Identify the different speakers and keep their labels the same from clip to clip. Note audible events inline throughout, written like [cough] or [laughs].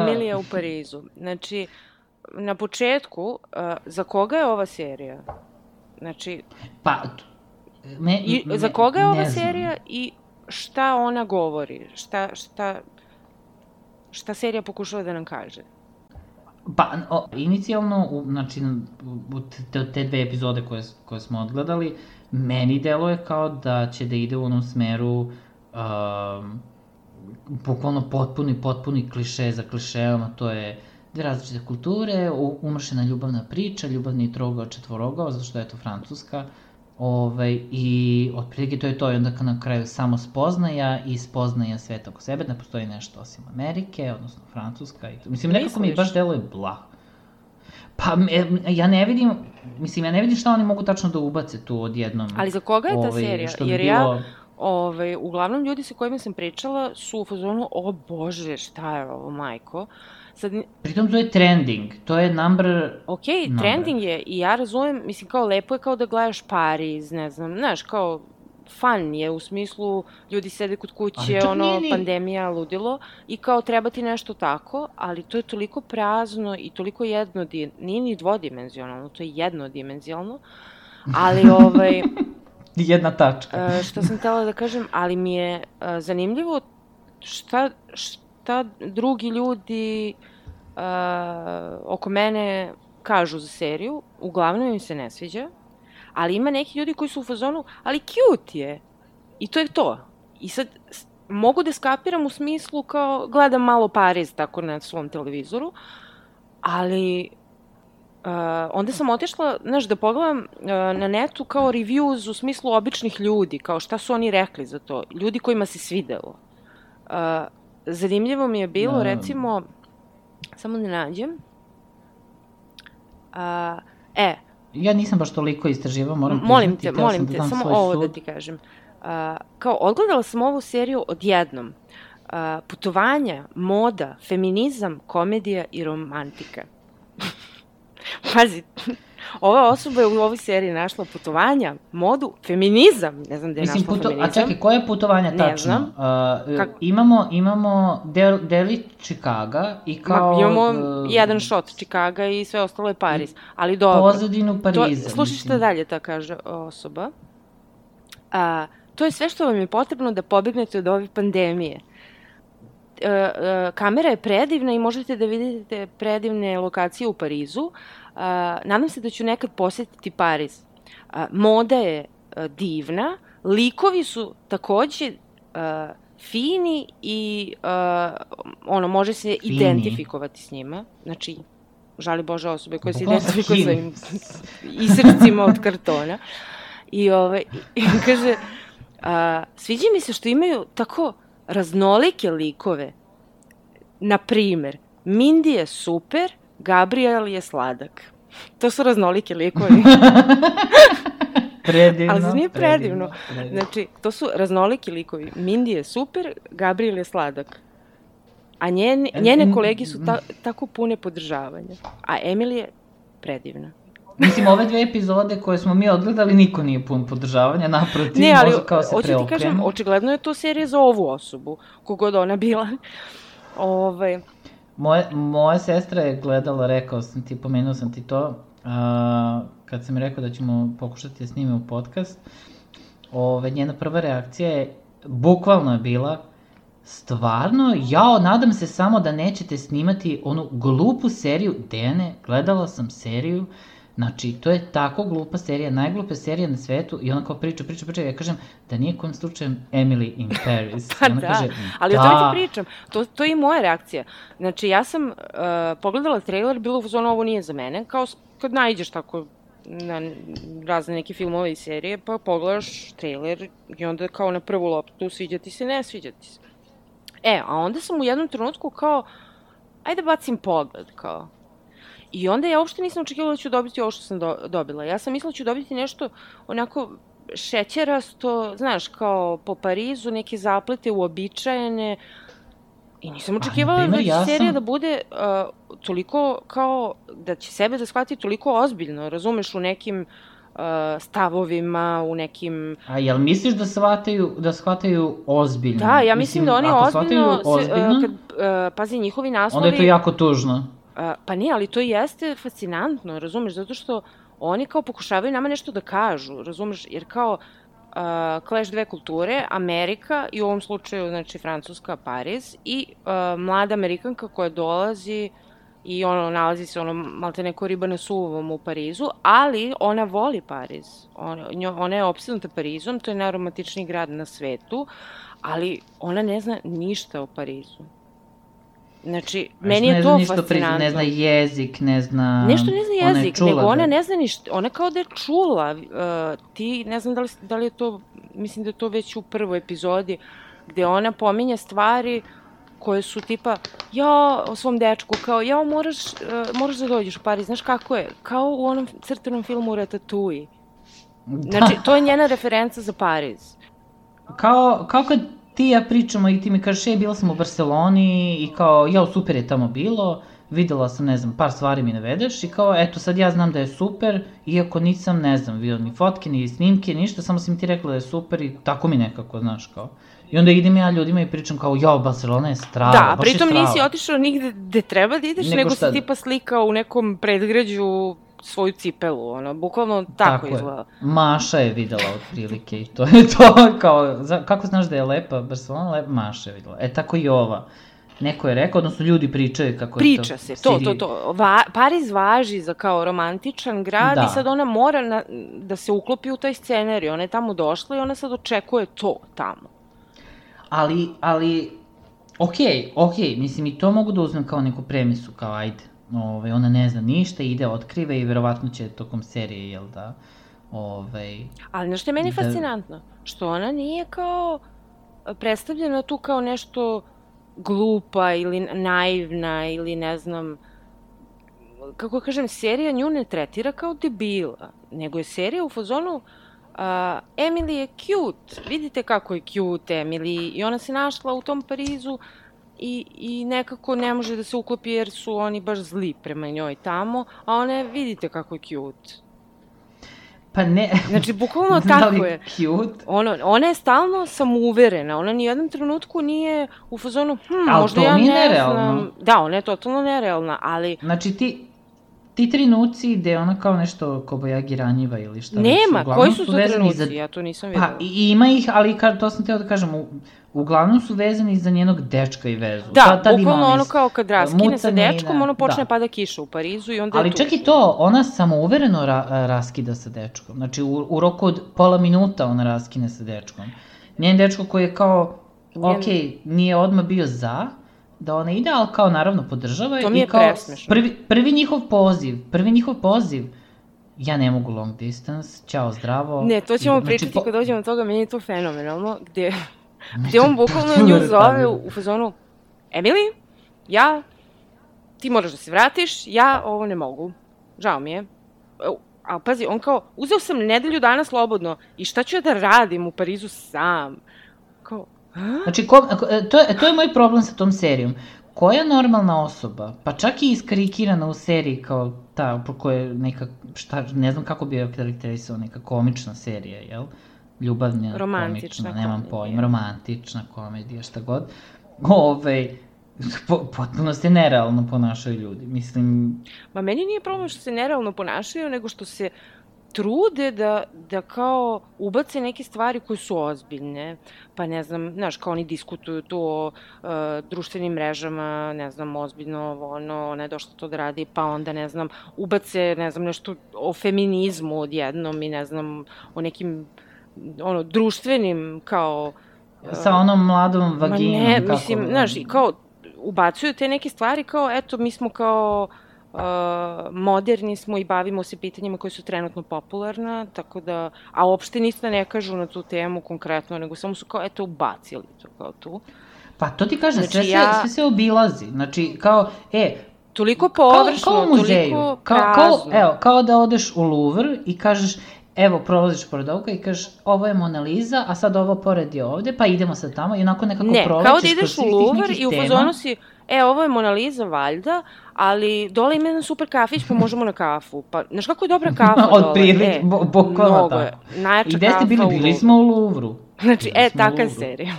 Speaker 1: Emilija u Parizu. Znači, na početku, uh, za koga je ova serija? Znači,
Speaker 2: Pa, me,
Speaker 1: i, za koga je ova
Speaker 2: znam.
Speaker 1: serija i šta ona govori? Šta, šta, šta serija pokušava da nam kaže?
Speaker 2: Pa, o, inicijalno, u, znači, u te, te dve epizode koje, koje smo odgledali, meni deluje kao da će da ide u onom smeru um, bukvalno potpuni, potpuni kliše za klišeom, a to je dve različite kulture, umršena ljubavna priča, ljubavni trogao, četvorogao, zato što je to francuska, Ovaj, I otprilike to je to i onda na kraju samo spoznaja i spoznaja sveta oko sebe, ne postoji nešto osim Amerike, odnosno Francuska. I to. Mislim, nekako mi
Speaker 1: Misliš?
Speaker 2: baš deluje blah. Pa, ja ne vidim, mislim, ja ne vidim šta oni mogu tačno da ubace tu odjednom.
Speaker 1: Ali za koga je ta
Speaker 2: Ovaj,
Speaker 1: serija? Jer
Speaker 2: bilo-
Speaker 1: ja, ovaj, uglavnom ljudi sa kojima sam pričala su u fazonu, o bože, šta je ovo, majko? Sad,
Speaker 2: Pritom to je trending, to je number...
Speaker 1: ok,
Speaker 2: Number.
Speaker 1: trending je i ja razumem, mislim, kao lepo je kao da gledaš Pariz, ne znam, znaš, kao fun je u smislu ljudi sede kod kuće, ono,
Speaker 2: nije ni-
Speaker 1: pandemija, ludilo i kao treba ti nešto tako, ali to je toliko prazno i toliko jednodi, nije ni dvodimenzionalno, to je jednodimenzionalno, ali [laughs] ovaj,
Speaker 2: Jedna tačka.
Speaker 1: E, šta sam htela da kažem, ali mi je e, zanimljivo šta, šta drugi ljudi e, oko mene kažu za seriju. Uglavnom im se ne sviđa, ali ima neki ljudi koji su u fazonu, ali cute je. I to je to. I sad mogu da skapiram u smislu kao gledam malo Pariz tako na svom televizoru, ali Uh, onda sam otišla, znaš, da pogledam uh, na netu kao reviews u smislu običnih ljudi, kao šta su oni rekli za to, ljudi kojima se svidelo. Uh, zanimljivo mi je bilo,
Speaker 2: Da.
Speaker 1: recimo, samo da nađem, uh, e,
Speaker 2: Ja nisam baš toliko istraživao, moram
Speaker 1: molim te,
Speaker 2: priznati, htela
Speaker 1: molim te,
Speaker 2: da
Speaker 1: samo ovo
Speaker 2: sud.
Speaker 1: da ti kažem. Uh, kao, odgledala sam ovu seriju odjednom. Uh, putovanja, moda, feminizam, komedija i romantika. [laughs] Pazi, ova osoba je u ovoj seriji našla putovanja, modu, feminizam, ne znam gde je
Speaker 2: Mislim,
Speaker 1: našla
Speaker 2: puto...
Speaker 1: feminizam.
Speaker 2: a čekaj, koje putovanja
Speaker 1: Ne
Speaker 2: tačno?
Speaker 1: znam.
Speaker 2: Uh,
Speaker 1: Kako-
Speaker 2: Imamo, imamo del, deli Čikaga i kao...
Speaker 1: Ma, imamo
Speaker 2: uh,
Speaker 1: jedan shot Čikaga i sve ostalo je Pariz, ali dobro.
Speaker 2: Pozadinu Pariza.
Speaker 1: To, slušaj šta dalje ta kaže osoba. A, to je sve što vam je potrebno da pobegnete od ove pandemije. E, e, kamera je predivna i možete da vidite predivne lokacije u Parizu. A, nadam se da ću nekad posetiti Pariz. Moda je divna, likovi su takođe fini i ono, može se
Speaker 2: Fini.
Speaker 1: identifikovati s njima. Znači, žali Bože osobe koje se identifikuju sa im isrcima od kartona. I, ovaj, i kaže, a, sviđa mi se što imaju tako raznolike likove. Na primer, Mindy je super, Gabriel je sladak. To su raznolike likovi. [laughs]
Speaker 2: Predivno.
Speaker 1: Ali zar nije predivno?
Speaker 2: predivno.
Speaker 1: Znači, to su raznoliki likovi. Mindy je super, Gabriel je sladak. A njene, njene kolege su ta, tako pune podržavanja. A Emily je predivna.
Speaker 2: Mislim, ove dve epizode koje smo mi odgledali, niko nije pun podržavanja, naprotiv,
Speaker 1: Ne, ali
Speaker 2: možda kao se
Speaker 1: hoću ti kažem,
Speaker 2: preokrenu.
Speaker 1: očigledno je to serija za ovu osobu, kogod ona bila. [laughs] Ovaj,
Speaker 2: Moje, moja sestra je gledala, rekao sam ti, pomenuo sam ti to, a, kad sam rekao da ćemo pokušati da snimimo podcast, ove, njena prva reakcija je, bukvalno je bila, stvarno, jao, nadam se samo da nećete snimati onu glupu seriju Dene, gledala sam seriju, Znači, to je tako glupa serija, najglupa serija na svetu i ona kao priča, priča, priča, ja kažem da nije kojim slučajem Emily in [laughs] Paris.
Speaker 1: Pa
Speaker 2: ona
Speaker 1: da,
Speaker 2: kaže,
Speaker 1: ali o
Speaker 2: da.
Speaker 1: tome ti pričam. To, to je i moja reakcija. Znači, ja sam uh, pogledala trailer, bilo u zonu ovo nije za mene, kao kad najđeš tako na razne neke filmove i serije, pa pogledaš trailer i onda kao na prvu loptu sviđa ti se, ne sviđa ti se. E, a onda sam u jednom trenutku kao, ajde bacim pogled, kao. I onda ja uopšte nisam očekivala da ću dobiti ovo što sam do, dobila. Ja sam mislila da ću dobiti nešto onako šećerasto, znaš, kao po Parizu, neke zaplete uobičajene, I nisam očekivala da će ja serija sam... da bude uh, toliko kao, da će sebe da shvati toliko ozbiljno, razumeš, u nekim uh, stavovima, u nekim...
Speaker 2: A jel misliš da shvataju, da shvataju ozbiljno?
Speaker 1: Da, ja mislim, mislim da oni ozbiljno, ozbiljno se, uh, kad, uh, pazi, njihovi naslovi...
Speaker 2: Onda je to jako tužno.
Speaker 1: Pa nije, ali to jeste fascinantno, razumeš, zato što oni kao pokušavaju nama nešto da kažu, razumeš, jer kao uh, clash dve kulture, Amerika i u ovom slučaju, znači, Francuska, Pariz i uh, mlada Amerikanka koja dolazi i ono, nalazi se ono, malte neko riba na suvom u Parizu, ali ona voli Pariz. Ona, ona je opsednuta Parizom, to je najromantičniji grad na svetu, ali ona ne zna ništa o Parizu. Znači, A meni je to fascinantno.
Speaker 2: Ne zna jezik, ne zna...
Speaker 1: Nešto ne zna jezik, ona nego da... ona ne zna ništa. Ona kao da je čula. Uh, ti, ne znam da li, da li je to, mislim da je to već u prvoj epizodi, gde ona pominja stvari koje su tipa, ja, o svom dečku, kao, ja, moraš, uh, moraš da dođeš u Pariz, znaš kako je? Kao u onom crtanom filmu Ratatouille. Znači, to je njena referenca za Pariz.
Speaker 2: Kao, kao kad ti ja pričamo i ti mi kažeš, e, bila sam u Barceloni i kao, jao, super je tamo bilo, videla sam, ne znam, par stvari mi navedeš i kao, eto, sad ja znam da je super, iako nisam, ne znam, vidio ni fotke, ni snimke, ništa, samo si mi ti rekla da je super i tako mi nekako, znaš, kao. I onda idem ja ljudima i pričam kao, jao, Barcelona je strava,
Speaker 1: da, baš pritom nisi otišao nigde gde treba da ideš, nego, nego si tipa slikao u nekom predgrađu svoju cipelu, ono, bukvalno tako, tako izgleda. Je.
Speaker 2: Maša je videla otprilike i to je [laughs] to, kao, za, kako znaš da je lepa Barcelona, lepa Maša je videla. E, tako i ova. Neko je rekao, odnosno ljudi pričaju kako
Speaker 1: Priča
Speaker 2: je to.
Speaker 1: Priča se, to, to, to. Va, Pariz važi za kao romantičan grad da. i sad ona mora na, da se uklopi u taj scenarij. Ona je tamo došla i ona sad očekuje to tamo.
Speaker 2: Ali, ali, okej, okay, okej, okay, mislim i to mogu da uzmem kao neku premisu, kao ajde, ovaj, ona ne zna ništa, ide, otkrive i verovatno će tokom serije, jel da, ovaj...
Speaker 1: Ali nešto je meni da... fascinantno, što ona nije kao predstavljena tu kao nešto glupa ili naivna ili ne znam, kako kažem, serija nju ne tretira kao debila, nego je serija u fazonu uh, Emily je cute, vidite kako je cute Emily i ona se našla u tom Parizu i, i nekako ne može da se uklopi jer su oni baš zli prema njoj tamo, a ona je, vidite kako je cute.
Speaker 2: Pa ne...
Speaker 1: Znači, bukvalno [laughs] tako
Speaker 2: je. cute?
Speaker 1: Ono, ona je stalno samouverena, ona ni u jednom trenutku nije u fazonu, hm, ali možda ja ne nerealno. znam. Da, ona je totalno nerealna, ali...
Speaker 2: Znači, ti, ti trenuci gde ona kao nešto kobajagi ranjiva ili šta
Speaker 1: Nema, već, koji su to trenuci, za... ja to nisam videla.
Speaker 2: Pa, ima ih, ali ka, to sam teo da kažem, u, uglavnom su vezani za njenog dečka i vezu.
Speaker 1: Da, Tad, tad bukvalno ono kao kad raskine sa dečkom, da, ono počne da. pada kiša u Parizu i onda
Speaker 2: Ali čak i to, ona samouvereno ra, raskida sa dečkom. Znači, u, u roku od pola minuta ona raskine sa dečkom. Njen dečko koji je kao, Njen... ok, nije odmah bio za, da ona ide, ali kao naravno podržava.
Speaker 1: To mi je
Speaker 2: i kao
Speaker 1: presmešno.
Speaker 2: Prvi, prvi njihov poziv, prvi njihov poziv, ja ne mogu long distance, ćao, zdravo.
Speaker 1: Ne, to ćemo znači, pričati po... kad dođemo do toga, meni je to fenomenalno, gde Gde on bukvalno nju zove u, fazonu, Emily, ja, ti moraš da se vratiš, ja ovo ne mogu. Žao mi je. E, a pazi, on kao, uzeo sam nedelju dana slobodno i šta ću ja da radim u Parizu sam? Kao,
Speaker 2: a? Znači, ko, e, to, je, to je moj problem sa tom serijom. Koja normalna osoba, pa čak i iskarikirana u seriji kao ta, koja je neka, šta, ne znam kako bi je karakterisao, neka komična serija, jel? Uh, ljubavna, romantična komična, nemam pojma, romantična komedija, šta god. Ove, po, potpuno se nerealno ponašaju ljudi, mislim...
Speaker 1: Ma meni nije problem što se nerealno ponašaju, nego što se trude da, da kao ubace neke stvari koje su ozbiljne, pa ne znam, znaš, kao oni diskutuju tu o uh, društvenim mrežama, ne znam, ozbiljno ovo, ono, ona je došla to da radi, pa onda, ne znam, ubace, ne znam, nešto o feminizmu odjednom i ne znam, o nekim ono, društvenim, kao...
Speaker 2: Sa onom mladom vaginom,
Speaker 1: ma ne, kako... mislim, znaš, kao, ubacuju te neke stvari kao, eto, mi smo kao uh, moderni smo i bavimo se pitanjima koje su trenutno popularna, tako da, a uopšte ništa ne kažu na tu temu konkretno, nego samo su kao, eto, ubacili to kao tu.
Speaker 2: Pa to ti kažem, znači, sve, ja... sve, sve se obilazi. Znači, kao, e,
Speaker 1: toliko površno, kao, kao muzeju. toliko
Speaker 2: kao, kao, evo, kao da odeš u Louvre i kažeš, evo, prolaziš pored ovoga i kažeš, ovo je Mona Lisa, a sad ovo pored je ovde, pa idemo sad tamo i onako nekako ne, prolećeš
Speaker 1: kao da ideš u Louvre i u fazonu si, e, ovo je Mona Lisa, valjda, ali dole ima jedan super kafić, pa možemo na kafu. Pa, znaš kako je dobra [laughs] kafa dole?
Speaker 2: Od prilike, e, bo, bokova tako.
Speaker 1: Najjača
Speaker 2: I gde ste bili? Bili smo u Louvru.
Speaker 1: Znači, bili e, taka serija.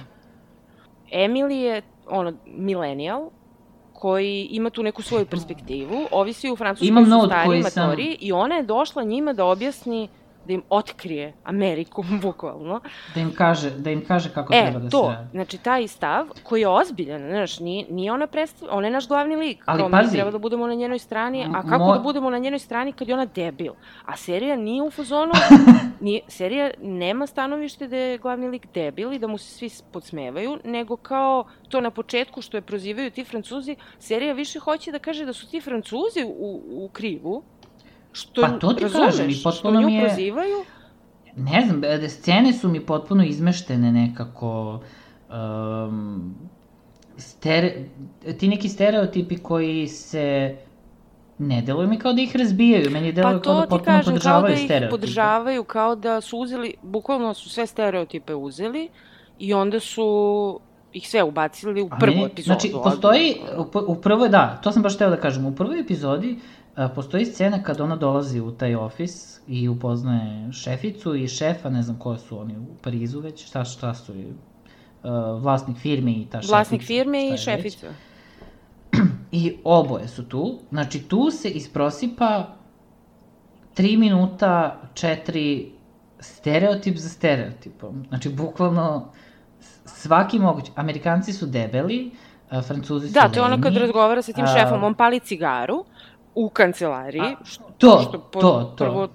Speaker 1: Emily je, ono, millennial, koji ima tu neku svoju perspektivu, ovi svi u Francuskoj su stari matori sam... i ona je došla njima da objasni da im otkrije Ameriku, [laughs] bukvalno.
Speaker 2: Da im kaže, da im kaže kako e, treba da to, se radi.
Speaker 1: znači taj stav koji je ozbiljan, znaš, nije, nije ona predstav, ona je naš glavni lik,
Speaker 2: Ali
Speaker 1: kao
Speaker 2: pazi,
Speaker 1: mi treba da budemo na njenoj strani, a kako mo... da budemo na njenoj strani kad je ona debil? A serija nije u fazonu, [laughs] nije, serija nema stanovište da je glavni lik debil i da mu se svi podsmevaju, nego kao to na početku što je prozivaju ti Francuzi, serija više hoće da kaže da su ti Francuzi u, u krivu, Što,
Speaker 2: pa to ti razumeš, kažem, i potpuno mi je...
Speaker 1: prozivaju?
Speaker 2: Ne znam, da scene su mi potpuno izmeštene nekako... Um, stere, ti neki stereotipi koji se ne deluju mi kao da ih razbijaju, meni deluju pa kao da potpuno kažem, podržavaju stereotipe. Pa to ti kažem, kao da ih
Speaker 1: podržavaju, kao da su uzeli, bukvalno su sve stereotipe uzeli i onda su ih sve ubacili u prvu meni, epizodu.
Speaker 2: Znači, postoji, u, u prvoj, da, to sam baš teo da kažem, u prvoj epizodi postoji scena kad ona dolazi u taj ofis i upoznaje šeficu i šefa, ne znam koje su oni u Parizu već, šta, šta su, uh, vlasnik firme i ta šefica.
Speaker 1: Vlasnik firme i šefica.
Speaker 2: I oboje su tu, znači tu se isprosipa 3 minuta, 4 stereotip za stereotipom. Znači, bukvalno svaki mogući. Amerikanci su debeli, Francuzi su
Speaker 1: Da, to je ono kad razgovara sa tim šefom, on pali cigaru, u kancelariji. A,
Speaker 2: što, to, što po, to, to. Prvo,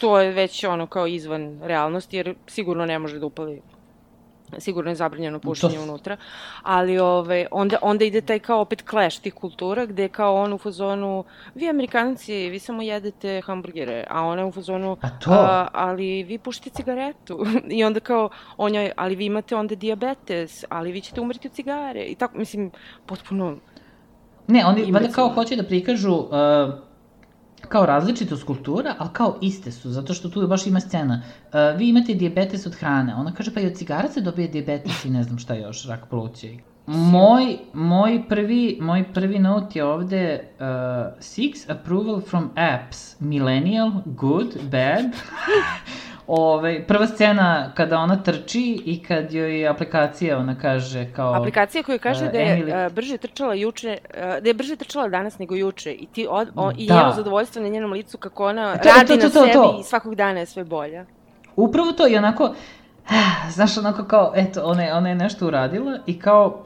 Speaker 1: to je već ono kao izvan realnosti, jer sigurno ne može da upali sigurno je zabranjeno pušenje to... unutra, ali ove, onda, onda ide taj kao opet clash tih kultura, gde kao on u fazonu, vi amerikanci, vi samo jedete hamburgere, a ona u fazonu,
Speaker 2: a to? A,
Speaker 1: ali vi pušite cigaretu, [laughs] i onda kao, on joj, ali vi imate onda diabetes, ali vi ćete umreti od cigare, i tako, mislim, potpuno
Speaker 2: Ne, oni valjda kao hoće da prikažu uh, kao različitost kultura, ali kao iste su, zato što tu baš ima scena. Uh, vi imate diabetes od hrane. Ona kaže, pa i od cigara se dobije diabetes i ne znam šta još, rak pluća. Moj, moj, prvi, moj prvi note je ovde uh, Six approval from apps. Millennial, good, bad. [laughs] Ove, prva scena kada ona trči i kad joj aplikacija, ona kaže kao...
Speaker 1: Aplikacija koja kaže uh, da je Emily... uh, brže trčala juče, uh, da je brže trčala danas nego juče i ti od, o, i da. njeno zadovoljstvo na njenom licu kako ona to, radi to, to, to, na sebi to. i svakog dana je sve bolja.
Speaker 2: Upravo to i onako, znaš, onako kao, eto, ona je, ona je nešto uradila i kao,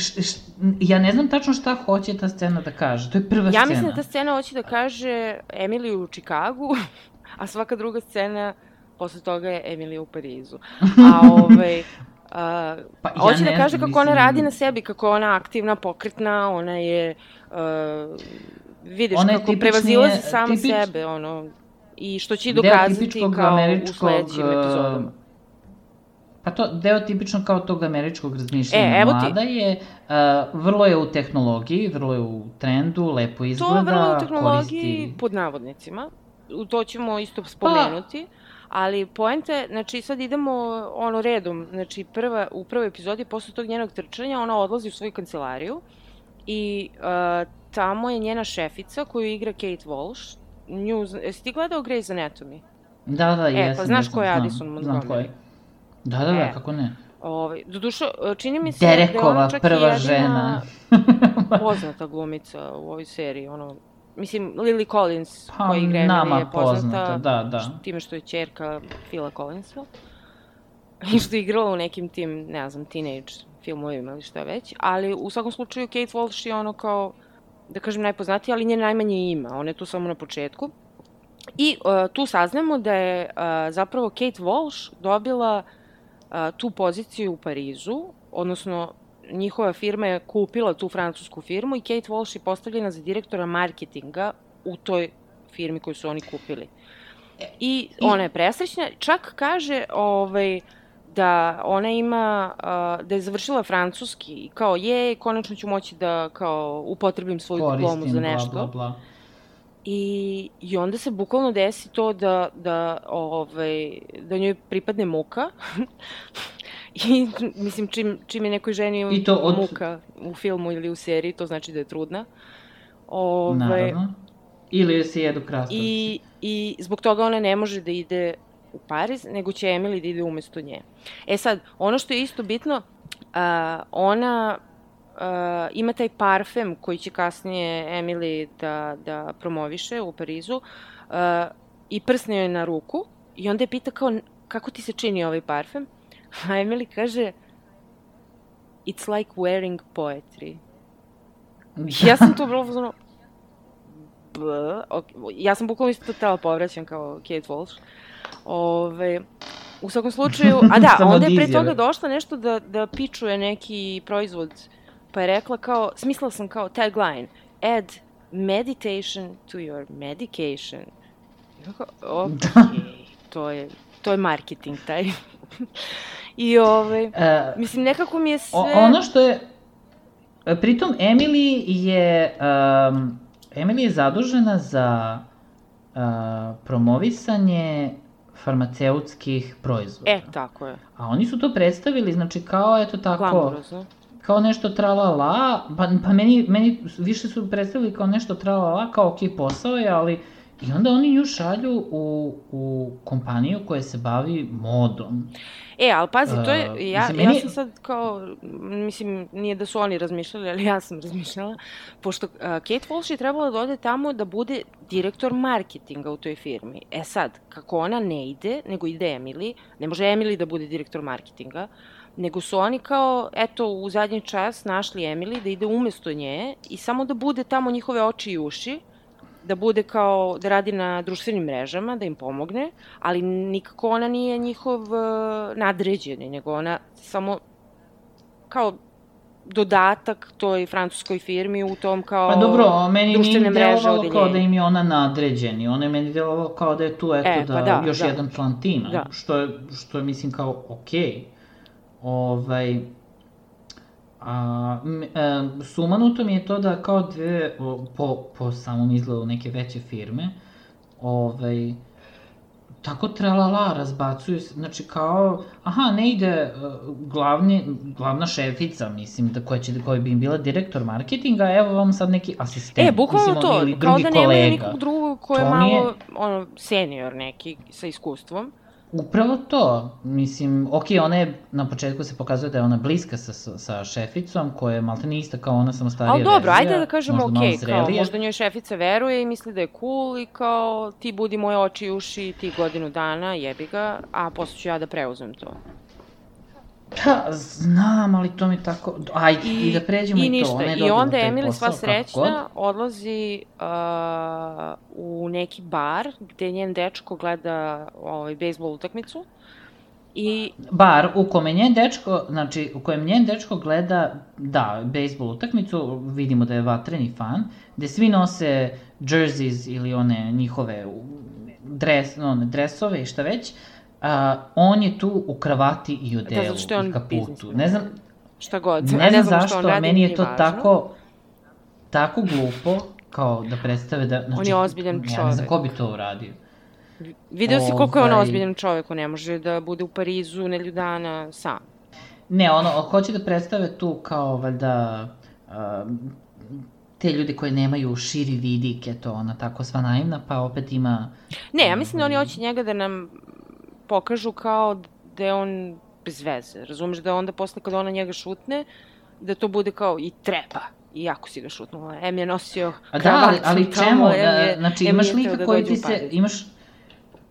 Speaker 2: š, š, ja ne znam tačno šta hoće ta scena da kaže. To je prva ja scena.
Speaker 1: Ja mislim da ta scena hoće da kaže Emily u Čikagu, a svaka druga scena posle toga je Emily u Parizu. A [laughs] ovaj, Uh, pa, ja hoće da kaže kako mislim... ona radi na sebi, kako ona aktivna, pokretna, ona je, uh, vidiš, ona kako prevazilazi sama tipič... sebe, ono, i što će dokazati kao u sledećim epizodama.
Speaker 2: Pa to, deo tipično kao tog američkog razmišljanja. E, evo Mlada ti. je, uh, vrlo je u tehnologiji, vrlo je u trendu, lepo izgleda,
Speaker 1: To vrlo je u tehnologiji, koristi... pod navodnicima, to ćemo isto spomenuti. Pa, ali poenta znači sad idemo ono redom, znači prva, u prvoj epizodi posle tog njenog trčanja ona odlazi u svoju kancelariju i uh, tamo je njena šefica koju igra Kate Walsh. Nju, jesi ti gledao Grey's Anatomy?
Speaker 2: Da, da,
Speaker 1: e,
Speaker 2: jesam.
Speaker 1: pa znaš ko je Addison Montgomery? Znam ko je.
Speaker 2: Da, da, da, e, kako ne.
Speaker 1: Ovaj, dušo, čini mi se
Speaker 2: Derekova, da je ona
Speaker 1: čak
Speaker 2: prva jedina žena. [laughs] [laughs]
Speaker 1: poznata glumica u ovoj seriji, ono, Mislim, Lily Collins, pa, koja igra je poznata, poznata
Speaker 2: da, da.
Speaker 1: time što je čerka Phila Collinsa. [laughs] I što je igrala u nekim tim, ne znam, teenage filmovima ili šta već. Ali u svakom slučaju Kate Walsh je ono kao, da kažem, najpoznatija, ali nje najmanje ima. Ona je tu samo na početku. I uh, tu saznamo da je uh, zapravo Kate Walsh dobila uh, tu poziciju u Parizu, odnosno njihova firma je kupila tu francusku firmu i Kate Walsh je postavljena za direktora marketinga u toj firmi koju su oni kupili. I ona je presrećna, čak kaže ovaj, da ona ima, uh, da je završila francuski i kao je, konačno ću moći da kao upotrebim svoju
Speaker 2: Koristim,
Speaker 1: diplomu za nešto.
Speaker 2: Bla, bla, bla.
Speaker 1: I, I onda se bukvalno desi to da, da, ovaj, da njoj pripadne muka. [laughs] I, mislim, čim, čim je nekoj ženi
Speaker 2: I to od-
Speaker 1: muka u filmu ili u seriji, to znači da je trudna. Ove,
Speaker 2: Naravno. Ili se jedu krastavci.
Speaker 1: I, I zbog toga ona ne može da ide u Pariz, nego će Emily da ide umesto nje. E sad, ono što je isto bitno, a, ona a, ima taj parfem koji će kasnije Emily da, da promoviše u Parizu a, i prsne joj na ruku i onda je pita kao kako ti se čini ovaj parfem? A Emily kaže It's like wearing poetry. [laughs] Ja sam to bilo ono, B, ok, ja sam bukvalno isto to tela povraćam kao Kate Walsh. Ove, u svakom slučaju, a da, [laughs] onda je pre toga došla nešto da, da pičuje neki proizvod, pa je rekla kao, smislila sam kao tagline, add meditation to your medication. Kao, ok, to je, to je marketing taj. I ove,
Speaker 2: E,
Speaker 1: mislim, nekako mi je sve...
Speaker 2: Ono što je... Pritom, Emily je... Um, Emily je zadužena za uh, promovisanje farmaceutskih proizvoda.
Speaker 1: E, tako je.
Speaker 2: A oni su to predstavili, znači kao, eto tako,
Speaker 1: Glamurozno.
Speaker 2: Kao nešto tra-la-la, pa, pa meni, meni više su predstavili kao nešto tra-la-la, kao ok, posao je, ali i onda oni nju šalju u, u kompaniju koja se bavi modom.
Speaker 1: E, ali pazi, to
Speaker 2: Uh,
Speaker 1: je, ja,
Speaker 2: mislim,
Speaker 1: ja
Speaker 2: meni-
Speaker 1: sam sad kao, mislim, nije da su oni razmišljali, ali ja sam [laughs] razmišljala, pošto uh, Kate Walsh je trebala da ode tamo da bude direktor marketinga u toj firmi. E sad, kako ona ne ide, nego ide Emily, ne može Emily da bude direktor marketinga, nego su oni kao, eto, u zadnji čas našli Emily da ide umesto nje i samo da bude tamo njihove oči i uši, da bude kao, da radi na društvenim mrežama, da im pomogne, ali nikako ona nije njihov uh, nadređeni, nego ona samo kao dodatak toj francuskoj firmi u tom kao
Speaker 2: Pa dobro, meni nije delovalo kao da im je ona nadređeni, ona je meni delovalo kao da je tu eto
Speaker 1: E,
Speaker 2: da,
Speaker 1: pa da,
Speaker 2: još
Speaker 1: da.
Speaker 2: jedan član tima,
Speaker 1: Da.
Speaker 2: što, je, što je mislim kao okej. Ovaj, a, m, e, sumanuto mi je to da kao dve, o, po, po samom izgledu neke veće firme, ovaj, tako tralala, razbacuju se, znači kao, aha, ne ide uh, glavni, glavna šefica, mislim, da koja, će, koja bi im bila direktor marketinga, evo vam sad neki asistent,
Speaker 1: E, bukvalno
Speaker 2: mislim,
Speaker 1: to, kao da nemaju
Speaker 2: kolega.
Speaker 1: nikog drugog ko je
Speaker 2: To
Speaker 1: malo,
Speaker 2: je-
Speaker 1: ono, senior neki, sa iskustvom.
Speaker 2: Upravo to, mislim, ok, ona je, na početku se pokazuje da je ona bliska sa, sa, šeficom, koja je malte ne ista kao ona, samo starija
Speaker 1: Ali dobro,
Speaker 2: verzija,
Speaker 1: ajde da kažemo ok, kao možda njoj šefica veruje i misli da je cool i kao ti budi moje oči i uši ti godinu dana, jebi ga, a posle ću ja da preuzmem to.
Speaker 2: Pa, znam, ali to mi tako... Ajde, i, da pređemo i,
Speaker 1: i ništa.
Speaker 2: to. Je
Speaker 1: I onda Emily sva srećna odlazi uh, u neki bar gde njen dečko gleda ovaj, bejsbol utakmicu. I
Speaker 2: Bar u kome njen dečko, znači u kojem njen dečko gleda, da, bejsbol utakmicu, vidimo da je vatreni fan, gde svi nose jerseys ili one njihove dres, one dresove i šta već, a, on je tu u kravati i odelu
Speaker 1: Da, je on
Speaker 2: i kaputu. Ne znam,
Speaker 1: šta god.
Speaker 2: ne
Speaker 1: a
Speaker 2: znam zašto,
Speaker 1: što on radi,
Speaker 2: meni je to
Speaker 1: važno.
Speaker 2: tako, tako glupo, kao da predstave da... Znači,
Speaker 1: je ozbiljan
Speaker 2: Ja ne znam
Speaker 1: čovek.
Speaker 2: ko bi to uradio.
Speaker 1: Video si koliko je on
Speaker 2: Ovaj-
Speaker 1: ozbiljan čovek, on ne može da bude u Parizu nelju dana sam.
Speaker 2: Ne, ono, hoće da predstave tu kao, valjda, um, te ljude koje nemaju širi vidik, eto, ona tako sva naivna, pa opet ima...
Speaker 1: Ne, ja mislim da oni
Speaker 2: ovaj,
Speaker 1: hoće njega da nam pokažu kao da je on bez veze. Razumeš da onda posle kada ona njega šutne, da to bude kao i treba. I jako si ga šutnula. Em je nosio
Speaker 2: A da, ali, ali
Speaker 1: tamo,
Speaker 2: čemu?
Speaker 1: em je-
Speaker 2: Da, znači, imaš lika
Speaker 1: da
Speaker 2: koji ti se, imaš,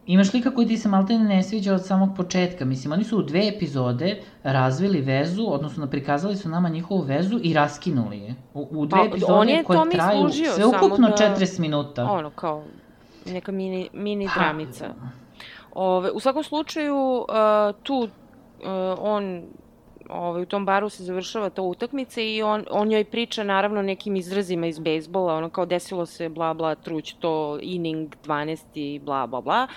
Speaker 2: imaš lika koji ti se malte ne sviđa od samog početka. Mislim, oni su u dve epizode razvili vezu, odnosno prikazali su nama njihovu vezu i raskinuli je. U, u dve
Speaker 1: Pa,
Speaker 2: epizode koje traju sve ukupno
Speaker 1: da-
Speaker 2: 40 minuta.
Speaker 1: Ono, kao neka mini, mini
Speaker 2: Pa,
Speaker 1: dramica. Ove, u svakom slučaju, uh, tu uh, on ovaj, u tom baru se završava ta utakmica i on, on joj priča naravno nekim izrazima iz bejsbola, ono kao desilo se bla bla truć to inning 12 i bla bla bla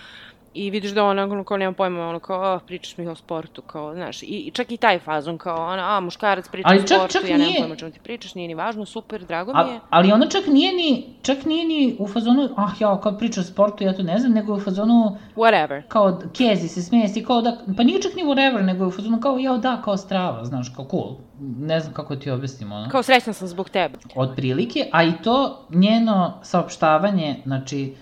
Speaker 1: i vidiš da ona ono, kao nema pojma, ono kao, oh, pričaš mi o sportu, kao, znaš, i, i čak i taj fazon, kao, ona, a, muškarac priča ali o sportu, čak ja nemam nije... pojma čemu ti pričaš, nije ni važno, super, drago mi je.
Speaker 2: A, ali ona čak nije ni, čak nije ni u fazonu, ah, ja, kao priča o sportu, ja to ne znam, nego u fazonu...
Speaker 1: Whatever.
Speaker 2: Kao, kezi se smeje si, kao da, pa nije čak ni whatever, nego u fazonu kao, ja, da, kao strava, znaš, kao cool. Ne znam kako ti objasnim, ono.
Speaker 1: Kao, srećna sam zbog tebe.
Speaker 2: Od prilike, a i to njeno saopštavanje, znači,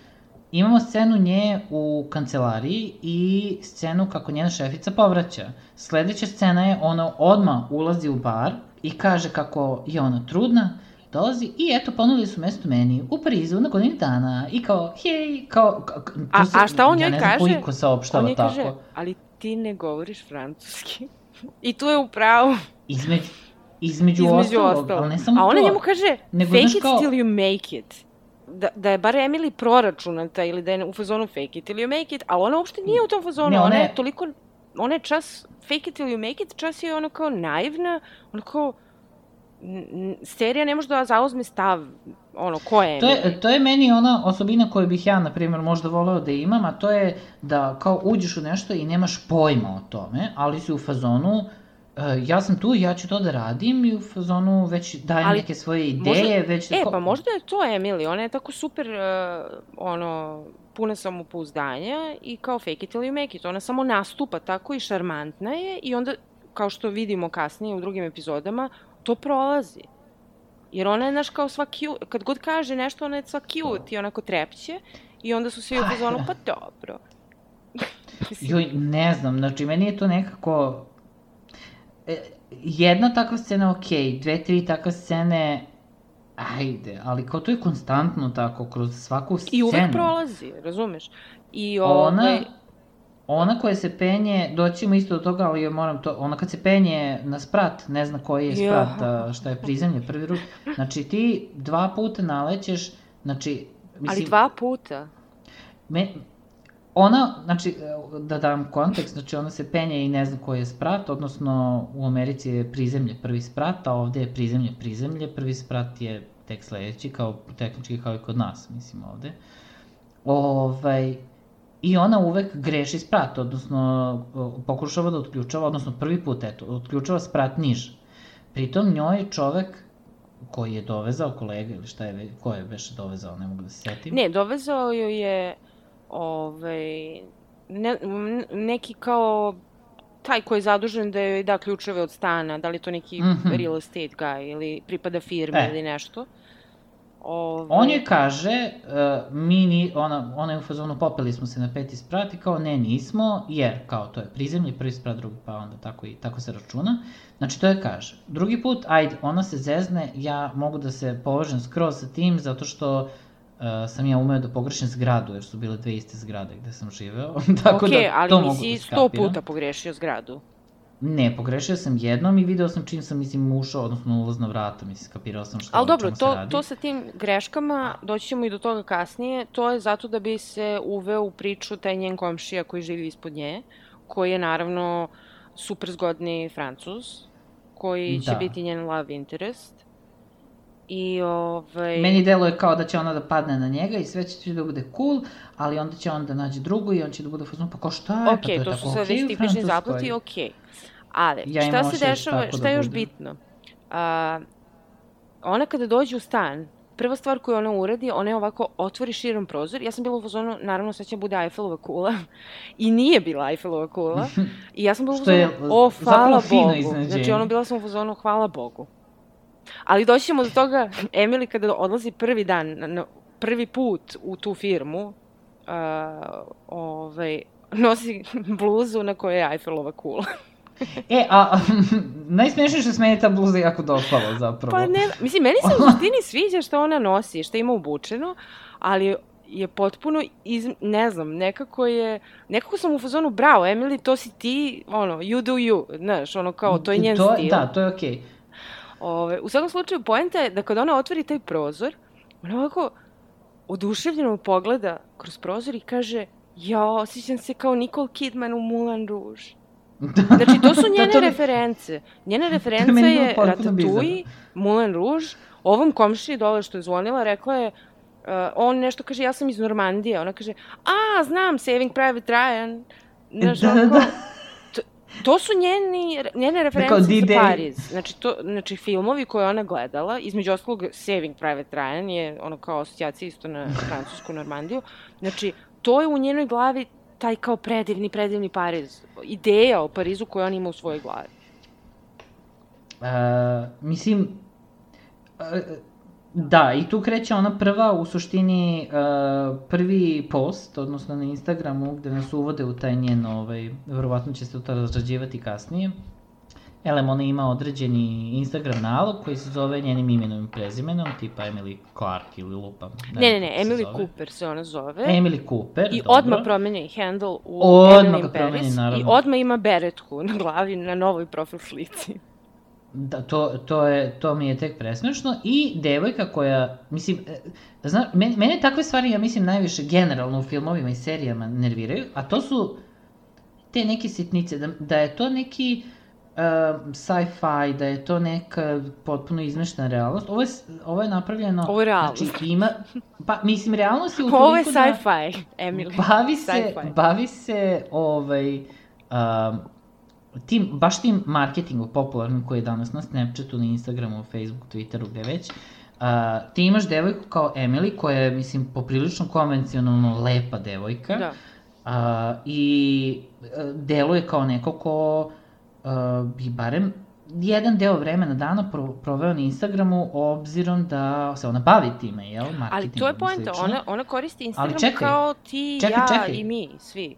Speaker 2: Imamo scenu nje u kancelariji i scenu kako njena šefica povraća. Sledeća scena je ona odma ulazi u bar i kaže kako je ona trudna, dolazi i eto ponudili su mesto meni u Parizu na godini dana i kao hej, kao... kao
Speaker 1: a, se, a šta on njoj kaže? Ja ne znam
Speaker 2: koliko se opštava on tako. Kaže,
Speaker 1: ali ti ne govoriš francuski. [laughs] I tu je u pravu.
Speaker 2: Između, između, između ostalog, ostalog, ali ne samo.
Speaker 1: A ona to, njemu kaže, nego, fake it kao, till you make it da, da je bar Emily proračunata ili da je u fazonu fake it ili you make it, ali ona uopšte nije u tom fazonu, ne, ona, je toliko, ona je čas fake it ili you make it, čas je ona kao naivna, ona kao, serija ne može da zauzme stav, ono, ko je
Speaker 2: to je, to je meni ona osobina koju bih ja, na primjer, možda voleo da imam, a to je da kao uđeš u nešto i nemaš pojma o tome, ali si u fazonu, Uh, ja sam tu, ja ću to da radim i u fazonu već dajem Ali, neke svoje ideje, možda, već...
Speaker 1: E, pa možda je to Emily, ona je tako super, uh, ono, puna samopouzdanja i kao fake it ili make it, ona samo nastupa tako i šarmantna je i onda, kao što vidimo kasnije u drugim epizodama, to prolazi. Jer ona je, znaš, kao sva cute, kad god kaže nešto, ona je sva cute i onako trepće i onda su svi u fazonu, pa dobro. [laughs]
Speaker 2: Joj, ne znam, znači, meni je to nekako E, jedna takva scena ok, dve, tri takve scene ajde, ali kao to je konstantno tako, kroz svaku scenu.
Speaker 1: I uvek prolazi, razumeš? I ovaj...
Speaker 2: Ona, ona koja se penje, doćemo isto do toga, ali moram to, ona kad se penje na sprat, ne zna koji je sprat, ja. šta je prizemlje, prvi rut, znači ti dva puta nalećeš, znači,
Speaker 1: mislim... Ali dva puta?
Speaker 2: Me, Ona, znači, da dam kontekst, znači ona se penje i ne zna koji je sprat, odnosno u Americi je prizemlje prvi sprat, a ovde je prizemlje prizemlje, prvi sprat je tek sledeći, kao tehnički kao i kod nas, mislim ovde. Ovaj, I ona uvek greši sprat, odnosno pokušava da otključava, odnosno prvi put, eto, otključava sprat niže. Pritom njoj čovek koji je dovezao kolega ili šta je, ko je već dovezao, ne mogu da se setim.
Speaker 1: Ne, dovezao joj je ovaj, ne, neki kao taj ko je zadužen da joj da ključeve od stana, da li to neki mm -hmm. real estate guy ili pripada firmi e. ili nešto.
Speaker 2: Ove... On je kaže, uh, mi ni, ona, ona je u fazonu popeli smo se na peti sprat i kao ne nismo, jer kao to je prizemlje, prvi sprat, drugi pa onda tako i tako se računa. Znači to je kaže. Drugi put, ajde, ona se zezne, ja mogu da se povežem skroz sa tim zato što uh, sam ja umeo da pogrešim zgradu, jer su bile dve iste zgrade gde sam živeo. [laughs] Tako okay, da,
Speaker 1: ali to nisi da sto puta pogrešio zgradu.
Speaker 2: Ne, pogrešio sam jednom i video sam čim sam, mislim, ušao, odnosno ulazna vrata, mislim, skapirao sam što
Speaker 1: Ali dobro, to, to sa tim greškama, doći ćemo i do toga kasnije, to je zato da bi se uveo u priču taj njen komšija koji živi ispod nje, koji je naravno super zgodni francuz, koji će da. biti njen love interest. I ovaj...
Speaker 2: Meni deluje kao da će ona da padne na njega i sve će da bude cool, ali onda će on da nađe drugu i on će da bude fazon, pa kao šta je,
Speaker 1: okay, pa to je to su sad već tipični zaplati. Okay. Ali, ja šta se dešava, šta da je još bude. bitno? A, ona kada dođe u stan, prva stvar koju ona uradi, ona je ovako otvori širom prozor. Ja sam bila u fazonu, naravno sad će bude Eiffelova kula. [laughs] I nije bila Eiffelova kula. [laughs] I ja sam bila u fazonu, o, hvala Bogu. Znači, ono bila sam u fazonu, hvala Bogu. Ali doći ćemo do toga, Emily kada odlazi prvi dan, na, prvi put u tu firmu, uh, ovaj, nosi bluzu na kojoj je Eiffelova kula.
Speaker 2: e, a [laughs] najsmešnije što se meni ta bluza jako dopala zapravo.
Speaker 1: Pa ne, mislim, meni se u [laughs] suštini sviđa što ona nosi, što ima obučeno, ali je potpuno, iz, ne znam, nekako je, nekako sam u fazonu, bravo, Emily, to si ti, ono, you do you, znaš, ono kao, to je njen
Speaker 2: to,
Speaker 1: stil.
Speaker 2: Da, to je okej. Okay.
Speaker 1: Ove, u svakom slučaju, poenta je da kada ona otvori taj prozor, ona ovako oduševljeno pogleda kroz prozor i kaže ja, osjećam se kao Nicole Kidman u Moulin Rouge. [laughs] Znači, to su njene
Speaker 2: Da, to mi-
Speaker 1: reference. Njene reference je Ratatouille, Moulin Rouge, ovom komšiji dole što je zvonila, rekla je, uh, on nešto kaže, ja sam iz Normandije, ona kaže, a, znam, Saving Private Ryan, Znaš,
Speaker 2: Da,
Speaker 1: ono
Speaker 2: da, da.
Speaker 1: To, su njeni, njene
Speaker 2: kao
Speaker 1: reference za. Pariz. Znači, to, znači, filmovi koje ona gledala, između ostalog Saving Private Ryan je ono kao asocijacija isto na [laughs] francusku Normandiju. Znači, to je u njenoj glavi taj kao predivni, predivni Pariz. Ideja o Parizu koju on ima u svojoj glavi.
Speaker 2: Uh, mislim, uh, da, i tu kreće ona prva, u suštini, uh, prvi post, odnosno na Instagramu, gde nas uvode u taj njen, ovaj, verovatno će se to razrađivati kasnije. Elem, ona ima određeni Instagram nalog koji se zove njenim imenom i prezimenom, tipa Emily Clark ili Lupa.
Speaker 1: Ne, ne, ne, Emily Cooper se ona zove.
Speaker 2: Emily Cooper,
Speaker 1: I
Speaker 2: dobro.
Speaker 1: odmah promenja i handle u
Speaker 2: Odmah
Speaker 1: Emily
Speaker 2: ga
Speaker 1: in
Speaker 2: promeni,
Speaker 1: Paris. I
Speaker 2: naravno.
Speaker 1: odmah ima beretku na glavi na novoj profil slici.
Speaker 2: Da, to, to, je, to mi je tek presmešno. I devojka koja, mislim, e, zna, mene, mene takve stvari, ja mislim, najviše generalno u filmovima i serijama nerviraju, a to su te neke sitnice, da, da je to neki uh, sci-fi, da je to neka potpuno izmeštena realnost. Ovo je, ovo je napravljeno...
Speaker 1: Ovo je realnost.
Speaker 2: Znači, ima, pa, mislim, realnost je u
Speaker 1: Ovo je
Speaker 2: da...
Speaker 1: sci-fi, Emily.
Speaker 2: Bavi se, bavi se ovaj, um, tim, baš tim marketingom popularnim koji je danas na Snapchatu, na Instagramu, Facebooku, Twitteru, gde već. Uh, ti imaš devojku kao Emily koja je, mislim, poprilično konvencionalno lepa devojka.
Speaker 1: Da.
Speaker 2: Uh, I uh, deluje kao neko ko uh, bi barem jedan deo vremena dana pro, proveo na Instagramu obzirom da se ona bavi time, jel?
Speaker 1: Ali
Speaker 2: Marketingom
Speaker 1: to je poenta, ona, ona koristi Instagram
Speaker 2: čekaj.
Speaker 1: kao ti,
Speaker 2: Čekaj,
Speaker 1: ja
Speaker 2: čekaj.
Speaker 1: i mi, svi.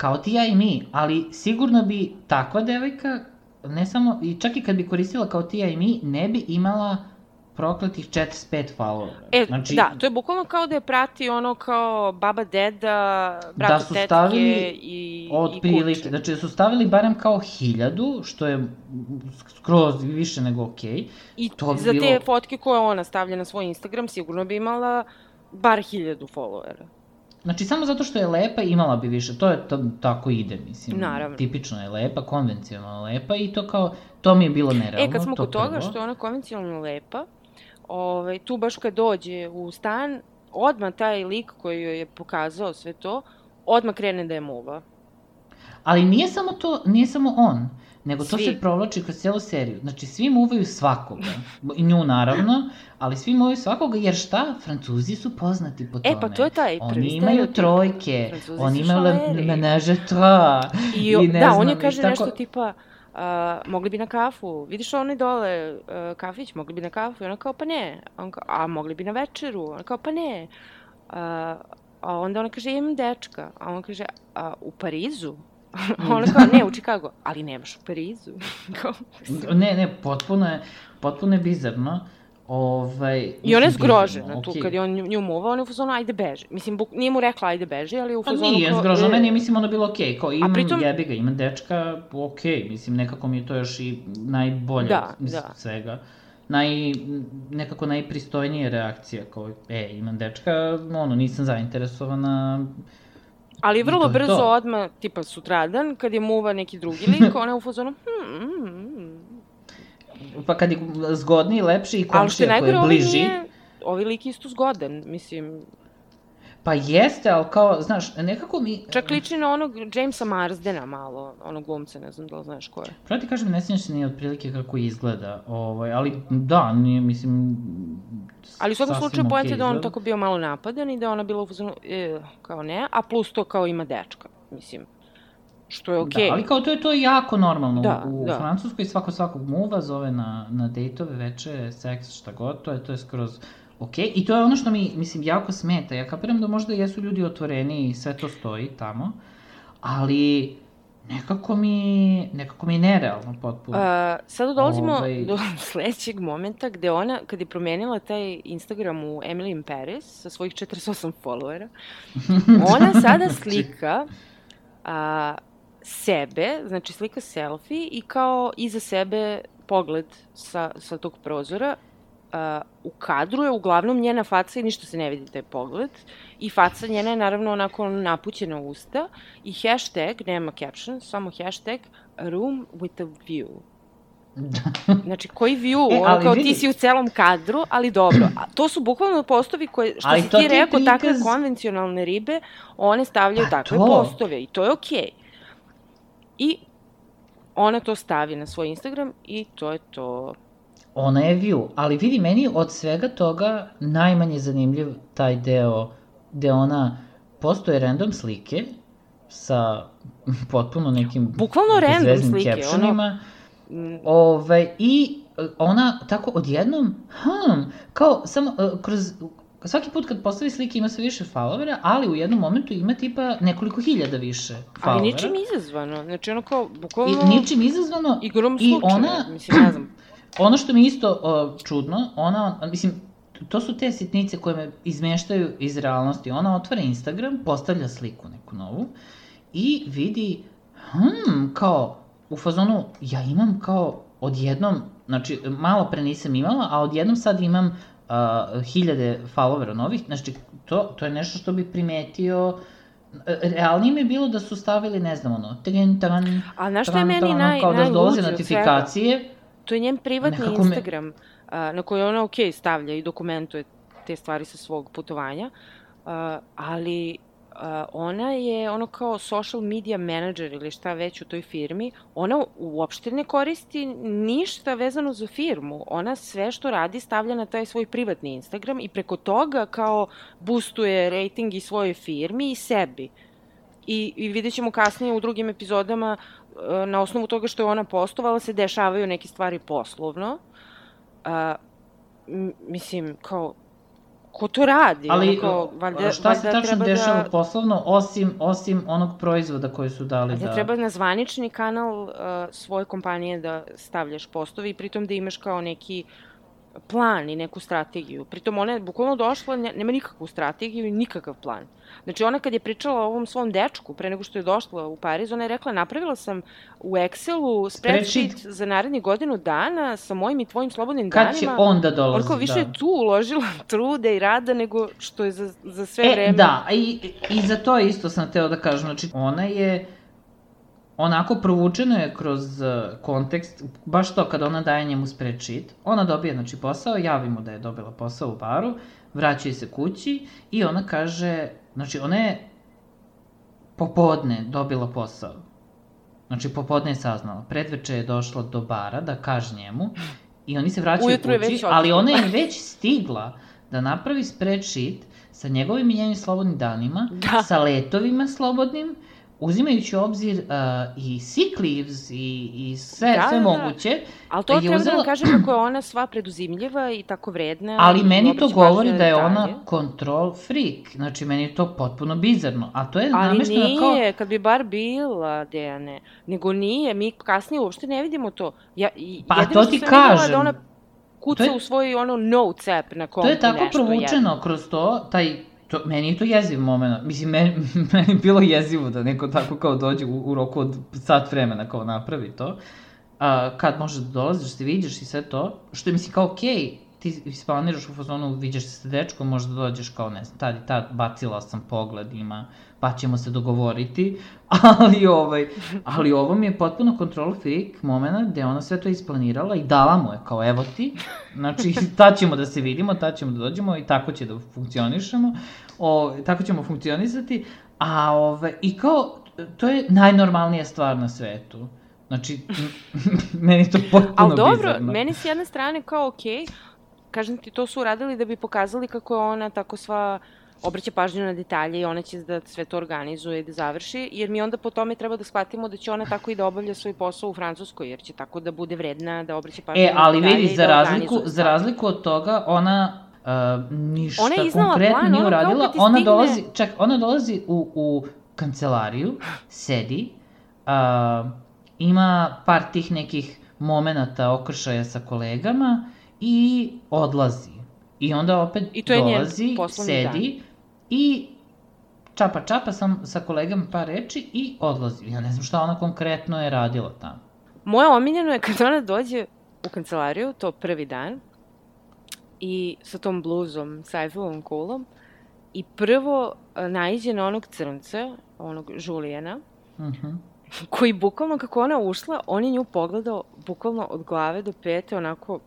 Speaker 2: Kao ti ja i mi, ali sigurno bi takva devojka, ne samo, i čak i kad bi koristila kao ti ja i mi, ne bi imala prokletih 45 followera.
Speaker 1: E,
Speaker 2: znači,
Speaker 1: da, to je bukvalno kao da je prati ono kao baba, deda, brato,
Speaker 2: Da su
Speaker 1: tetke
Speaker 2: stavili
Speaker 1: i,
Speaker 2: od
Speaker 1: i
Speaker 2: prilike,
Speaker 1: kuće.
Speaker 2: znači da su stavili barem kao hiljadu, što je skroz više nego okej.
Speaker 1: I
Speaker 2: to bi
Speaker 1: za te
Speaker 2: bilo-
Speaker 1: fotke koje ona stavlja na svoj Instagram sigurno bi imala bar hiljadu followera.
Speaker 2: Znači, samo zato što je lepa, imala bi više. To je, to, tako ide, mislim.
Speaker 1: Naravno.
Speaker 2: Tipično je lepa, konvencionalno lepa i to kao, to mi je bilo nerealno.
Speaker 1: E, kad smo
Speaker 2: to
Speaker 1: kod toga
Speaker 2: prvo.
Speaker 1: što je ona konvencionalno lepa, ovaj, tu baš kad dođe u stan, odmah taj lik koji joj je pokazao sve to, odmah krene da je muva.
Speaker 2: Ali nije samo to, nije samo on, nego to
Speaker 1: Svi.
Speaker 2: se provlači kroz celu seriju. Znači, svi muvaju svakoga. I nju naravno, ali svi muvaju svakoga, jer šta? Francuzi su poznati po tome.
Speaker 1: E, pa to je taj prvi
Speaker 2: Oni imaju trojke,
Speaker 1: Francuzi
Speaker 2: oni imaju le, menage trois.
Speaker 1: I,
Speaker 2: I ne
Speaker 1: da,
Speaker 2: znam,
Speaker 1: on je kaže
Speaker 2: tako-
Speaker 1: nešto tipa, a, mogli bi na kafu, vidiš onaj dole a, kafić, mogli bi na kafu, i ona kao, pa ne, on kao, a mogli bi na večeru, ona kao, pa ne, a, a onda ona kaže, imam dečka, a on kaže, a u Parizu? [laughs] ona kao, ne, u Čikagu, ali nemaš u Parizu. [laughs] kao,
Speaker 2: Ne, ne, potpuno je, potpuno je bizarno. Ovaj,
Speaker 1: I ona je
Speaker 2: mislim,
Speaker 1: zgrožena
Speaker 2: bizarno,
Speaker 1: tu, kad je on nju, nju muvao, on je u fazonu, ajde beži. Mislim, buk, nije mu rekla, ajde beži, ali je u
Speaker 2: Pa
Speaker 1: fazonu
Speaker 2: nije
Speaker 1: kao,
Speaker 2: zgroženo,
Speaker 1: e.
Speaker 2: meni je mislim ono bilo okej, kao imam
Speaker 1: pritom-
Speaker 2: jebi ga, imam dečka, okej, mislim nekako mi je to još i najbolje
Speaker 1: Da,
Speaker 2: iz
Speaker 1: da.
Speaker 2: svega. Naj, nekako najpristojnija reakcija, kao, e, imam dečka, ono, nisam zainteresovana,
Speaker 1: Ali vrlo
Speaker 2: to
Speaker 1: brzo
Speaker 2: to.
Speaker 1: odmah, tipa sutradan, kad je muva neki drugi lik, ona je u fazonu, hmm, hmm, hmm.
Speaker 2: pa kad je zgodniji, lepši i komšija koji je bliži,
Speaker 1: nije, ovaj lik isto zgodan, mislim,
Speaker 2: pa jeste, ali kao, znaš, nekako mi...
Speaker 1: čak liči na onog Jamesa Marsdena malo, onog glumca, ne znam da li znaš ko je.
Speaker 2: Pravo ti kažem, ne sjećam se ni otprilike kako izgleda, ovaj, ali da, nije, mislim...
Speaker 1: Ali u svakom slučaju
Speaker 2: okej
Speaker 1: je da on tako bio malo napadan i da ona bila u fazonu, e, kao ne, a plus to kao ima dečka, mislim, što je okej.
Speaker 2: Da, ali kao to je to jako normalno.
Speaker 1: Da,
Speaker 2: u
Speaker 1: da.
Speaker 2: Francuskoj svako svakog muva zove na, na dejtove, veče, seks, šta god, to je, to je skroz ok. I to je ono što mi, mislim, jako smeta. Ja kapiram da možda jesu ljudi otvoreni i sve to stoji tamo, ali nekako mi, nekako mi je nerealno potpuno.
Speaker 1: Uh, sada dolazimo
Speaker 2: Ovaj-
Speaker 1: do [laughs] sledećeg momenta gde ona, kad je promenila taj Instagram u Emily in Paris sa svojih 48 followera, [laughs] ona sada slika a, sebe, znači slika selfie i kao iza sebe pogled sa, sa tog prozora Uh, u kadru je uglavnom njena faca i ništa se ne vidi taj pogled. I faca njena je naravno onako napućena usta i hashtag, nema caption, samo hashtag room with a view. [laughs] znači, koji view, e, ono kao vidi. ti si u celom kadru, ali dobro. A to su bukvalno postovi koje, što ali si ti rekao, prikaz... takve konvencionalne ribe, one stavljaju A takve to. postove i to je okej. Okay. I ona to stavi na svoj Instagram i to je to.
Speaker 2: Ona je view, ali vidi, meni od svega toga najmanje zanimljiv taj deo gde ona postoje random slike sa potpuno nekim
Speaker 1: bukvalno random slike
Speaker 2: captionima, ono Ove, ovaj, I ona tako odjednom, hm, kao samo uh, kroz svaki put kad postavi slike ima sve više followera, ali u jednom momentu ima tipa nekoliko hiljada više followera. Ali
Speaker 1: ničim izazvano, znači ono kao, bukvalno...
Speaker 2: I, ničim izazvano.
Speaker 1: Igrom slučaja, i ona, mislim, ne znam.
Speaker 2: Ono što mi isto uh, čudno, ona, mislim, to su te sitnice koje me izmeštaju iz realnosti. Ona otvara Instagram, postavlja sliku neku novu i vidi, hm, kao, u fazonu, ja imam kao odjednom, znači malo pre nisam imala, a odjednom sad imam uh, hiljade followera novih, znači to, to je nešto što bi primetio realnije mi je bilo da su stavili, ne znam, ono, tren, tan,
Speaker 1: A znaš što je meni naj, kao
Speaker 2: da dolaze notifikacije.
Speaker 1: To je njen privatni Instagram, me... uh, na koji ona, ok, stavlja i dokumentuje te stvari sa svog putovanja, uh, ali ona je ono kao social media manager ili šta već u toj firmi, ona uopšte ne koristi ništa vezano za firmu. Ona sve što radi stavlja na taj svoj privatni Instagram i preko toga kao boostuje rating i svojoj firmi i sebi. I, i vidjet ćemo kasnije u drugim epizodama na osnovu toga što je ona postovala se dešavaju neke stvari poslovno. Uh, mislim, kao, ko to radi?
Speaker 2: Ali onako, valjda, šta se tačno da- dešava da... poslovno, osim, osim onog proizvoda koji su dali
Speaker 1: da... treba na zvanični kanal uh, svoje kompanije da stavljaš postove i pritom da imaš kao neki plan i neku strategiju. Pritom ona je bukvalno došla, nema nikakvu strategiju i nikakav plan. Znači ona kad je pričala o ovom svom dečku pre nego što je došla u Pariz, ona je rekla napravila sam u Excelu spreadsheet za narednih godinu dana sa mojim i tvojim slobodnim
Speaker 2: kad
Speaker 1: danima.
Speaker 2: Kad će on da dolazi,
Speaker 1: Orko više da. tu uložila [laughs] trude i rada nego što je za, za sve e, vreme.
Speaker 2: Da, i, i za to isto sam teo da kažem. Znači ona je onako provučeno je kroz uh, kontekst, baš to kada ona daje njemu spreadsheet, ona dobije znači posao, javimo da je dobila posao u baru, vraćaju se kući i ona kaže, znači ona je popodne dobila posao. Znači popodne je saznala, predveče je došla do bara da kaže njemu i oni se vraćaju Ujutru kući, ali ona je već stigla da napravi spreadsheet sa njegovim i njenim slobodnim danima, da. sa letovima slobodnim, uzimajući obzir uh, i sick leaves i, i sve, da, sve da, da. moguće.
Speaker 1: Ali to treba uzela... da vam kažem kako je ona sva preduzimljiva i tako vredna.
Speaker 2: Ali meni to govori da je ona control freak. Znači, meni je to potpuno bizarno. A to je
Speaker 1: Ali
Speaker 2: namešteno
Speaker 1: kao... Nije, kad bi bar bila, Dejane. Nego nije, mi kasnije uopšte ne vidimo to. Ja,
Speaker 2: pa to ti kažem. Da ona
Speaker 1: kuca je, u svoj ono notes app na kompu
Speaker 2: To je tako provučeno je. kroz to, taj to, meni je to jeziv moment. Mislim, meni, [laughs] meni je bilo jezivo da neko tako kao dođe u, u roku od sat vremena kao napravi to. A, kad možeš da dolaziš, se vidiš i sve to, što je mislim kao okej, okay, ti isplaniraš u fazonu, vidiš se sa dečkom, možda dođeš kao, ne znam, tad i tad bacila sam pogled, ima, pa ćemo se dogovoriti, [laughs] ali, ovaj, ali ovo mi je potpuno control freak momena gde ona sve to isplanirala i dala mu je kao, evo ti, znači, [laughs] tad ćemo da se vidimo, tad ćemo da dođemo i tako će da funkcionišemo, o, tako ćemo funkcionisati, a ovaj, i kao, to je najnormalnija stvar na svetu. Znači, [laughs] meni to potpuno bizarno. Ali dobro, bizarno.
Speaker 1: meni s jedne strane kao okej, okay, kažem ti, to su uradili da bi pokazali kako je ona tako sva obraća pažnju na detalje i ona će da sve to organizuje i da završi, jer mi onda po tome treba da shvatimo da će ona tako i da obavlja svoj posao u Francuskoj, jer će tako da bude vredna, da obraća pažnju
Speaker 2: e, na detalje vidi, i da za razliku, za razliku od toga, ona uh, ništa ona konkretno plan, nije uradila. Ona, ona dolazi, čak, ona dolazi u, u kancelariju, sedi, uh, ima par tih nekih momenata okršaja sa kolegama, i odlazi. I onda opet I to je dolazi, sedi dan. i čapa čapa sam sa kolegama par reči i odlazi. Ja ne znam šta ona konkretno je radila tamo.
Speaker 1: Moje omiljeno je kad ona dođe u kancelariju, to prvi dan, i sa tom bluzom, sa Eiffelovom kulom i prvo e, naiđe na onog crnca, onog Julijana,
Speaker 2: Uh -huh.
Speaker 1: koji bukvalno kako ona ušla, on je nju pogledao bukvalno od glave do pete onako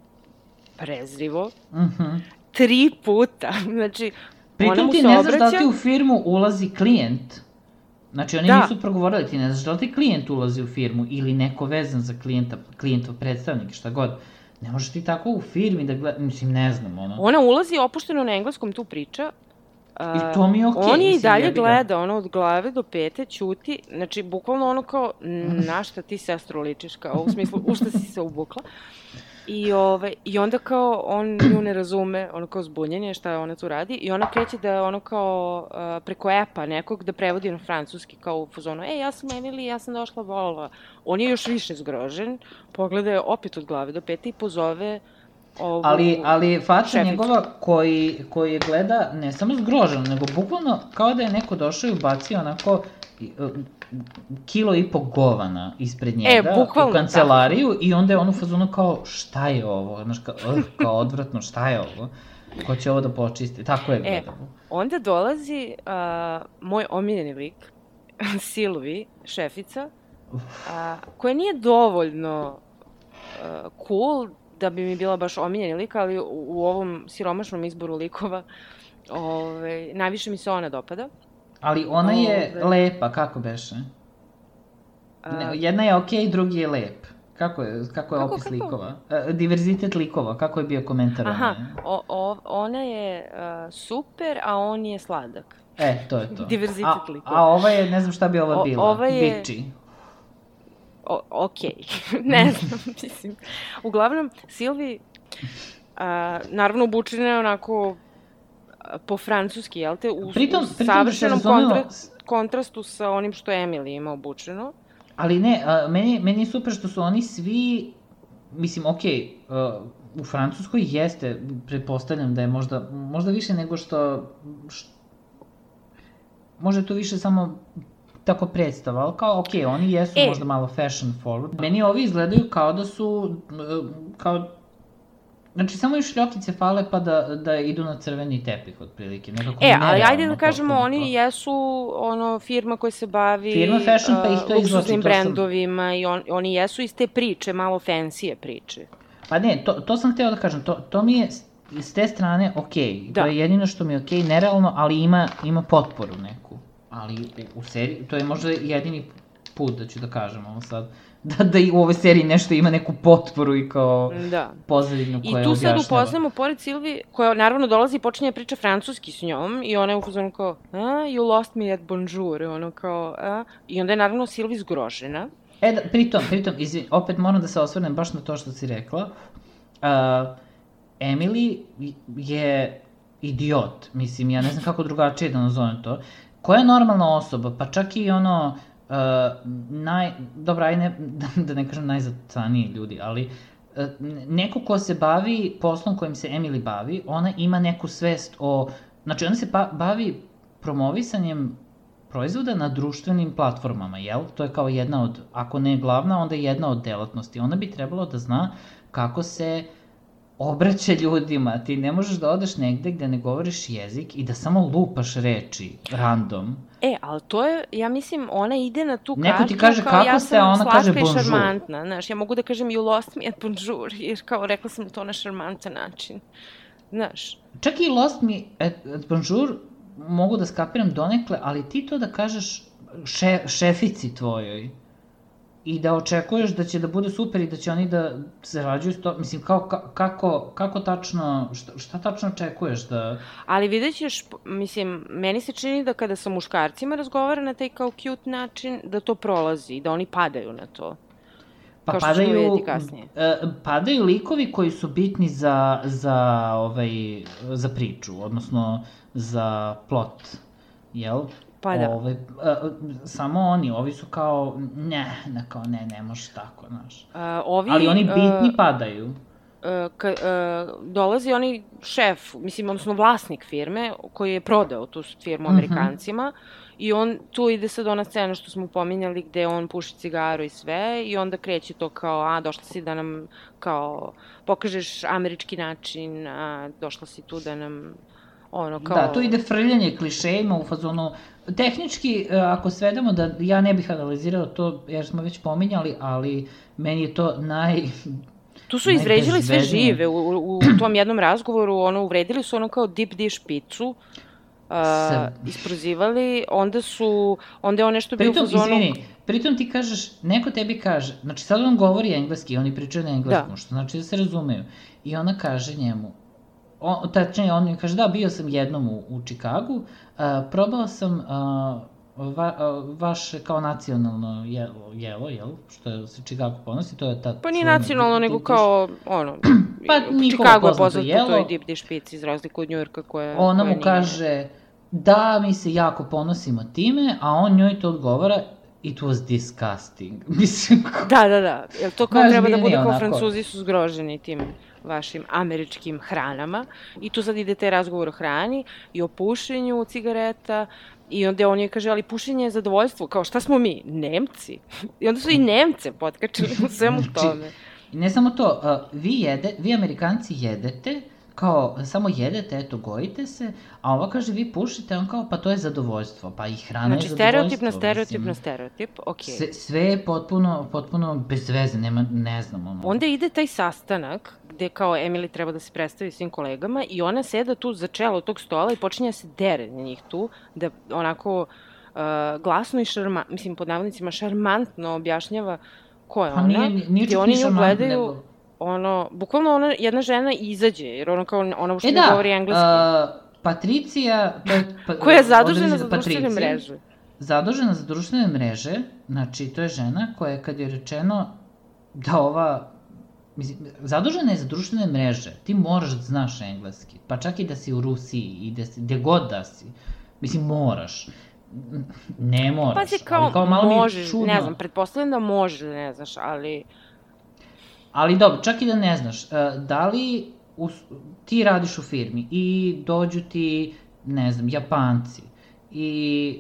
Speaker 1: prezrivo.
Speaker 2: Uh -huh.
Speaker 1: Tri puta. [laughs] Znači,
Speaker 2: Pritom ti ne znaš da ti u firmu ulazi klijent. Znači, oni
Speaker 1: Da.
Speaker 2: nisu progovorili, ti ne znaš da li ti klijent ulazi u firmu ili neko vezan za klijenta, klijentov predstavnik, šta god. Ne možeš ti tako u firmi da gleda, mislim, ne znam, ono.
Speaker 1: Ona ulazi opušteno na engleskom, tu priča.
Speaker 2: I to mi je okej,
Speaker 1: On je i dalje
Speaker 2: jebi ga.
Speaker 1: gleda, ono, od glave do pete, ćuti. Znači, bukvalno ono kao, [laughs] na šta ti sestro ličiš, kao, u smislu, u šta si se ubukla. I, ove, I onda kao, on nju ne razume, ono kao zbunjen je šta ona tu radi. I ona kreće da, ono kao, a, preko epa nekog, da prevodi na francuski, kao u fazonu, e, ja sam Emily, ja sam došla, volala. On je još više zgrožen, pogleda je opet od glave do pete i pozove ovu
Speaker 2: Ali, ali faca njegova koji, koji je gleda ne samo zgroženo, nego bukvalno kao da je neko došao i ubacio onako kilo i po govana ispred njega
Speaker 1: bukvalno,
Speaker 2: u kancelariju i onda je on u fazonu kao šta je ovo, znaš kao, "Ugh, kao odvratno šta je ovo, ko će ovo da počisti, tako je
Speaker 1: E,
Speaker 2: gledao.
Speaker 1: onda dolazi a, moj omiljeni lik, [laughs] Silvi, šefica, a, koja nije dovoljno a, cool da bi mi bila baš omiljeni lik, ali u, u ovom siromašnom izboru likova ove, najviše mi se ona dopada.
Speaker 2: Ali ona je
Speaker 1: Ove.
Speaker 2: lepa, kako beše? Ne, jedna je okej, drugi je lep. Kako je, kako je
Speaker 1: Kako,
Speaker 2: opis
Speaker 1: kako?
Speaker 2: likova? E, diverzitet likova, kako je bio komentar?
Speaker 1: Aha, o, o, ona je a, super, a on je sladak.
Speaker 2: E, to je to.
Speaker 1: Diverzitet
Speaker 2: a,
Speaker 1: likova.
Speaker 2: A ova je, ne znam šta bi ova
Speaker 1: O-
Speaker 2: bila.
Speaker 1: ova je-
Speaker 2: Biči.
Speaker 1: O, okej, [laughs] ne znam, mislim. Uglavnom, Silvi, a, naravno, obučena je onako po francuski, jel te? U,
Speaker 2: Pritom-
Speaker 1: u
Speaker 2: pritom
Speaker 1: savršenom
Speaker 2: se razumemo-
Speaker 1: kontra, kontrastu sa onim što Emily ima obučeno.
Speaker 2: Ali ne, a, meni, meni je super što su oni svi, mislim, okej, a, u Francuskoj jeste, pretpostavljam da je možda, možda više nego što, š, možda je to više samo tako predstava, ali kao, okej, oni jesu
Speaker 1: E.
Speaker 2: možda malo fashion forward. Meni ovi izgledaju kao da su, e, kao, Znači, samo još šljokice fale pa da, da idu na crveni tepih, otprilike. Nekako
Speaker 1: E, ali ajde da kažemo, oni
Speaker 2: to.
Speaker 1: jesu ono firma koja se bavi
Speaker 2: Firma fashion, pa ih to izvlači,
Speaker 1: luksuznim
Speaker 2: to sam-
Speaker 1: brendovima i on, oni jesu iz te priče, malo fancy priče.
Speaker 2: Pa ne, to, to sam hteo da kažem, to, to mi je s- te strane okej,
Speaker 1: Da.
Speaker 2: to je jedino što mi je okej, nerealno, ali ima, ima potporu neku. Ali u seriji, to je možda jedini put da ću da kažem ovo sad, [laughs] da, da i u ovoj seriji nešto ima neku potporu i kao
Speaker 1: Da.
Speaker 2: pozadinu
Speaker 1: I
Speaker 2: koja
Speaker 1: tu sad upoznamo, pored Silvi, koja naravno dolazi i počinje da priča francuski s njom, i ona je u fazonu kao, a, you lost me at bonjour, ono kao, a, i onda je naravno Silvi zgrožena.
Speaker 2: E, da, pritom, pritom, izvin, opet moram da se osvrnem baš na to što si rekla. Uh, Emily je idiot, mislim, ja ne znam kako drugačije da nazovem to. Koja je normalna osoba, pa čak i ono, uh, naj, dobra, aj ne, [laughs] da ne kažem najzacaniji ljudi, ali uh, neko ko se bavi poslom kojim se Emily bavi, ona ima neku svest o, znači ona se pa, bavi promovisanjem proizvoda na društvenim platformama, jel? To je kao jedna od, ako ne glavna, onda jedna od delatnosti. Ona bi trebalo da zna kako se obraća ljudima. Ti ne možeš da odeš negde gde ne govoriš jezik i da samo lupaš reči, random.
Speaker 1: E, ali to je, ja mislim, ona ide na tu
Speaker 2: Neko
Speaker 1: kartu
Speaker 2: ti kaže
Speaker 1: kao
Speaker 2: kako
Speaker 1: ja
Speaker 2: a ona kaže
Speaker 1: slatka i
Speaker 2: bonjour.
Speaker 1: šarmantna, znaš, ja mogu da kažem you lost me at bonjour, [laughs] jer kao rekla sam to na šarmantan način, znaš.
Speaker 2: Čak i Lost Me at, at Bonjour mogu da skapiram donekle, ali ti to da kažeš še, šefici tvojoj i da očekuješ da će da bude super i da će oni da zarađuju to, mislim, kao, ka, kako, kako tačno, šta, šta tačno očekuješ da...
Speaker 1: Ali vidjet ćeš, p- mislim, meni se čini da kada sa muškarcima razgovara na taj kao cute način, da to prolazi, da oni padaju na to.
Speaker 2: Pa
Speaker 1: Kao
Speaker 2: padaju, e, padaju likovi koji su bitni za, za, ovaj, za priču, odnosno za plot, jel?
Speaker 1: Pa da.
Speaker 2: Ove, e, samo oni, ovi su kao, ne, ne, kao, ne, ne može tako, znaš.
Speaker 1: Uh, ovi,
Speaker 2: Ali oni bitni
Speaker 1: uh,
Speaker 2: padaju.
Speaker 1: uh, ka, uh, dolazi oni šef, mislim, odnosno vlasnik firme, koji je prodao tu firmu
Speaker 2: Mhm.
Speaker 1: Amerikancima I on, tu ide sad ona scena što smo pominjali gde on puši cigaru i sve i onda kreće to kao, a došla si da nam kao pokažeš američki način, a došla si tu da nam ono kao...
Speaker 2: Da, tu ide frljanje klišejima u fazonu... Tehnički, e, ako svedemo da ja ne bih analizirao to, jer smo već pominjali, ali meni je to naj...
Speaker 1: Tu su izvređali sve žive u, u, [clears throat] tom jednom razgovoru, ono, uvredili su ono kao deep dish picu, uh, isprozivali, onda su, onda je on nešto bio u fazonu...
Speaker 2: Izvini, pritom ti kažeš, neko tebi kaže, znači sad on govori engleski, oni pričaju na engleskom, da. što znači da se razumeju. I ona kaže njemu, on, tačnije, on mi kaže, da, bio sam jednom u, u Čikagu, uh, probao sam uh, va, uh, vaše kao nacionalno jelo, jelo, jel, što se Chicago ponosi, to je ta...
Speaker 1: Pa nije nacionalno, nego kao, ono, [clears throat] pa, Chicago je poznat po toj deep dish pizza, iz razliku od Njujorka koja...
Speaker 2: Ona koja mu kaže, da, mi se jako ponosimo time, a on njoj to odgovara, it was disgusting. [laughs] Mislim,
Speaker 1: da, da, da. Jel to kao treba da bude kao francuzi su zgroženi tim vašim američkim hranama i tu sad ide taj razgovor o hrani i o pušenju cigareta i onda on je kaže, ali pušenje je zadovoljstvo, kao šta smo mi, Nemci? I onda su i Nemce potkačili u svemu znači, tome.
Speaker 2: Ne samo to, vi, jede, vi Amerikanci jedete, kao, samo jedete, eto, gojite se, a ova kaže, vi pušite, on kao, pa to je zadovoljstvo, pa i hrana znači, je zadovoljstvo.
Speaker 1: Znači, stereotip na stereotip mislim, na stereotip, okej.
Speaker 2: Okay. Sve, sve je potpuno, potpuno bez veze, nema, ne znam, ono.
Speaker 1: Onda ide taj sastanak, gde kao Emily treba da se predstavi svim kolegama i ona seda tu za čelo tog stola i počinje da se dere na njih tu, da onako uh, glasno i šarma, mislim, pod navodnicima, šarmantno objašnjava ko je pa ona. Nije, nije, nije gde oni nju gledaju, nego... ono, bukvalno ona, jedna žena izađe, jer ona kao, ona uopšte e,
Speaker 2: da,
Speaker 1: ne govori engleski.
Speaker 2: Uh, Patricija, je, pa, [laughs]
Speaker 1: koja je zadužena za društvene mreže.
Speaker 2: Zadužena za društvene mreže, znači to je žena koja je kad je rečeno da ova Mislim, zadužena je za društvene mreže. Ti moraš da znaš engleski. Pa čak i da si u Rusiji i da si, gde god da si. Mislim, moraš. Ne moraš.
Speaker 1: Pa si kao, ali kao malo možeš, čudno. ne znam, pretpostavljam da možeš da ne znaš, ali...
Speaker 2: Ali dobro, čak i da ne znaš, e, da li u, ti radiš u firmi i dođu ti, ne znam, Japanci i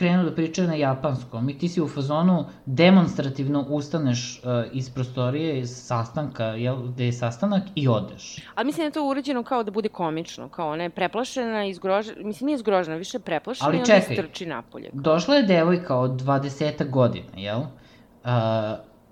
Speaker 2: krenu da pričaju na japanskom i ti si u fazonu demonstrativno ustaneš uh, iz prostorije, iz sastanka, jel, gde je sastanak i odeš.
Speaker 1: Ali mislim da je to urađeno kao da bude komično, kao ona je preplašena, izgrožena, mislim nije izgrožena, više preplašena Ali i onda čekaj, strči napolje.
Speaker 2: došla je devojka od 20 godina, jel? Uh,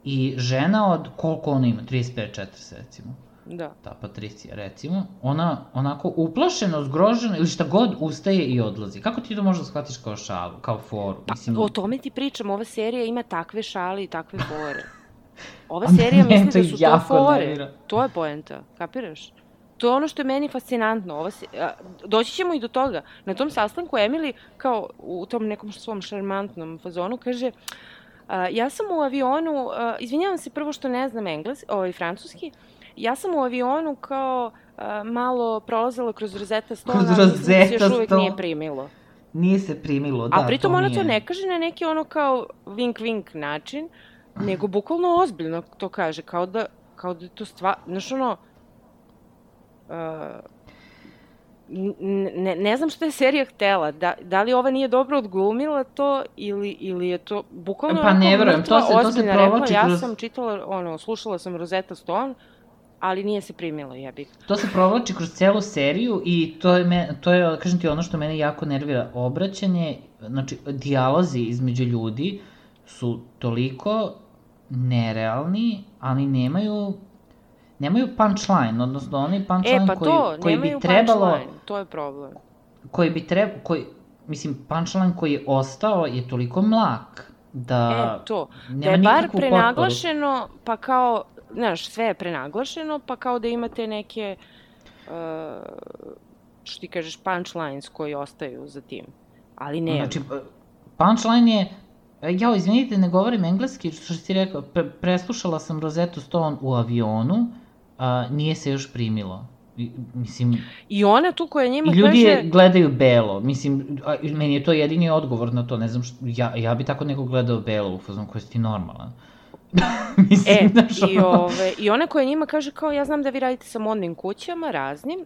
Speaker 2: I žena od koliko ona ima, 35-40 recimo
Speaker 1: da.
Speaker 2: ta Patricija recimo, ona onako uplašeno, zgrožena ili šta god ustaje i odlazi. Kako ti to možda shvatiš kao šalu, kao foru?
Speaker 1: Pa, Mislim... o tome ti pričam, ova serija ima takve šale i takve fore. [laughs] Ova serija misli da su to fore. Nervira. To je poenta, kapiraš? To je ono što je meni fascinantno. Ova se, a, doći ćemo i do toga. Na tom sastanku Emily, kao u tom nekom svom šarmantnom fazonu, kaže a, ja sam u avionu, a, izvinjavam se prvo što ne znam engles, ovaj, francuski, Ja sam u avionu kao uh, malo prolazila kroz Rosetta Stone, kroz ali se još uvek nije primilo.
Speaker 2: Nije se primilo, da.
Speaker 1: A pritom to ona nije. to ne kaže na neki ono kao vink-vink način, nego bukvalno ozbiljno to kaže, kao da, kao da je to stvar, znaš ono, uh, ne, ne znam šta je serija htela, da, da li ova nije dobro odglumila to ili, ili je to bukvalno
Speaker 2: pa ne verujem, to se, to se provlači
Speaker 1: kroz... Ja sam čitala, ono, slušala sam Rosetta Stone, ali nije se primilo, bih.
Speaker 2: To se provlači kroz celu seriju i to je, me, to je, kažem ti, ono što mene jako nervira. Obraćanje, znači, dijalozi između ljudi su toliko nerealni, ali nemaju nemaju punchline, odnosno oni punchline
Speaker 1: e, pa
Speaker 2: koji,
Speaker 1: to,
Speaker 2: koji bi trebalo...
Speaker 1: to je problem.
Speaker 2: Koji bi trebalo, koji, mislim, punchline koji je ostao je toliko mlak da...
Speaker 1: E, to. Da je bar prenaglašeno, potporu. pa kao znaš, sve je prenaglašeno, pa kao da imate neke, uh, što ti kažeš, punchlines koji ostaju za tim. Ali ne.
Speaker 2: Znači, punchline je, ja, izvinite, ne govorim engleski, što si rekao, pre, preslušala sam Rosetu Stone u avionu, a, nije se još primilo. I, mislim...
Speaker 1: I ona tu koja njima
Speaker 2: kaže... I ljudi je gledaju belo, mislim, a, meni je to jedini odgovor na to, ne znam što, ja, ja bi tako neko gledao belo u fazom koji si ti normalan. [laughs]
Speaker 1: Mislim, e, znaš, i, ove, i ona koja njima kaže kao, ja znam da vi radite sa modnim kućama, raznim,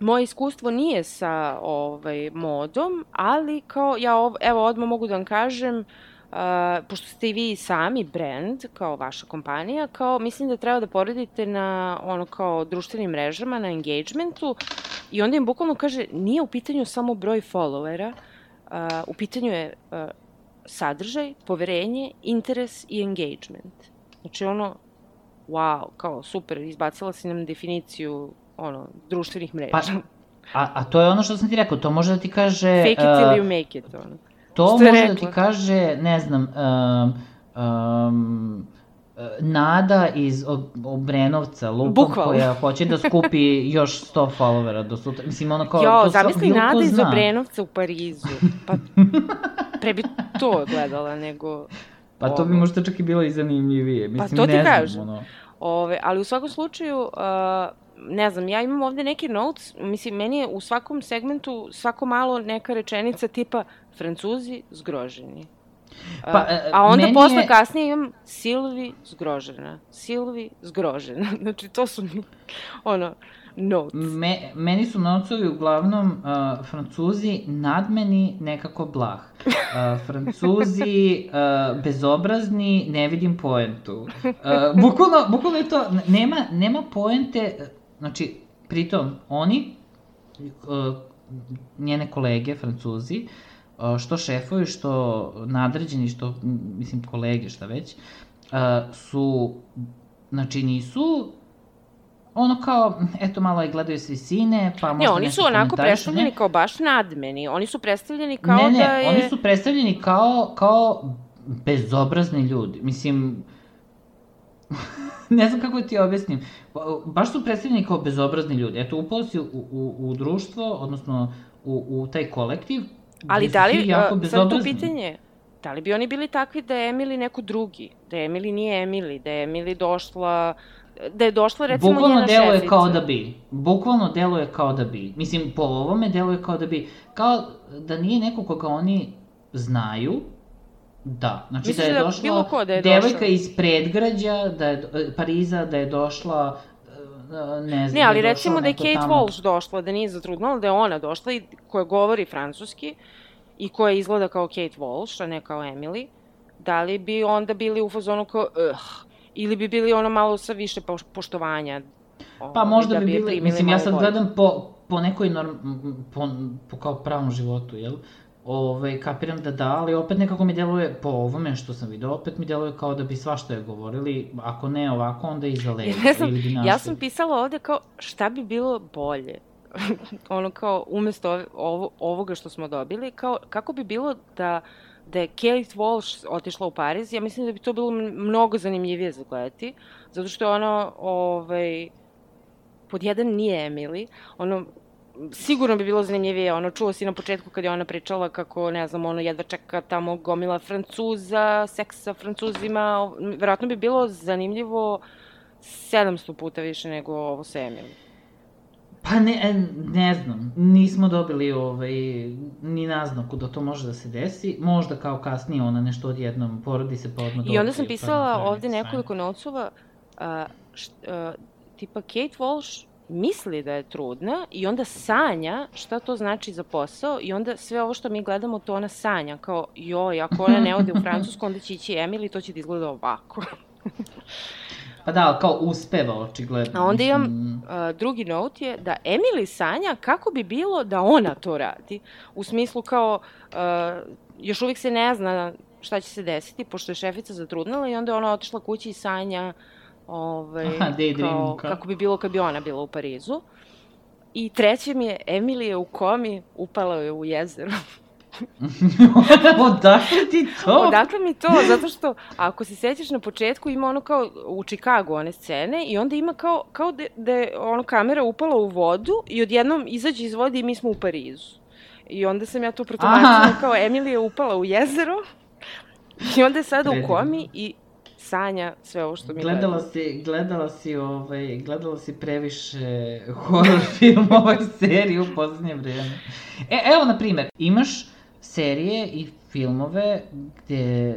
Speaker 1: moje iskustvo nije sa ovaj, modom, ali kao ja ov, evo odmah mogu da vam kažem, uh, pošto ste i vi sami brand, kao vaša kompanija, kao mislim da treba da poredite na ono kao društvenim mrežama, na engagementu. I onda im bukvalno kaže nije u pitanju samo broj followera, uh, u pitanju je uh, sadržaj, poverenje, interes i engagement. Znači ono, wow, kao super, izbacila si nam definiciju ono, društvenih mreža.
Speaker 2: Pa, a, a to je ono što sam ti rekao, to može da ti kaže...
Speaker 1: Fake it till you make it, ono.
Speaker 2: To može rekla? da ti kaže, ne znam, um, um, Nada iz Obrenovca, lupom, Bukval. koja hoće da skupi još 100 followera do sutra. Mislim, ono kao...
Speaker 1: Jo, zamisli Nada iz Obrenovca u Parizu. Pa, pre bi to gledala nego...
Speaker 2: Pa to bi možda čak i bilo i zanimljivije.
Speaker 1: Mislim, pa to ti ne znam, kažem. Ono... Ove, ali u svakom slučaju, uh, ne znam, ja imam ovde neki notes, mislim, meni je u svakom segmentu svako malo neka rečenica tipa Francuzi zgroženi. Pa, uh, a onda posle je... kasnije imam Silvi zgrožena, Silvi zgrožena. [laughs] znači, to su mi, ono, notes.
Speaker 2: Me, meni su nocovi uglavnom uh, Francuzi nadmeni nekako blah. Uh, Francuzi uh, bezobrazni, ne vidim poentu. Uh, bukvalno, bukvalno je to, nema, nema poente, znači, pritom, oni, uh, njene kolege, Francuzi, uh, što šefovi, što nadređeni, što, mislim, kolege, šta već, su, znači, nisu ono kao, eto malo je gledaju s visine, pa možda
Speaker 1: Ne, oni su onako predstavljeni ne? kao baš nadmeni. Oni su predstavljeni kao
Speaker 2: ne, ne,
Speaker 1: da je...
Speaker 2: oni su predstavljeni kao, kao bezobrazni ljudi. Mislim, [laughs] ne znam kako ti objasnim. Baš su predstavljeni kao bezobrazni ljudi. Eto, upao si u, u, u društvo, odnosno u, u taj kolektiv,
Speaker 1: Ali da li, sad tu pitanje, da li bi oni bili takvi da je Emily neko drugi? Da Emily nije Emily, da je Emily došla da je došla recimo
Speaker 2: Bukvalno
Speaker 1: njena
Speaker 2: šefica. Bukvalno kao da bi. Bukvalno deluje kao da bi. Mislim, po ovome deluje kao da bi. Kao da nije neko koga oni znaju, Da, znači Misliš da je da došla da je devojka došla? iz predgrađa, da je, Pariza, da je došla e, ne znam,
Speaker 1: ne, ali da recimo da je Kate tamo... Walsh došla, da nije zatrudnala, da je ona došla i koja govori francuski i koja izgleda kao Kate Walsh, a ne kao Emily, da li bi onda bili u fazonu kao, uh, Ili bi bili ono malo sa više poštovanja?
Speaker 2: Pa možda da bi, bi bili, mislim, ja sad gledam po, po nekoj norm, po, po kao pravom životu, jel? Ove, kapiram da da, ali opet nekako mi deluje, po ovome što sam video, opet mi deluje kao da bi svašta je govorili, ako ne ovako, onda iza leđa. [laughs] Ja,
Speaker 1: sam, ili ja sam pisala ovde kao šta bi bilo bolje, [laughs] ono kao umesto ovo, ovoga što smo dobili, kao kako bi bilo da da je Kate Walsh otišla u Pariz, ja mislim da bi to bilo mnogo zanimljivije za gledati, zato što ono, ovaj, pod jedan nije Emily, ono, sigurno bi bilo zanimljivije, ono, čuo si na početku kad je ona pričala kako, ne znam, ono, jedva čeka tamo gomila Francuza, seks sa Francuzima, verovatno bi bilo zanimljivo 700 puta više nego ovo sa Emily.
Speaker 2: Pa ne, e, ne znam, nismo dobili ovaj, ni naznaku da to može da se desi. Možda kao kasnije ona nešto odjednom porodi se pa odmah
Speaker 1: I onda sam pisala pa ovde nekoliko nocova, uh, št, uh, tipa Kate Walsh misli da je trudna i onda sanja šta to znači za posao i onda sve ovo što mi gledamo to ona sanja kao joj ako ona ne ode u Francusku onda će ići Emily to će da izgleda ovako. [laughs]
Speaker 2: Pa da, kao uspeva očigledno.
Speaker 1: A onda imam, uh, drugi note je da Emily sanja kako bi bilo da ona to radi. U smislu kao, uh, još uvijek se ne zna šta će se desiti, pošto je šefica zatrudnila i onda je ona otišla kući i sanja ovaj, Aha, kao, kako bi bilo kad bi ona bila u Parizu. I treće mi je, Emily je u komi, upala je u jezero. [laughs]
Speaker 2: Odakle ti to?
Speaker 1: Odakle mi to? Zato što, ako se sećaš na početku, ima ono kao u Čikagu one scene i onda ima kao, kao da, da je ono kamera upala u vodu i odjednom izađe iz vode i mi smo u Parizu. I onda sam ja to protumačila kao Emilija je upala u jezero i onda je sada u komi i sanja sve ovo što mi
Speaker 2: gledala gledamo. si gledala si ovaj gledala si previše [laughs] horor filmova i seriju u poslednje vreme. E evo na primer, imaš serije i filmove gde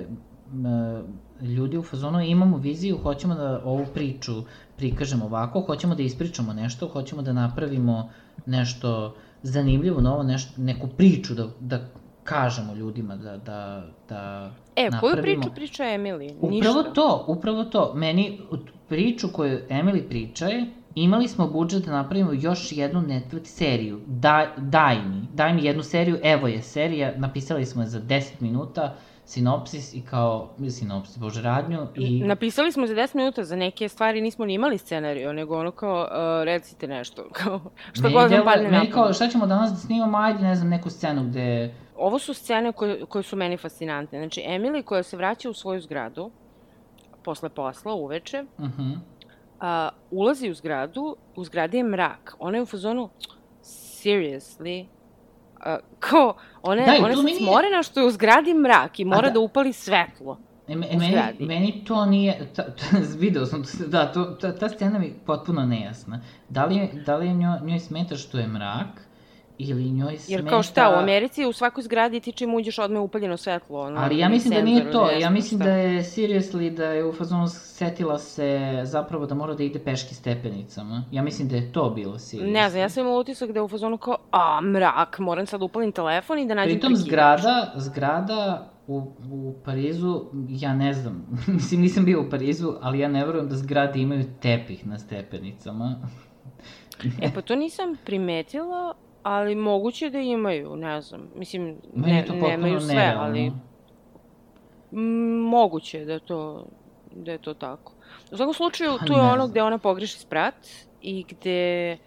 Speaker 2: m, ljudi u fazonu imamo viziju, hoćemo da ovu priču prikažemo ovako, hoćemo da ispričamo nešto, hoćemo da napravimo nešto zanimljivo, novo, nešto, neku priču da, da kažemo ljudima da, da, da
Speaker 1: E,
Speaker 2: napravimo.
Speaker 1: koju priču priča Emily?
Speaker 2: Upravo
Speaker 1: Ništa.
Speaker 2: to, upravo to. Meni priču koju Emily priča je, imali smo budžet da napravimo još jednu Netflix seriju. Da, daj mi, daj mi jednu seriju, evo je serija, napisali smo je za 10 minuta, sinopsis i kao, sinopsis, bože, radnju i...
Speaker 1: Napisali smo za 10 minuta, za neke stvari nismo ni imali scenariju, nego ono kao, uh, recite nešto, kao, [laughs]
Speaker 2: Meni
Speaker 1: god vam
Speaker 2: deluje-
Speaker 1: padne na
Speaker 2: Meni kao, šta ćemo danas da snimamo, ajde, ne znam, neku scenu gde...
Speaker 1: Ovo su scene koje, koje su meni fascinantne. Znači, Emily koja se vraća u svoju zgradu, posle posla, uveče,
Speaker 2: Uh -huh.
Speaker 1: a, ulazi u zgradu, u zgradi je mrak. Ona je u fazonu, seriously, a, kao, ona,
Speaker 2: Da,
Speaker 1: ona je
Speaker 2: meni
Speaker 1: smorena što je u zgradi mrak i mora
Speaker 2: da.
Speaker 1: da upali svetlo.
Speaker 2: E, meni, meni to nije, ta, ta, [laughs] video sam, da, to, ta, ta scena mi je potpuno nejasna. Da li, da li njoj, njoj smeta što je mrak, ili njoj smeta...
Speaker 1: Jer kao šta, u Americi u svakoj zgradi ti čim uđeš odme upaljeno svetlo. Ono,
Speaker 2: Ali ja mislim da nije to, ja mislim
Speaker 1: šta.
Speaker 2: da je seriously da je u fazonu setila se zapravo da mora da ide peški stepenicama. Ja mislim da je to bilo seriously.
Speaker 1: Ne znam, ja sam imala utisak da je u fazonu kao, a, mrak, moram sad da upalim telefon i da nađem
Speaker 2: Pritom
Speaker 1: prekidač.
Speaker 2: zgrada, zgrada u, u Parizu, ja ne znam, [laughs] mislim nisam bio u Parizu, ali ja ne verujem da zgrade imaju tepih na stepenicama.
Speaker 1: E, pa to nisam primetila, ali moguće da imaju, ne znam. Mislim, ne, nemaju sve,
Speaker 2: nerealno.
Speaker 1: ali mm, moguće da to, da je to tako. U svakom slučaju,
Speaker 2: Pa
Speaker 1: tu je ono gde ona pogreši sprat i gde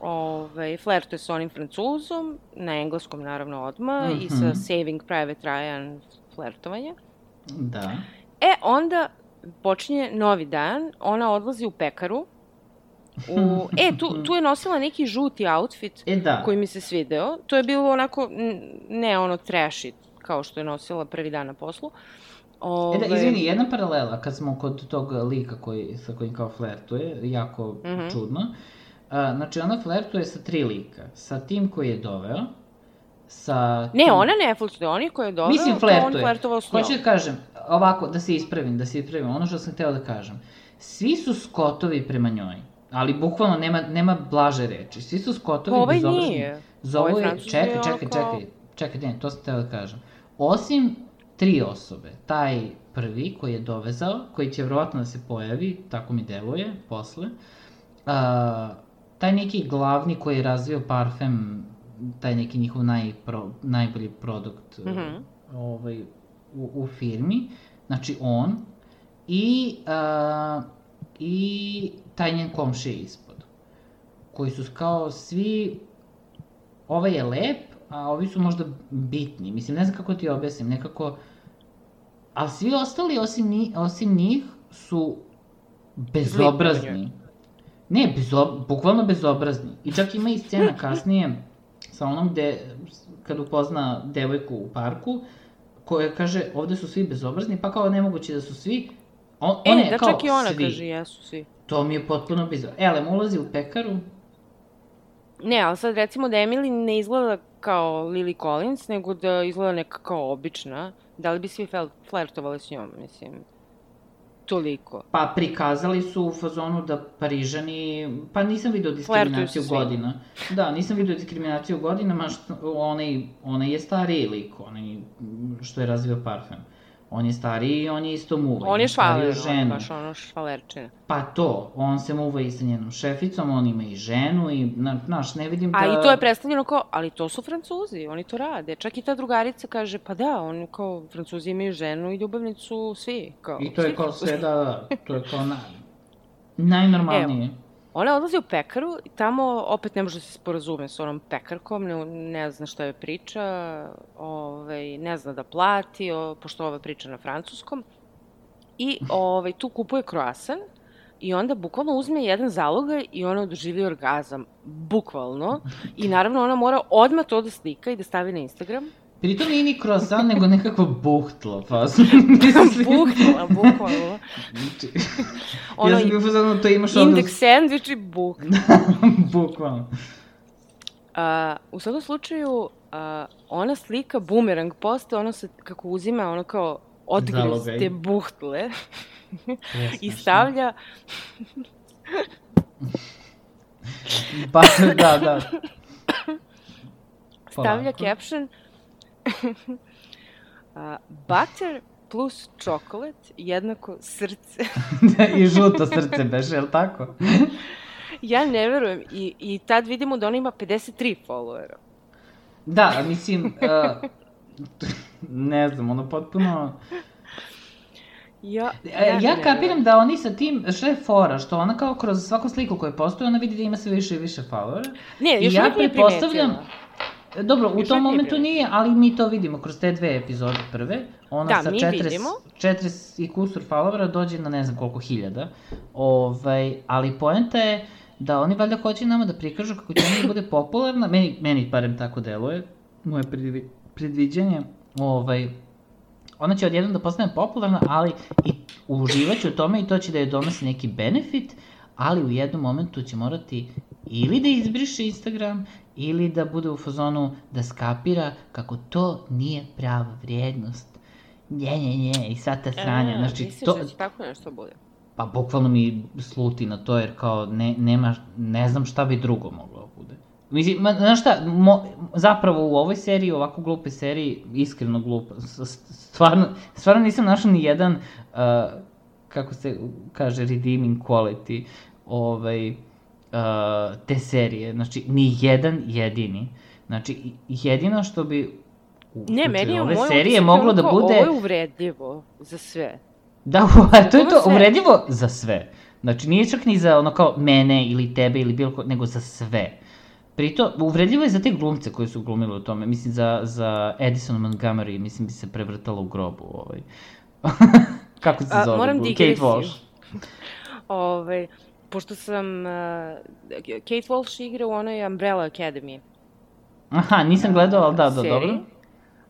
Speaker 1: ovaj, flertuje sa onim francuzom, na engleskom naravno odma, i sa
Speaker 2: Mhm.
Speaker 1: Saving Private Ryan flertovanje.
Speaker 2: Da.
Speaker 1: E, onda počinje novi dan, ona odlazi u pekaru, u... E, tu, tu je nosila neki žuti outfit
Speaker 2: E da,
Speaker 1: koji mi se svideo. To je bilo onako, ne ono trashy, kao što je nosila prvi dan na poslu. Ove...
Speaker 2: E da, izvini, jedna paralela, kad smo kod tog lika koji, sa kojim kao flertuje, jako
Speaker 1: Mhm.
Speaker 2: čudno. A, znači, ona flertuje sa tri lika. Sa tim koji je doveo, sa...
Speaker 1: Ne,
Speaker 2: tim-
Speaker 1: ona ne flertuje, oni koji je doveo,
Speaker 2: Mislim,
Speaker 1: to on
Speaker 2: flertuje.
Speaker 1: flertovao s njom.
Speaker 2: Hoću da kažem, ovako, da se ispravim, da se ispravim, ono što sam hteo da kažem. Svi su skotovi prema njoj, ali bukvalno nema, nema blaže reči. Svi su skotovi
Speaker 1: ovaj
Speaker 2: bezobrazni.
Speaker 1: nije.
Speaker 2: Zovu
Speaker 1: Ovaj
Speaker 2: je, čekaj, čekaj, čekaj, čekaj, ne, to sam teo da kažem. Osim tri osobe, taj prvi koji je dovezao, koji će vjerovatno da se pojavi, tako mi deluje, posle, a, taj neki glavni koji je razvio parfem, taj neki njihov najpro, najbolji produkt
Speaker 1: Mhm.
Speaker 2: ovaj, u, u firmi, znači on, i, a, i taj njen komšija ispod, koji su kao svi, ovaj je lep, a ovi su možda bitni, mislim, ne znam kako ti objasnim, nekako, a svi ostali osim, njih, osim njih su bezobrazni. Ne, bezo, bukvalno bezobrazni. I čak ima i scena kasnije sa onom gde, kad upozna devojku u parku, koja kaže, ovde su svi bezobrazni, pa kao nemoguće da su svi, on,
Speaker 1: E,
Speaker 2: on je
Speaker 1: da
Speaker 2: kao
Speaker 1: čak i ona
Speaker 2: svi.
Speaker 1: kaže, jesu svi.
Speaker 2: To mi je potpuno bizarno. Elem, ulazi u pekaru,
Speaker 1: Ne, ali sad recimo da Emily ne izgleda kao Lily Collins, nego da izgleda neka kao obična. Da li bi svi flertovali s njom, mislim? Toliko.
Speaker 2: pa prikazali su u fazonu da Parižani, pa nisam video diskriminaciju godina. Da, nisam video diskriminaciju godinama, što, onaj, onaj je stariji lik, onaj što je razvio parfem. On je stariji i on je isto muva.
Speaker 1: On je švaler, on je baš ono švalerčina.
Speaker 2: Pa to, on se muva i sa njenom šeficom, on ima i ženu i, na, znaš, ne vidim da...
Speaker 1: A i to je predstavljeno kao, ali to su francuzi, oni to rade. Čak i ta drugarica kaže, pa da, oni kao, francuzi imaju ženu i ljubavnicu, svi. Kao,
Speaker 2: I to je kao sve, da, da, to je kao [laughs] na... najnormalnije.
Speaker 1: Ona odlazi u pekaru i tamo opet ne može da se sporazume s onom pekarkom, ne, ne zna šta je priča, ovaj, ne zna da plati, o, pošto ova priča na francuskom. I ovaj, tu kupuje kroasan i onda bukvalno uzme jedan zalogaj i ona doživi orgazam. Bukvalno. I naravno ona mora odmah to da slika i da stavi na Instagram.
Speaker 2: Pritom nije ni croissant, nego nekakvo buhtlo, pa [laughs] [laughs]
Speaker 1: Bukvalno, bukvalno.
Speaker 2: Znači, [laughs]
Speaker 1: Ono,
Speaker 2: ja sam bio fazonu, to imaš odnos...
Speaker 1: indeks sandvič i buk.
Speaker 2: Bukvalno.
Speaker 1: A, u svakom slučaju, a, ona slika bumerang poste, ono se kako uzima, ono kao odgriz te buhtle i stavlja
Speaker 2: Butter, da, da.
Speaker 1: Stavlja
Speaker 2: Polako.
Speaker 1: caption [laughs] a, butter plus čokolat jednako srce. [laughs]
Speaker 2: I žuto srce beše, je li tako? [laughs]
Speaker 1: ja ne verujem. I, I tad vidimo da ona ima 53 followera.
Speaker 2: Da, mislim, uh, ne znam, ono potpuno...
Speaker 1: Ja,
Speaker 2: Ja, ja
Speaker 1: ne
Speaker 2: kapiram da oni sa tim, što je fora, što ona kao kroz svaku sliku koju postoji, ona vidi da ima sve više i više followera.
Speaker 1: Ne, još
Speaker 2: I ja
Speaker 1: uvijek nije
Speaker 2: pretpostavljam-
Speaker 1: primetila.
Speaker 2: Dobro, u tom momentu nije, ali mi to vidimo kroz te dve epizode prve. Ona
Speaker 1: Da,
Speaker 2: sa
Speaker 1: mi
Speaker 2: 40,
Speaker 1: vidimo.
Speaker 2: 40 i kusur followera dođe na ne znam koliko hiljada. Ovaj, ali poenta je da oni valjda hoće nama da prikažu kako će ona da bude popularna, meni, meni barem tako deluje, moje predvi, predviđanje, ovaj, ona će odjednom da postane popularna, ali i uživaće u tome i to će da je donosi neki benefit, ali u jednom momentu će morati ili da izbriše Instagram, ili da bude u fazonu da skapira kako to nije prava vrijednost. Nje, nje, nje, i sad ta sranja.
Speaker 1: E,
Speaker 2: Znači,
Speaker 1: misliš
Speaker 2: to,
Speaker 1: da će tako nešto bude?
Speaker 2: pa bukvalno mi sluti na to, jer kao ne, nema, ne znam šta bi drugo moglo da bude. Mislim, ma, znaš šta, mo, zapravo u ovoj seriji, ovako glupe seriji, iskreno glupa, stvarno, stvarno nisam našao ni jedan, uh, kako se kaže, redeeming quality, ovaj, uh, te serije, znači, ni jedan jedini. Znači, jedino što bi u
Speaker 1: Ne, meni je
Speaker 2: ove serije moglo da bude...
Speaker 1: Ovo je uvredljivo za sve.
Speaker 2: Da, [laughs] a to je to,
Speaker 1: sve.
Speaker 2: uvredljivo za sve. Znači, nije čak ni za ono kao mene ili tebe ili bilo ko, nego za sve. Pritom, uvredljivo je za te glumce koji su glumili u tome. Mislim, za, za Edison Montgomery, mislim, bi se prevrtalo u grobu. Ovaj. [laughs] Kako se
Speaker 1: A,
Speaker 2: zove?
Speaker 1: moram
Speaker 2: Kate
Speaker 1: digresiju.
Speaker 2: Walsh. [laughs]
Speaker 1: Ove, pošto sam... Uh, Kate Walsh igra u onoj Umbrella Academy.
Speaker 2: Aha, nisam gledao, ali da, da,
Speaker 1: seriji,
Speaker 2: dobro.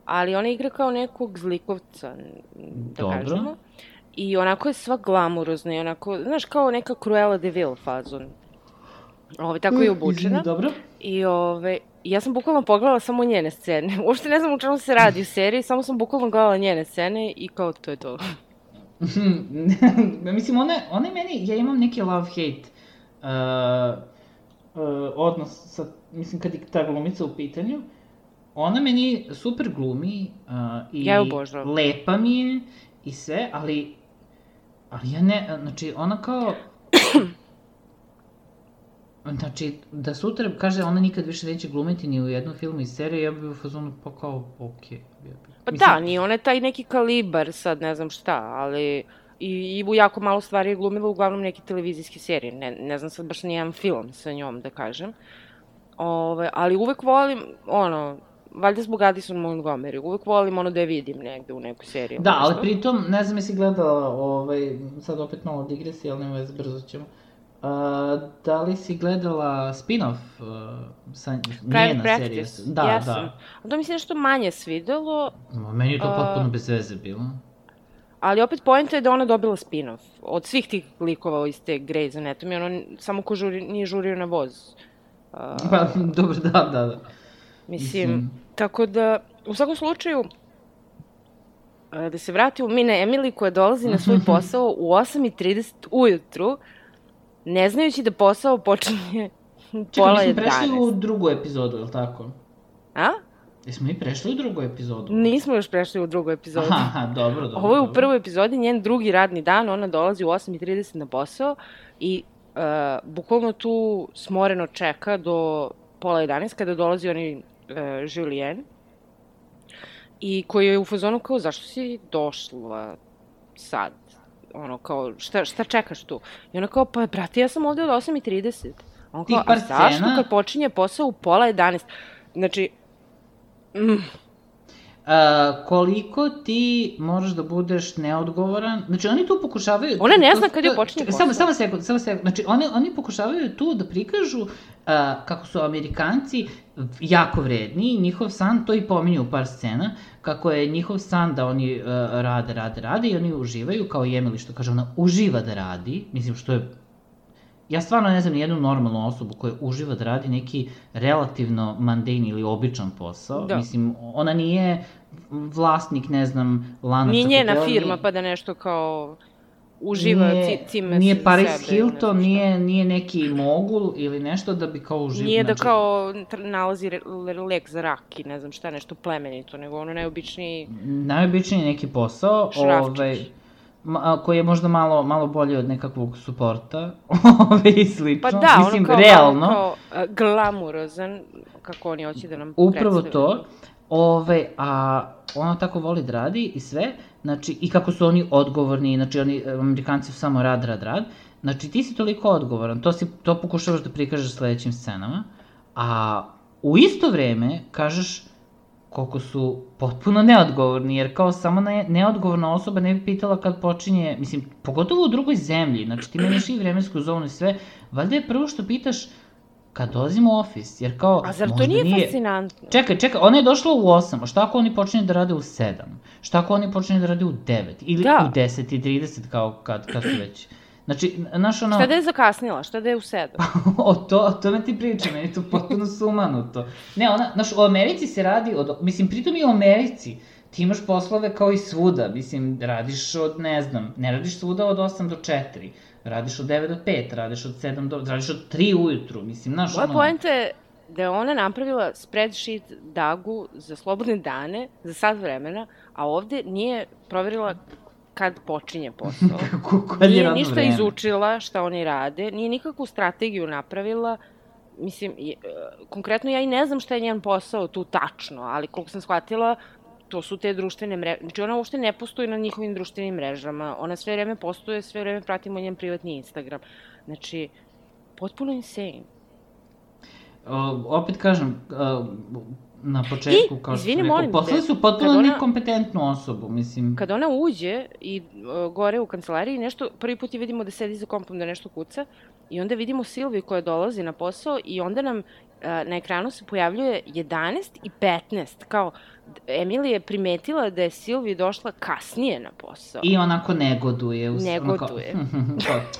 Speaker 1: Ali ona igra kao nekog zlikovca, da
Speaker 2: Dobro.
Speaker 1: kažemo. I onako je sva glamurozna i onako, znaš, kao neka Cruella de Vil fazon. Ove, tako je obučena.
Speaker 2: Dobro.
Speaker 1: I ove, ja sam bukvalno pogledala samo njene scene. [laughs] Uopšte ne znam u čemu se radi u seriji, samo sam bukvalno gledala njene scene i kao to je to. [laughs]
Speaker 2: Mislim, ona, ona meni, ja imam neki love-hate uh, uh, odnos sa, mislim, kad je ta glumica u pitanju, ona meni super glumi uh, i
Speaker 1: Ja obožavam.
Speaker 2: lepa mi je i sve, ali, ali ja ne, znači, ona kao, [clears throat] Znači, da sutra kaže ona nikad više neće glumiti ni u jednom filmu i seriji, ja bih u fazonu pa kao, okej. Okay,
Speaker 1: Pa da, nije ona taj neki kalibar, sad ne znam šta, ali i, i u jako malo stvari je glumila uglavnom neke televizijske serije. Ne, ne znam sad baš nijedan film sa njom, da kažem. Ove, ali uvek volim, ono, valjda zbog Addison Montgomery, uvek volim ono da je vidim negde u nekoj seriji.
Speaker 2: Da, ali pritom, ne znam jesi gledala, ovaj, sad opet malo digresija, ali nema veze, brzo ćemo. Uh, da li si gledala spin-off uh, sa
Speaker 1: Private
Speaker 2: njena
Speaker 1: Practice,
Speaker 2: serija? Da,
Speaker 1: jesam.
Speaker 2: da.
Speaker 1: A to mi se nešto manje svidelo,
Speaker 2: Ma, Meni je to
Speaker 1: A-
Speaker 2: potpuno bez veze bilo.
Speaker 1: ali opet pojenta je da ona dobila spin-off. Od svih tih likova iz te Grey's Anatomy, ono samo ko žuri, nije žurio na voz. Uh, [laughs]
Speaker 2: Pa, dobro, da, da, da.
Speaker 1: Mislim,
Speaker 2: Mislim-
Speaker 1: tako da, u svakom slučaju, e, da se vratimo mi na Emily koja dolazi na svoj [laughs] posao u 8.30 ujutru, ne znajući da posao počinje
Speaker 2: Čekaj,
Speaker 1: pola
Speaker 2: mi smo prešli
Speaker 1: 11.
Speaker 2: u drugu epizodu, je li tako?
Speaker 1: A?
Speaker 2: Jesmo mi prešli u drugu epizodu?
Speaker 1: Nismo još prešli u drugu epizodu.
Speaker 2: Aha, aha, dobro, dobro.
Speaker 1: Ovo je u prvoj epizodi, njen drugi radni dan, ona dolazi u 8.30 na posao i uh, bukvalno tu smoreno čeka do pola 11 kada dolazi onaj uh, Julien i koji je u fazonu kao zašto si došla sad? Ono kao šta, šta čekaš tu? I ona kao pa brate ja sam ovde od 8.30. On kao, a zašto kad počinje posao u pola 11? Znači, mm,
Speaker 2: A, koliko ti možeš da budeš neodgovoran, znači oni tu pokušavaju...
Speaker 1: Ona ne zna kad
Speaker 2: to-
Speaker 1: počinje posao.
Speaker 2: Samo, samo sekund, samo sekund, znači oni, oni pokušavaju tu da prikažu a, kako su Amerikanci jako vredni, i njihov san, to i pominju u par scena, kako je njihov san da oni uh, rade, rade, rade i oni uživaju, kao i Emily što kaže, ona uživa da radi, mislim što je Ja stvarno ne znam ni jednu normalnu osobu koja uživa da radi neki relativno mandejni ili običan posao.
Speaker 1: Da.
Speaker 2: Mislim, ona nije vlasnik, ne znam, lanaca
Speaker 1: Nije njena
Speaker 2: hotela,
Speaker 1: firma,
Speaker 2: nije-
Speaker 1: pa da nešto kao uživa,
Speaker 2: nije,
Speaker 1: ci, cime
Speaker 2: nije Paris
Speaker 1: sebe,
Speaker 2: Hilton, nije, nije neki mogul ili nešto da bi kao uživo.
Speaker 1: Nije da kao tr- nalazi re- le- lek za rak i ne znam šta, nešto plemenito, nego ono najobičniji...
Speaker 2: Najobičniji neki posao,
Speaker 1: Šrafčić.
Speaker 2: ovaj, ma, koji je možda malo, malo bolji od nekakvog suporta, [laughs] ovaj, i slično.
Speaker 1: Pa da,
Speaker 2: Mislim,
Speaker 1: ono kao,
Speaker 2: realno,
Speaker 1: kao a, glamurozan, kako oni hoće da nam
Speaker 2: upravo
Speaker 1: predstave.
Speaker 2: to, ovaj, a ona tako voli da radi i sve, znači, i kako su oni odgovorni, znači, oni, Amerikanci su samo rad, rad, rad, znači, ti si toliko odgovoran, to, si, to pokušavaš da prikažeš sledećim scenama, a u isto vreme kažeš koliko su potpuno neodgovorni, jer kao samo ne, neodgovorna osoba ne bi pitala kad počinje, mislim, pogotovo u drugoj zemlji, znači ti menjaš i vremensku zonu i sve, valjda je prvo što pitaš kad dolazimo u ofis, jer kao...
Speaker 1: A zar to
Speaker 2: možda
Speaker 1: nije, fascinantno?
Speaker 2: Čekaj, čekaj, ona je došla u 8, a šta ako oni počinju da rade u 7? Šta ako oni počinju da rade u 9? Ili
Speaker 1: Da.
Speaker 2: u 10 i 30 kao kad, kad su već... Znači, znaš ono...
Speaker 1: Šta da je zakasnila, šta da je u sedam? [laughs]
Speaker 2: o to, o tome ti pričam, meni je to potpuno sumanuto. Ne, ona, znaš, u Americi se radi od, mislim, pritom i u Americi, ti imaš poslove kao i svuda, mislim, radiš od, ne znam, ne radiš svuda od 8 do 4, radiš od 9 do 5, radiš od 7 do, radiš od 3 ujutru, mislim, znaš,
Speaker 1: Moja
Speaker 2: ono...
Speaker 1: poenta je da je ona napravila spreadsheet dagu za slobodne dane, za sat vremena, a ovde nije proverila kad počinje posao. [laughs]
Speaker 2: Kad je
Speaker 1: nije ništa
Speaker 2: vreme.
Speaker 1: izučila šta oni rade, nije nikakvu strategiju napravila, mislim, je, konkretno ja i ne znam šta je njen posao tu tačno, ali koliko sam shvatila, to su te društvene mreže. Znači ona uopšte ne postoji na njihovim društvenim mrežama. Ona sve vreme postoje, sve vreme pratimo njen privatni Instagram. Znači, potpuno insane.
Speaker 2: O, opet kažem, a, na početku,
Speaker 1: I,
Speaker 2: kao što
Speaker 1: izvini,
Speaker 2: sam rekao, poslali su potpuno
Speaker 1: kad ona-
Speaker 2: nekompetentnu osobu, mislim.
Speaker 1: Kada ona uđe i uh, gore u kancelariji, nešto, prvi put je vidimo da sedi za kompom da nešto kuca i onda vidimo Silviju koja dolazi na posao i onda nam na ekranu se pojavljuje 11 i 15, kao Emilija je primetila da je Silvi došla kasnije na posao.
Speaker 2: I onako negoduje.
Speaker 1: Negoduje. [laughs]
Speaker 2: Onako,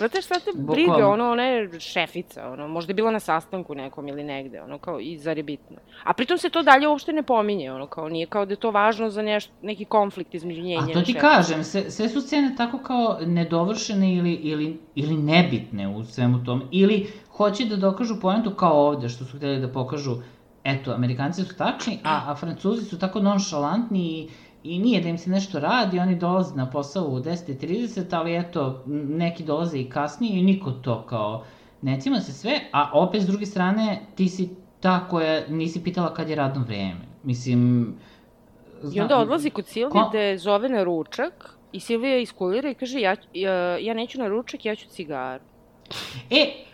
Speaker 1: Znate šta te briga,
Speaker 2: Bukvalno.
Speaker 1: ono, ona je šefica, ono, možda je bila na sastanku nekom ili negde, ono, kao, i zar je bitno. A pritom se to dalje uopšte ne pominje, ono, kao, nije kao da je to važno za neš, neki konflikt između nje i
Speaker 2: A to ti
Speaker 1: šefice.
Speaker 2: kažem, sve, sve su scene tako kao nedovršene ili, ili, ili nebitne u svemu tome. Ili hoće da dokažu poentu kao ovde, što su hteli da pokažu, eto, Amerikanci su tačni, a, a Francuzi su tako nonšalantni i, i nije da im se nešto radi, oni dolaze na posao u 10.30, ali eto, neki dolaze i kasnije i niko to kao ne cima se sve, a opet s druge strane ti si ta koja nisi pitala kad je radno vreme. Mislim,
Speaker 1: I onda odlazi kod Silvije
Speaker 2: Ko-
Speaker 1: da je zove na ručak i Silvija iskulira i kaže ja, ja, ja neću na ručak, ja ću cigaru.
Speaker 2: E,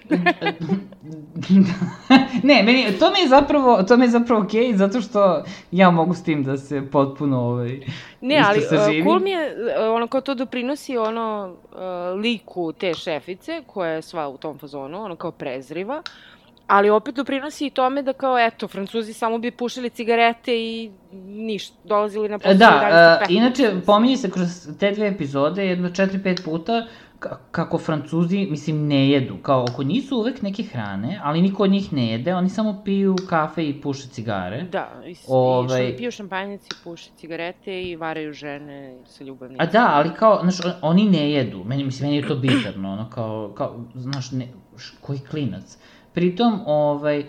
Speaker 2: ne, meni, to mi je zapravo, to mi je zapravo okej, okay, zato što ja mogu s tim da se potpuno, ovaj,
Speaker 1: Ne,
Speaker 2: isto
Speaker 1: ali uh, cool mi je, uh, ono kao to doprinosi ono uh, liku te šefice, koja je sva u tom fazonu, ono kao prezriva, ali opet doprinosi i tome da kao, eto, Francuzi samo bi pušili cigarete i ništa, dolazili na posao
Speaker 2: Da,
Speaker 1: 11
Speaker 2: uh, inače, pominje se kroz te dve epizode, jedno 4-5 puta, ka- kako Francuzi, mislim, ne jedu. Kao, oko njih su uvek neke hrane, ali niko od njih ne jede, oni samo piju kafe i puše cigare.
Speaker 1: Da, i,
Speaker 2: Ovaj-
Speaker 1: i što piju šampanjac i puše cigarete i varaju žene sa ljubavnicom.
Speaker 2: A da, ali kao, znaš, on- oni ne jedu. Meni, mislim, meni je to bizarno, ono, kao, kao znaš, ne, š, koji klinac. Pritom, ovaj,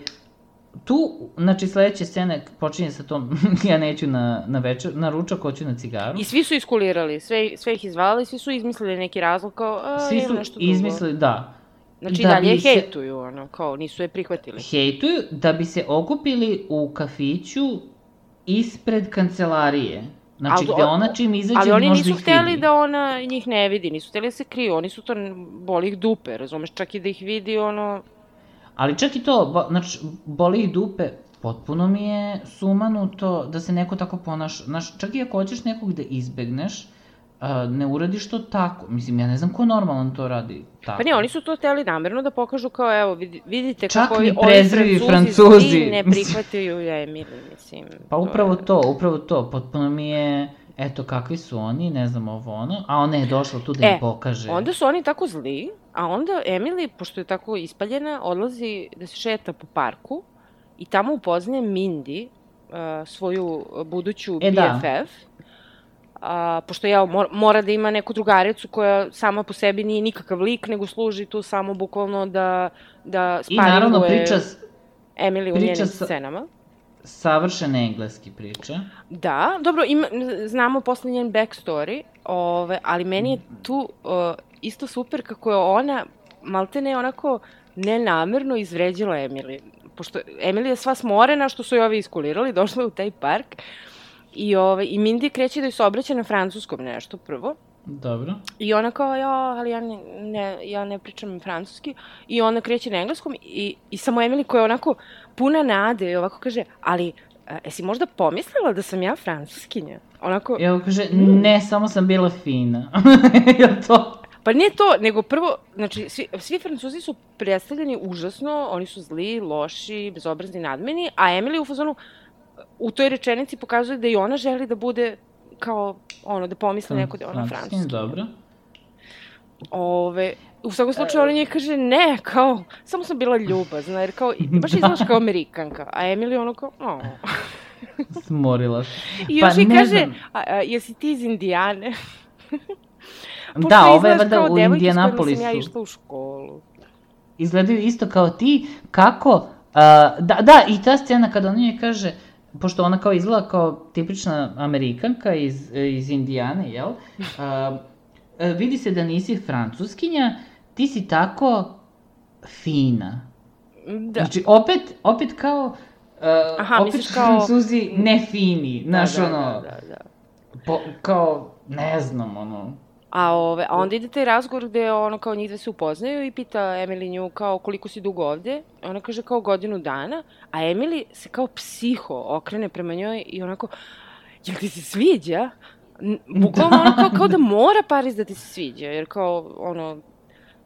Speaker 2: tu, znači, sledeća scena počinje sa tom, [laughs] ja neću na, na večer, na ručak, hoću na cigaru.
Speaker 1: I svi su iskulirali, sve, sve ih izvalili, svi su izmislili neki razlog kao, a,
Speaker 2: Svi su
Speaker 1: nešto drugo.
Speaker 2: izmislili, da,
Speaker 1: Znači,
Speaker 2: da
Speaker 1: dalje
Speaker 2: se-
Speaker 1: hejtuju, ono, kao, nisu je prihvatili.
Speaker 2: hejtuju da bi se okupili u kafiću ispred kancelarije. Znači,
Speaker 1: Ali
Speaker 2: gde ona čim izađe,
Speaker 1: Ali oni nisu hteli
Speaker 2: vidi.
Speaker 1: da ona njih ne vidi, nisu hteli da se kriju, oni su to, boli ih dupe, razumeš, čak i da ih vidi, ono,
Speaker 2: Ali čak i to, bo, znači, boli ih dupe, potpuno mi je sumanuto da se neko tako ponaša. Znaš, čak i ako hoćeš nekog da izbegneš, a, ne uradiš to tako. Mislim, ja ne znam ko normalan to radi tako.
Speaker 1: Pa ne, oni su to hteli namerno da pokažu kao, evo, vidi- vidite
Speaker 2: Čak
Speaker 1: kako ovi, ovi
Speaker 2: prezrivi
Speaker 1: Francuzi,
Speaker 2: Francuzi,
Speaker 1: ne prihvataju Emily, mislim.
Speaker 2: Pa
Speaker 1: to
Speaker 2: upravo
Speaker 1: je-
Speaker 2: to, upravo to, potpuno mi je, eto, kakvi su oni, ne znam ovo ono, a ona je došla tu da im
Speaker 1: E,
Speaker 2: pokaže.
Speaker 1: Onda su oni tako zli, a onda Emily, pošto je tako ispaljena, odlazi da se šeta po parku i tamo upoznaje Mindy, uh, svoju buduću
Speaker 2: E, da.
Speaker 1: BFF. a, pošto ja mora, mora da ima neku drugaricu koja sama po sebi nije nikakav lik, nego služi tu samo bukvalno da, da sparinguje...
Speaker 2: I naravno priča,
Speaker 1: Emily u njenim sa... scenama.
Speaker 2: Savršen engleski priča.
Speaker 1: Da, dobro, ima, znamo posle njen backstory, ove, ali meni je tu uh, isto super kako je ona, maltene onako nenamerno izvređila Emily. Pošto Emily je sva smorena što su joj ovi iskulirali, došla u taj park i, ove, i Mindy kreće da joj se obraća na francuskom nešto prvo.
Speaker 2: Dobro.
Speaker 1: I ona kao, ja, ali ja ne, ne, ja ne pričam francuski. I ona kreće na engleskom i, i samo Emily koja je onako puna nade i ovako kaže, ali a, jesi možda pomislila da sam ja francuskinja? Onako...
Speaker 2: I ovo kaže, ne, samo sam bila fina. [laughs] je to?
Speaker 1: Pa nije to, nego prvo, znači, svi, svi francuzi su predstavljeni užasno, oni su zli, loši, bezobrazni, nadmeni, a Emily u fazonu, u toj rečenici pokazuje da i ona želi da bude kao, ono, da pomisli neko da je ona francuski.
Speaker 2: Dobro.
Speaker 1: Ove, u svakom slučaju ona njih kaže ne, kao, samo sam bila ljubazna, jer kao, [laughs] baš izgledaš kao Amerikanka, a Emily ono kao, oh. [laughs]
Speaker 2: Smorila se.
Speaker 1: I još pa, i kaže, a, a, jesi ti iz Indijane?
Speaker 2: da, ove je vada u Indijanapolisu.
Speaker 1: Pošto ja išla u školu.
Speaker 2: Izgledaju isto kao ti, kako, uh, da, da, i ta scena kada on njoj kaže, pošto ona kao izgleda kao tipična Amerikanka iz, iz Indijane, jel? [laughs] Uh, vidi se da nisi francuskinja, ti si tako fina. Da. Znači, opet, opet kao, uh, Aha, opet kao... francuzi ne fini, da, znaš, da, da, ono, da, da, da. Po, kao, ne znam, ono,
Speaker 1: A, ove, a onda ide taj razgovor gde ono kao njih dve se upoznaju i pita Emily nju kao koliko si dugo ovde. Ona kaže kao godinu dana, a Emily se kao psiho okrene prema njoj i onako, jel ti se sviđa? Bukvalno da. ono kao, kao da mora Paris da ti se sviđa, jer kao ono,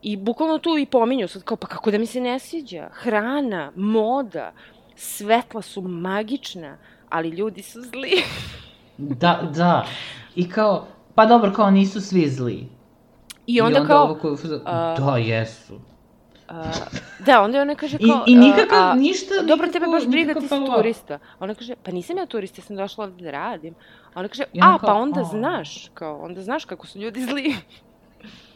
Speaker 1: i bukvalno tu i pominju sad kao, pa kako da mi se ne sviđa? Hrana, moda, svetla su magična, ali ljudi su zli.
Speaker 2: da, da. I kao, Pa dobro, kao nisu svi zli.
Speaker 1: I onda, I onda kao... Ovo
Speaker 2: koju, uh, da, jesu.
Speaker 1: Uh, da, onda ona kaže kao...
Speaker 2: I, i nikakav, uh, ništa...
Speaker 1: Dobro, tebe baš briga, ti si turista. Ona kaže, pa nisam ja turista, ja sam došla ovde da radim. Ona kaže, a, kao, pa onda a... znaš, kao, onda znaš kako su ljudi zli.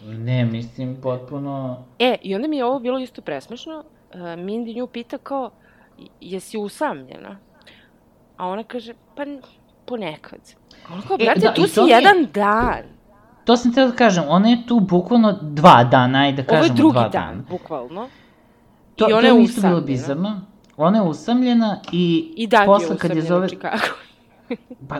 Speaker 2: Ne, mislim, potpuno...
Speaker 1: E, i onda mi je ovo bilo isto presmešno. Uh, Mindy nju pita kao, jesi usamljena? A ona kaže, pa ponekad. Koliko, e, brate, e, da, tu si jedan je... dan.
Speaker 2: To sam teo da kažem, ona je tu bukvalno dva dana, ajde da kažemo dva dana. Ovo je drugi dan,
Speaker 1: dan, bukvalno.
Speaker 2: To, I ona to je isto bilo bizarno. Ona je usamljena i,
Speaker 1: I dan posle je kad je zove... Chicago. [laughs]
Speaker 2: pa,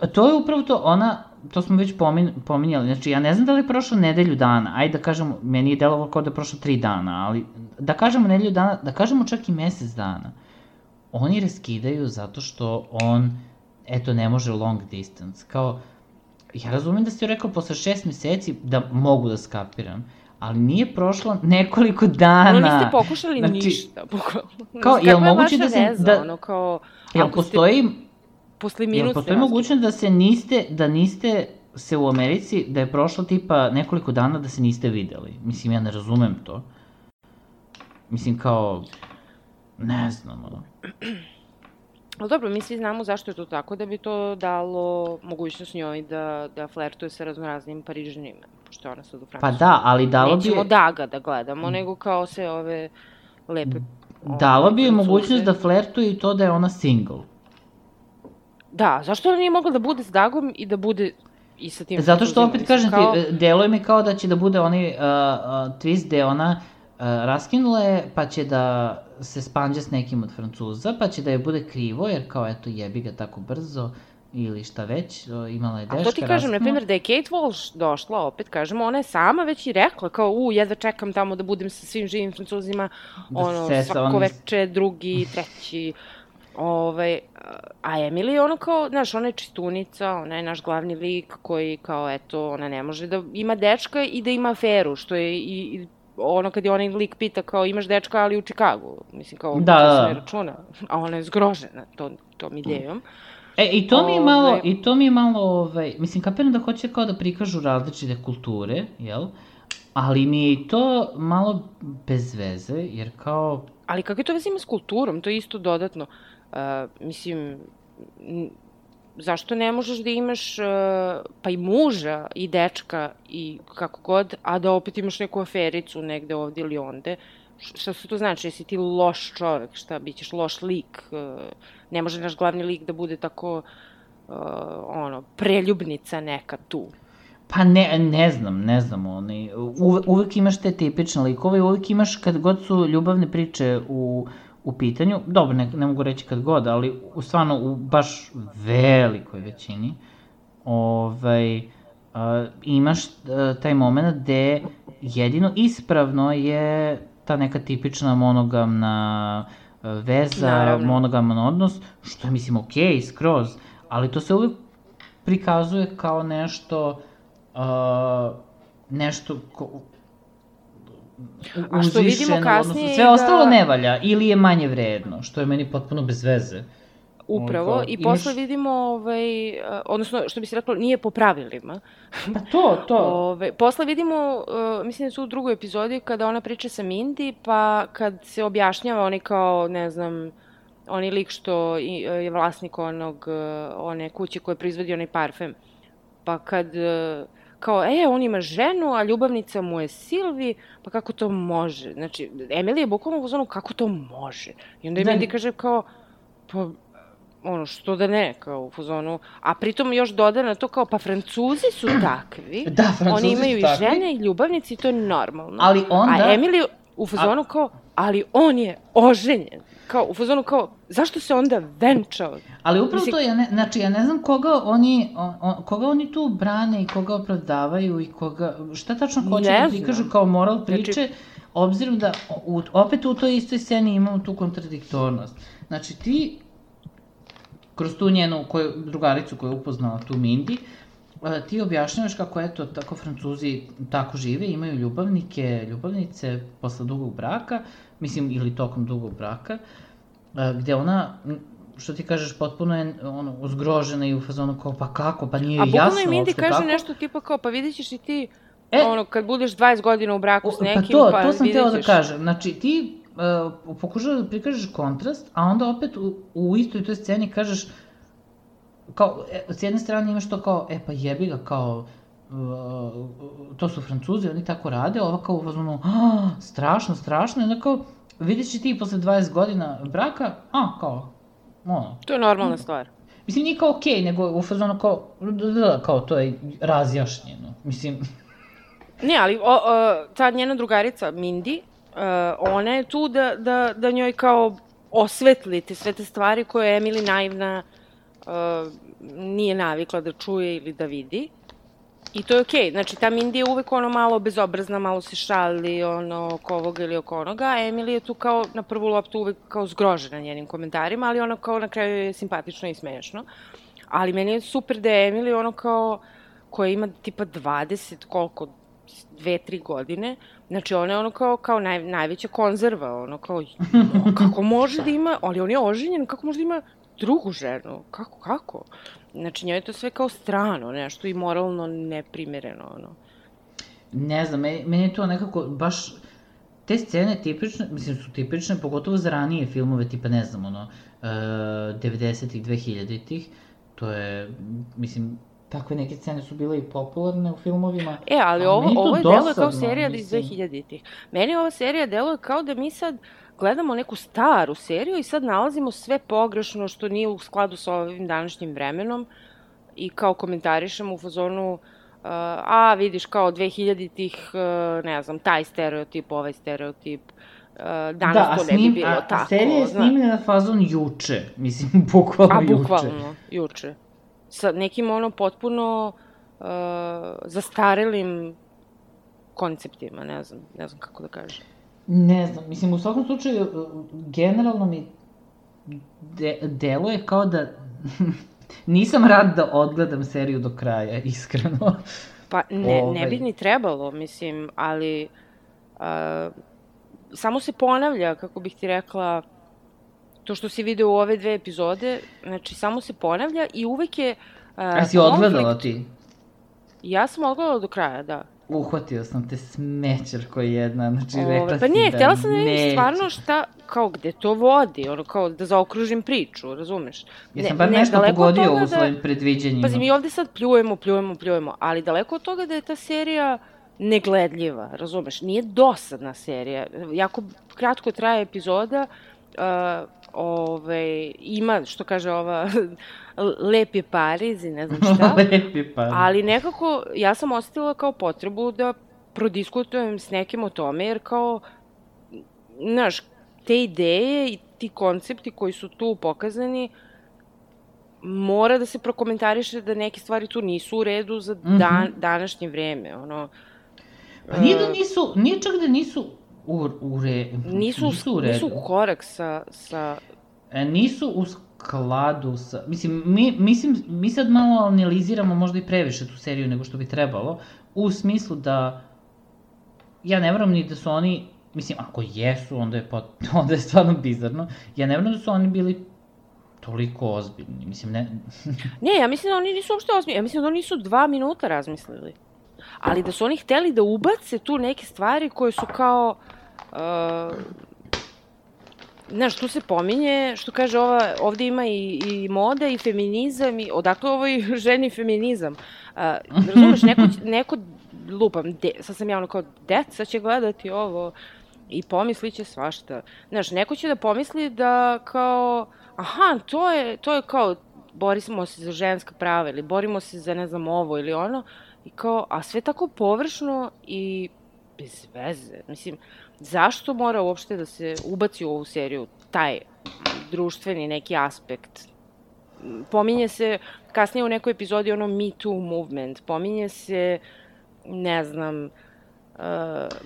Speaker 2: a to je upravo to, ona, to smo već pomin, pominjali, znači ja ne znam da li je prošlo nedelju dana, ajde da kažemo, meni je delovalo kao da je prošlo tri dana, ali da kažemo nedelju dana, da kažemo čak i mesec dana. Oni raskidaju zato što on eto, ne može long distance. Kao, ja razumem da ste rekao posle šest meseci da mogu da skapiram, ali nije prošlo nekoliko dana.
Speaker 1: Ono niste pokušali znači, ništa, bukvalno.
Speaker 2: Kao, je li moguće da se... Veza, da, ono, kao, jel postoji...
Speaker 1: Ste, posle minut jel
Speaker 2: postoji mogućnost da se niste, da niste se u Americi, da je prošlo tipa nekoliko dana da se niste videli. Mislim, ja ne razumem to. Mislim, kao, ne znam, ono.
Speaker 1: Ali dobro, mi svi znamo zašto je to tako, da bi to dalo mogućnost njoj da, da flertuje sa raznoraznim parižanima, pošto je ona sad u Francusku.
Speaker 2: Pa da, ali dalo
Speaker 1: bi... Nećemo Daga da gledamo, mm. nego kao se ove lepe...
Speaker 2: Dalo bi je mogućnost da flertuje i to da je ona single.
Speaker 1: Da, zašto ona nije mogla da bude s Dagom i da bude i sa tim...
Speaker 2: Zato što opet kažem kao... ti, deluje mi kao da će da bude onaj uh, uh, twist gde ona uh, raskinula je, pa će da se spanđa s nekim od Francuza, pa će da je bude krivo, jer kao eto jebi ga tako brzo, ili šta već, imala je deška. A
Speaker 1: to ti kažem, na primjer, da je Kate Walsh došla, opet kažemo, ona je sama već i rekla, kao, u, jedva čekam tamo da budem sa svim živim Francuzima, da ono, svako on... veče, drugi, treći, Ovaj, a Emily je ono kao, znaš, ona je čistunica, ona je naš glavni lik koji kao, eto, ona ne može da ima dečka i da ima aferu, što je i, i ono kad je onaj lik pita kao imaš dečka ali u Čikagu, mislim kao da, da. se računa, a ona je zgrožena to, tom idejom.
Speaker 2: E, i to mi je malo, Ove... i to mi je malo, ovaj, mislim, kapiram da hoće kao da prikažu različite kulture, jel? Ali mi je i to malo bez veze, jer kao...
Speaker 1: Ali kakve to veze ima s kulturom? To je isto dodatno. Uh, mislim, zašto ne možeš da imaš uh, pa i muža i dečka i kako god, a da opet imaš neku afericu negde ovde ili onde? Šta se to znači? Jesi ti loš čovek? Šta, bit ćeš loš lik? Uh, ne može naš glavni lik da bude tako uh, ono, preljubnica neka tu.
Speaker 2: Pa ne, ne znam, ne znam, oni, uve, uvek imaš te tipične likove uvek imaš kad god su ljubavne priče u, u pitanju, dobro, ne, ne mogu reći kad god, ali u, stvarno u baš velikoj većini, ovaj, uh, imaš uh, taj moment gde jedino ispravno je ta neka tipična monogamna veza, Naravno. monogaman odnos, što je, mislim, okej, okay, skroz, ali to se uvek prikazuje kao nešto uh, nešto ko,
Speaker 1: A što vidimo kasnije
Speaker 2: odnosno, sve da... ostalo ne valja ili je manje vredno, što je meni potpuno bez veze.
Speaker 1: Upravo, Ovo, i imaš... posle vidimo, ovaj, odnosno, što bi se reklo, nije po pravilima.
Speaker 2: Pa to, to. [laughs]
Speaker 1: Ove, posle vidimo, uh, mislim da su u drugoj epizodi, kada ona priča sa Mindy, pa kad se objašnjava oni kao, ne znam, oni lik što je vlasnik onog, one kuće koje proizvodi onaj parfem. Pa kad kao, e, on ima ženu, a ljubavnica mu je Silvi, pa kako to može? Znači, Emily je bukvalno u zonu, kako to može? I onda da. Mindy kaže kao, pa, ono, što da ne, kao u fuzonu, a pritom još doda na to kao, pa Francuzi su [clears throat] takvi,
Speaker 2: da, Francuzi
Speaker 1: oni imaju
Speaker 2: i
Speaker 1: žene i ljubavnici i to je normalno.
Speaker 2: Ali onda...
Speaker 1: A Emily u fuzonu a... kao, ali on je oženjen kao, u fazonu kao, zašto se onda venčao?
Speaker 2: Ali upravo Mislim... to, ja ne, znači, ja ne znam koga oni, o, koga oni tu brane i koga opravdavaju i koga, šta tačno hoće da prikažu kao moral priče, znači... obzirom da u, opet u toj istoj sceni imamo tu kontradiktornost. Znači, ti, kroz tu njenu koju, drugaricu koju je upoznala, tu Mindy, ti objašnjavaš kako, eto, tako Francuzi tako žive, imaju ljubavnike, ljubavnice posle dugog braka, mislim, ili tokom dugog braka, gde ona što ti kažeš, potpuno je ono, uzgrožena i u fazonu kao, pa kako, pa nije jasno
Speaker 1: uopšte kako. A bukvalno kaže nešto tipa kao, pa vidit ćeš i ti, e, ono, kad budeš 20 godina u braku s pa nekim, pa, to, pa to sam teo
Speaker 2: da kažem. Znači, ti uh, pokušaš da prikažeš kontrast, a onda opet u, u istoj toj sceni kažeš, kao, e, s jedne strane imaš to kao, e pa jebi ga, kao, to su francuzi, oni tako rade, ova kao u fazonu, strašno, strašno, i onda kao, vidjet će ti posle 20 godina braka, a, kao, ono.
Speaker 1: To je normalna stvar.
Speaker 2: Mislim, nije kao okej, okay, nego u fazonu kao, da, kao, to je razjašnjeno. Mislim... [laughs]
Speaker 1: Ne, ali o, o, ta njena drugarica, Mindy, uh, ona je tu da, da, da njoj kao osvetlite sve te stvari koje je Emily naivna uh, nije navikla da čuje ili da vidi. I to je okej, okay. znači ta Mindy je uvek ono malo bezobrazna, malo se šali, ono, oko ovoga ili oko onoga, a Emily je tu kao na prvu loptu uvek kao zgrožena njenim komentarima, ali ono kao na kraju je simpatično i smešno. Ali meni je super da je Emily ono kao, koja ima tipa 20, koliko, dve, tri godine, znači ona je ono kao, kao naj, najveća konzerva, ono kao, kako može da ima, ali on je oženjen, kako može da ima drugu ženu, kako, kako? Znači, njoj je to sve kao strano, nešto i moralno neprimereno, ono.
Speaker 2: Ne znam, meni, meni je to nekako baš... Te scene tipične, mislim, su tipične, pogotovo za ranije filmove, tipa, ne znam, ono, uh, 90-ih, 2000-ih, to je, mislim, takve neke scene su bile i popularne u filmovima.
Speaker 1: E, ali ovo, ovo je delo kao serija mislim... iz 2000-ih. Meni ova serija deluje kao da mi sad gledamo neku staru seriju i sad nalazimo sve pogrešno što nije u skladu sa ovim današnjim vremenom i kao komentarišemo u fazonu uh, a vidiš kao 2000-ih, uh, ne znam, taj stereotip, ovaj stereotip, uh, danas da, to ne bi bilo a, tako.
Speaker 2: Da, serija je snimljena fazon juče, mislim, [laughs] bukvalno juče.
Speaker 1: A bukvalno, juče. Sa nekim ono potpuno uh, zastarelim konceptima, ne znam, ne znam kako da kažem.
Speaker 2: Ne znam, mislim, u svakom slučaju, generalno mi de, deluje kao da [laughs] nisam rad da odgledam seriju do kraja, [laughs] iskreno.
Speaker 1: Pa ne, ovaj... ne bi ni trebalo, mislim, ali uh, samo se ponavlja, kako bih ti rekla, to što si video u ove dve epizode, znači samo se ponavlja i uvek je...
Speaker 2: Uh, A si odgledala ti?
Speaker 1: Ja sam odgledala do kraja, da.
Speaker 2: Uhvatio sam te smećarko jedna, znači
Speaker 1: Ove,
Speaker 2: rekla
Speaker 1: pa
Speaker 2: si
Speaker 1: nije,
Speaker 2: da
Speaker 1: htjela sam da vidim
Speaker 2: nećeš.
Speaker 1: stvarno šta, kao gde to vodi, ono kao da zaokružim priču, razumeš?
Speaker 2: Jesam bar nešto
Speaker 1: daleko od
Speaker 2: pogodio u svojim predviđanjima.
Speaker 1: Pazi, mi ovde sad pljujemo, pljujemo, pljujemo, ali daleko od toga da je ta serija negledljiva, razumeš? Nije dosadna serija. Jako kratko traje epizoda, uh, ove, ima, što kaže ova, [laughs] lep je Pariz i ne znam šta, [laughs]
Speaker 2: Lepi pa.
Speaker 1: ali nekako ja sam osetila kao potrebu da prodiskutujem s nekim o tome, jer kao, znaš, te ideje i ti koncepti koji su tu pokazani, mora da se prokomentariše da neke stvari tu nisu u redu za dan,
Speaker 2: Mhm.
Speaker 1: današnje vreme, ono,
Speaker 2: Pa nije da
Speaker 1: e,
Speaker 2: nisu, nije čak da nisu u, u re,
Speaker 1: nisu,
Speaker 2: nisu u redu.
Speaker 1: nisu u korak sa, sa
Speaker 2: E, nisu u skladu sa... Mislim, mi, mislim, mi sad malo analiziramo možda i previše tu seriju nego što bi trebalo, u smislu da ja ne verujem ni da su oni, mislim, ako jesu, onda je, pot, [laughs] onda je stvarno bizarno, ja ne verujem da su oni bili toliko ozbiljni, mislim, ne... [laughs]
Speaker 1: Ne, ja mislim da oni nisu uopšte ozbiljni. Ja mislim da oni nisu dva minuta razmislili. Ali da su oni hteli da ubace tu neke stvari koje su kao... Uh, Znaš, tu se pominje, što kaže ova, ovde ima i, i moda i feminizam i odakle ovoj [laughs] ženi feminizam. Uh, razumeš, neko, neko lupam, de, sad sam javno kao, deca će gledati ovo i pomisliće svašta. Znaš, neko će da pomisli da kao, aha, to je, to je kao, borimo se za ženska prava ili borimo se za ne znam ovo ili ono, i kao, a sve tako površno i bez veze. Mislim, zašto mora uopšte da se ubaci u ovu seriju taj društveni neki aspekt? Pominje se kasnije u nekoj epizodi ono Me Too movement, pominje se, ne znam, uh,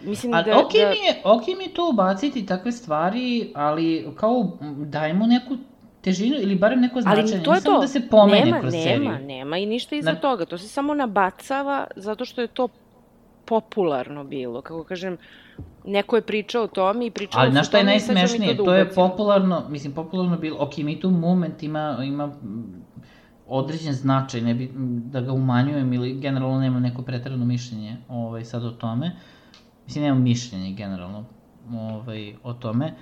Speaker 1: mislim
Speaker 2: Ali
Speaker 1: da...
Speaker 2: okej
Speaker 1: da...
Speaker 2: mi je, okej mi je to ubaciti takve stvari, ali kao m, dajmo neku težinu ili barem neko značenje,
Speaker 1: Ali to je to.
Speaker 2: da se pomene
Speaker 1: nema,
Speaker 2: kroz
Speaker 1: nema,
Speaker 2: seriju.
Speaker 1: Nema, nema i ništa iza
Speaker 2: Na-
Speaker 1: toga. To se samo nabacava zato što je to popularno bilo. Kako kažem, neko je pričao o tome i pričao
Speaker 2: Ali znaš šta je najsmešnije?
Speaker 1: da
Speaker 2: To je popularno, mislim, popularno bilo, ok, mi tu moment ima, ima određen značaj, ne bi da ga umanjujem ili generalno nemam neko pretarano mišljenje ovaj, sad o tome. Mislim, nemam mišljenje generalno ovaj, o tome,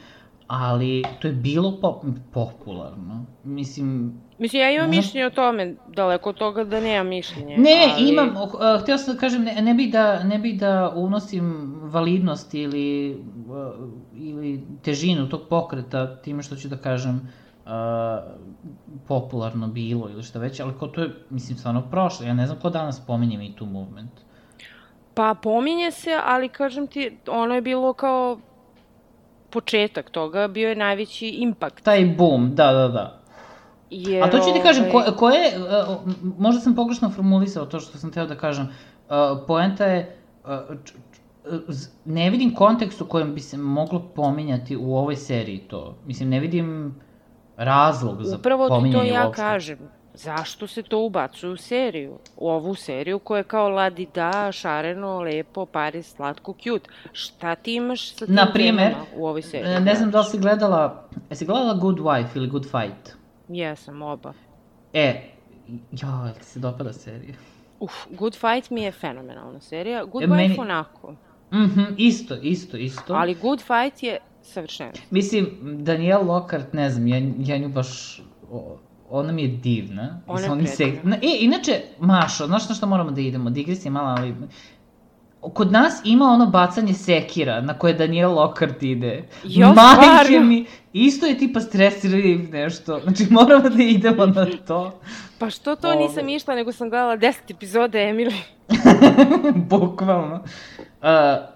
Speaker 2: ali to je bilo pop, popularno. Mislim,
Speaker 1: Mislim, ja imam
Speaker 2: Možda-
Speaker 1: mišljenje o tome, daleko od toga da nemam mišljenje.
Speaker 2: Ne,
Speaker 1: ali...
Speaker 2: imam, uh, htio sam da kažem, ne, ne bih da, ne bih da unosim validnost ili, uh, ili težinu tog pokreta time što ću da kažem uh, popularno bilo ili šta već, ali ko to je, mislim, stvarno prošlo. Ja ne znam ko danas pominje Me Too movement.
Speaker 1: Pa pominje se, ali kažem ti, ono je bilo kao početak toga, bio je najveći impakt.
Speaker 2: Taj boom, da, da, da.
Speaker 1: Jer,
Speaker 2: A to ću ti kažem, ko,
Speaker 1: ovaj,
Speaker 2: ko je, m- možda sam pogrešno formulisao to što sam teo da kažem, uh, poenta je, z- ne vidim kontekst u kojem bi se moglo pominjati u ovoj seriji to. Mislim, ne vidim razlog za
Speaker 1: Upravo ti to
Speaker 2: pominjanje
Speaker 1: ja
Speaker 2: uopšte.
Speaker 1: kažem. Zašto se to ubacuje u seriju? U ovu seriju koja je kao ladi da, šareno, lepo, Paris, slatko, cute. Šta ti imaš sa tim
Speaker 2: Na primer,
Speaker 1: u ovoj seriji?
Speaker 2: E, Ne znam da li si gledala, jesi gledala Good Wife ili Good Fight?
Speaker 1: Jesam, oba.
Speaker 2: E, joj, ti se dopada serija.
Speaker 1: Uf, Good Fight mi je fenomenalna serija. Good
Speaker 2: E,
Speaker 1: Wife
Speaker 2: meni-
Speaker 1: onako.
Speaker 2: Mhm, isto, isto, isto.
Speaker 1: Ali Good Fight je savršeno.
Speaker 2: Mislim, Danielle Lockhart, ne znam, ja, ja nju baš, o, ona mi je divna.
Speaker 1: Ona je
Speaker 2: se,
Speaker 1: predivna.
Speaker 2: na, e, inače, Mašo, znaš na što moramo da idemo? Digresija mala, ali... Kod nas ima ono bacanje sekira na koje Danielle Lockhart ide.
Speaker 1: Jo,
Speaker 2: Majke
Speaker 1: stvarno?
Speaker 2: mi, isto je tipa stress relief nešto. Znači, moramo da idemo na to.
Speaker 1: Pa što to
Speaker 2: Ove.
Speaker 1: nisam išla, nego sam gledala 10 epizode Emily. [laughs]
Speaker 2: Bukvalno. Uh,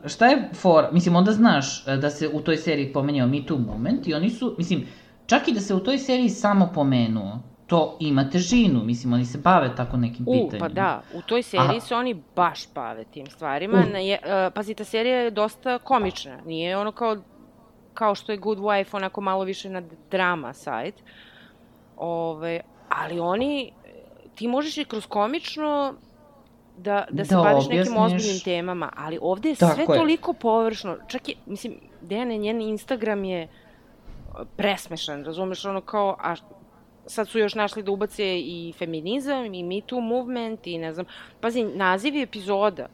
Speaker 2: šta je for, mislim, onda znaš uh, da se u toj seriji pomenjao Me Too moment i oni su, mislim, čak i da se u toj seriji samo pomenuo, to ima težinu, mislim, oni se bave tako nekim
Speaker 1: U,
Speaker 2: pitanjima.
Speaker 1: pa da, u toj seriji
Speaker 2: A-
Speaker 1: se oni baš bave tim stvarima.
Speaker 2: U.
Speaker 1: Na je, uh, pazi, ta serija je dosta komična, nije ono kao, kao što je Good Wife, onako malo više na drama side. Ove, ali oni, ti možeš i kroz komično da, da se
Speaker 2: Da
Speaker 1: baviš nekim
Speaker 2: objasniš.
Speaker 1: ozbiljnim temama, ali ovde je
Speaker 2: Tako
Speaker 1: sve
Speaker 2: je.
Speaker 1: toliko površno. Čak je, mislim, Dejane, njen Instagram je presmešan, razumeš, ono kao, a sad su još našli da ubace i feminizam i Me Too movement i ne znam, pazi, nazivi epizoda,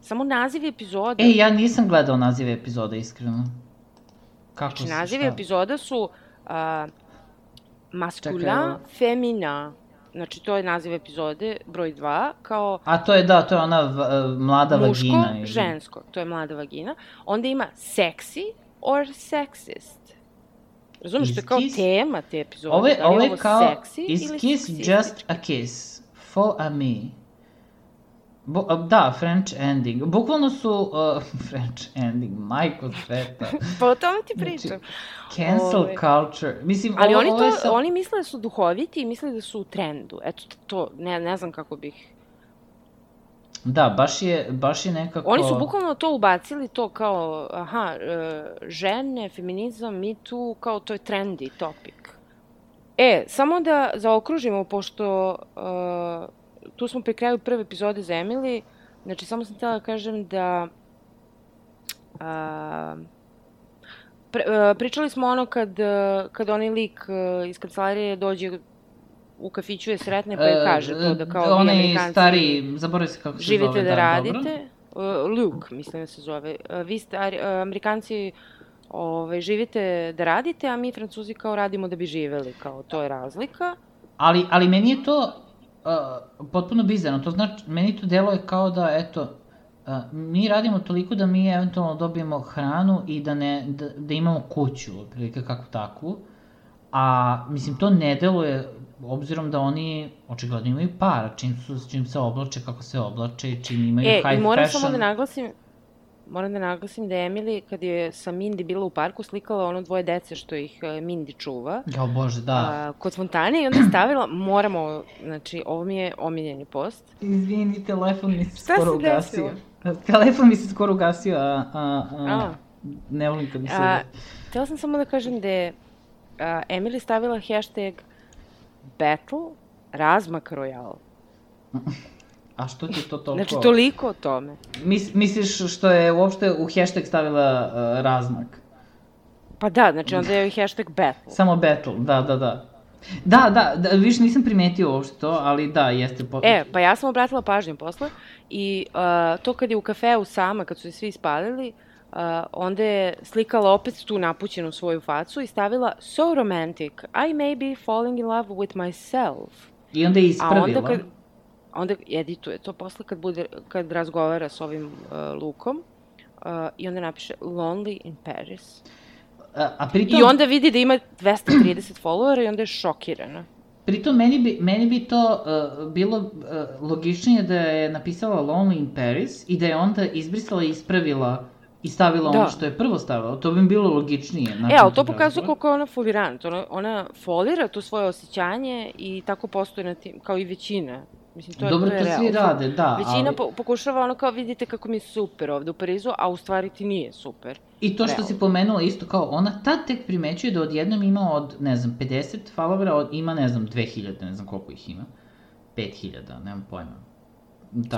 Speaker 1: Samo naziv epizode.
Speaker 2: E, ja nisam gledao nazive epizode, iskreno. Kako
Speaker 1: Znači,
Speaker 2: se,
Speaker 1: nazivi
Speaker 2: šta?
Speaker 1: epizoda su uh,
Speaker 2: evo.
Speaker 1: Femina. Znači, to je naziv epizode, broj 2, kao
Speaker 2: A to je, da, to je ona v, mlada
Speaker 1: muško,
Speaker 2: vagina. ili-
Speaker 1: žensko. To je mlada vagina. Onda ima sexy or sexist. Razumiješ, to je kao
Speaker 2: kiss-
Speaker 1: tema te epizode.
Speaker 2: Ovo je,
Speaker 1: Da
Speaker 2: ovo je kao,
Speaker 1: sexy
Speaker 2: is kiss just a kiss, for a me. Bo, da, French ending. Bukvalno su, uh, [laughs] French ending, majko sveta. [laughs]
Speaker 1: Pa o tome ti
Speaker 2: Znači,
Speaker 1: pričam.
Speaker 2: Cancel
Speaker 1: Ovaj.
Speaker 2: culture. Mislim,
Speaker 1: Ali
Speaker 2: ovo,
Speaker 1: oni
Speaker 2: ovo
Speaker 1: to,
Speaker 2: sad...
Speaker 1: oni misle da su duhoviti i misle da su u trendu. Eto, to, ne, ne znam kako bih...
Speaker 2: Da, baš je, baš je nekako...
Speaker 1: Oni su bukvalno to ubacili, to kao, aha, e, žene, feminizam, me too, kao to je trendy topic. E, samo da zaokružimo, pošto uh, tu smo pri kraju prve epizode za Emily, znači samo sam htjela da kažem da uh, pre, uh, pričali smo ono kad, uh, kad onaj lik uh, iz kancelarije dođe u kafiću je sretne pa joj kaže to da kao
Speaker 2: E,
Speaker 1: Amerikanci
Speaker 2: stari, zaboravim se kako se
Speaker 1: živite
Speaker 2: zove.
Speaker 1: da,
Speaker 2: Dobro.
Speaker 1: radite. Uh, Luke, mislim da se zove. Uh, vi stari, uh, Amerikanci ovaj, živite da radite, a mi Francuzi kao radimo da bi živeli, kao to je razlika.
Speaker 2: Ali, ali meni je to uh, potpuno bizarno. To znači, meni to deluje kao da, eto, uh, mi radimo toliko da mi eventualno dobijemo hranu i da, ne, da, da imamo kuću, otprilike kako takvu. A, mislim, to ne deluje, obzirom da oni očigledno imaju para, čim, su, čim se oblače, kako se oblače, čim imaju
Speaker 1: E,
Speaker 2: high
Speaker 1: i moram
Speaker 2: fashion.
Speaker 1: samo da naglasim, moram da naglasim da je Emily, kad je sa Mindy bila u parku, slikala ono dvoje dece što ih uh, Mindy čuva.
Speaker 2: Jao bože, da.
Speaker 1: A, kod fontane i onda je stavila, moramo, znači, ovo mi je omiljeni post.
Speaker 2: Izvini, telefon mi se
Speaker 1: Šta
Speaker 2: skoro ugasio. Telefon mi se skoro ugasio, a, a, a,
Speaker 1: A.
Speaker 2: ne volim kad mi se...
Speaker 1: A, htjela sam samo da kažem da je a, Emily stavila hashtag battle razmak royal.
Speaker 2: A što ti to toliko...
Speaker 1: Znači, toliko o tome.
Speaker 2: Mis, misliš što je uopšte u hashtag stavila uh, razmak?
Speaker 1: Pa da, znači onda je hashtag battle.
Speaker 2: Samo battle, da, da, da. Da, da, da, više nisam primetio uopšte to, ali da, jeste... Po...
Speaker 1: E, pa ja sam obratila pažnju posle i uh, to kad je u kafeu sama, kad su se svi ispalili, uh, onda je slikala opet tu napućenu svoju facu i stavila so romantic, I may be falling in love with myself.
Speaker 2: I onda je
Speaker 1: A
Speaker 2: ispravila.
Speaker 1: onda kad onda edituje to posle kad bude kad razgovara s ovim uh, Lukom uh, i onda napiše lonely in Paris.
Speaker 2: A, a pritom,
Speaker 1: I onda vidi da ima 230 [clears throat] followera i onda je šokirana.
Speaker 2: pritom meni, bi, meni bi to uh, bilo uh, logičnije da je napisala Lonely in Paris i da je onda izbrisala i ispravila i stavila
Speaker 1: Da.
Speaker 2: ono što je prvo stavila. To bi bilo logičnije.
Speaker 1: E,
Speaker 2: nakon
Speaker 1: ali to pokazuje koliko je ona folirant. Ona, ona folira to svoje osjećanje i tako postoji na tim, kao i većina. Mislim, to je,
Speaker 2: Dobro,
Speaker 1: to je
Speaker 2: to svi
Speaker 1: realno.
Speaker 2: rade, da,
Speaker 1: Većina
Speaker 2: ali-
Speaker 1: po, pokušava ono kao vidite kako mi je super ovde u Parizu, a u stvari ti nije super.
Speaker 2: I to što si
Speaker 1: Realno.
Speaker 2: pomenula isto kao, ona tad tek primećuje da odjednom ima od, ne znam, 50 followera, od, ima, ne znam, 2000, ne znam koliko ih ima. 5000, nemam pojma.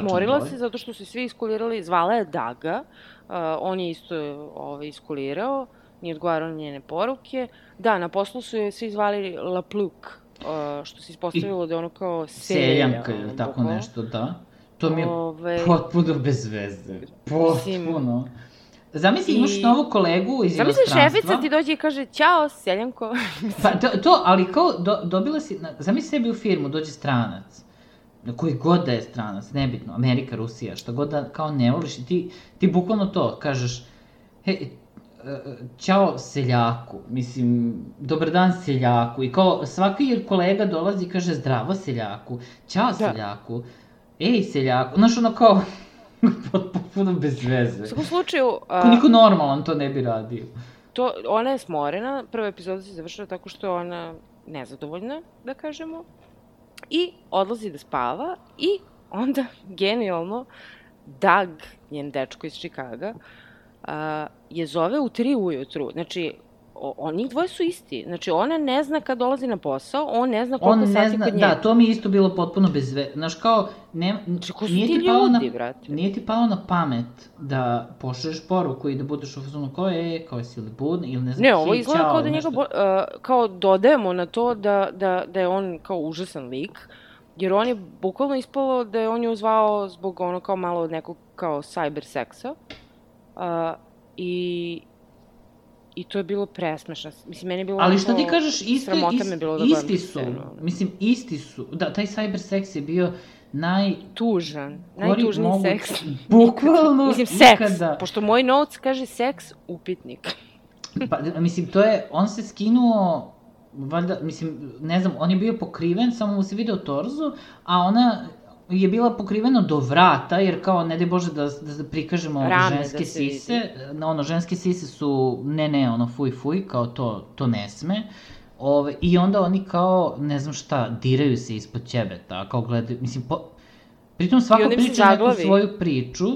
Speaker 1: Smorila se zato što su svi iskulirali, zvala je Daga, on je isto ovaj, iskulirao, nije odgovarao na njene poruke. Da, na poslu su je svi zvali La Pluk, uh, što se ispostavilo da je ono kao selja.
Speaker 2: Seljanka ili tako
Speaker 1: bukvalno.
Speaker 2: nešto, da. To mi je
Speaker 1: Ovaj,
Speaker 2: potpuno bez veze. Potpuno. Zamisli, imaš
Speaker 1: I-
Speaker 2: novu kolegu iz
Speaker 1: Zamisli
Speaker 2: inostranstva.
Speaker 1: šefica ti dođe i kaže, ćao, Seljanko.
Speaker 2: Pa to, to ali kao, do, dobila si, zamisli sebi u firmu, dođe stranac, koji god da je stranac, nebitno, Amerika, Rusija, šta god da kao ne voliš, ti, ti bukvalno to kažeš, he, e, ćao seljaku, mislim, dobar dan seljaku, i kao svaki kolega dolazi i kaže zdravo seljaku, ćao
Speaker 1: Da.
Speaker 2: seljaku, ej seljaku, znaš ono kao, [laughs] potpuno bez veze.
Speaker 1: U svakom slučaju, uh,
Speaker 2: niko normalan to ne bi radio.
Speaker 1: to, ona je smorena, prva epizoda se završila tako što je ona nezadovoljna, da kažemo, i odlazi da spava i onda, [laughs] genijalno, Doug, njen dečko iz Čikaga, a, je zove u tri ujutru. Znači, o, on, njih dvoje su isti. Znači, ona ne zna kad dolazi na posao, on ne zna koliko
Speaker 2: On
Speaker 1: sati
Speaker 2: zna,
Speaker 1: kod njega.
Speaker 2: da, to mi je isto bilo potpuno bez ve... Znaš, kao, ne,
Speaker 1: Znači, ko su
Speaker 2: nije
Speaker 1: ti
Speaker 2: ti palo
Speaker 1: ljudi,
Speaker 2: na,
Speaker 1: brate?
Speaker 2: Nije ti palo na pamet da pošleš poruku i da budeš u fazonu kao je, kao jesi li budna ili ne znam,
Speaker 1: Ne, ovo izgleda kao da njega, bo, uh, kao dodajemo na to da, da, da je on kao užasan lik, jer on je bukvalno ispalo da je on ju zvao zbog ono kao malo nekog kao cyber seksa. Uh, I I to je bilo presmešno. Mislim, meni je bilo...
Speaker 2: Ali što ti kažeš, isti,
Speaker 1: me bilo da
Speaker 2: isti su,
Speaker 1: scenu,
Speaker 2: mislim, isti su. Da, taj cyber seks je bio naj...
Speaker 1: Tužan. Najtužniji
Speaker 2: mogu-
Speaker 1: seks. [laughs]
Speaker 2: Bukvalno
Speaker 1: Mislim, seks.
Speaker 2: ikada.
Speaker 1: Pošto moj notes kaže seks, upitnik. [laughs]
Speaker 2: Pa, mislim, to je, on se skinuo, valjda, mislim, ne znam, on je bio pokriven, samo mu se video torzu, a ona je bila pokrivena do vrata, jer kao, ne daj Bože da, da prikažemo ženske
Speaker 1: da se vidi.
Speaker 2: sise, na ono, ženske sise su, ne, ne, ono, fuj, fuj, kao to, to ne sme. Ove, I onda oni kao, ne znam šta, diraju se ispod ćebeta, kao gledaju, mislim, po, pritom svako priča neku svoju priču,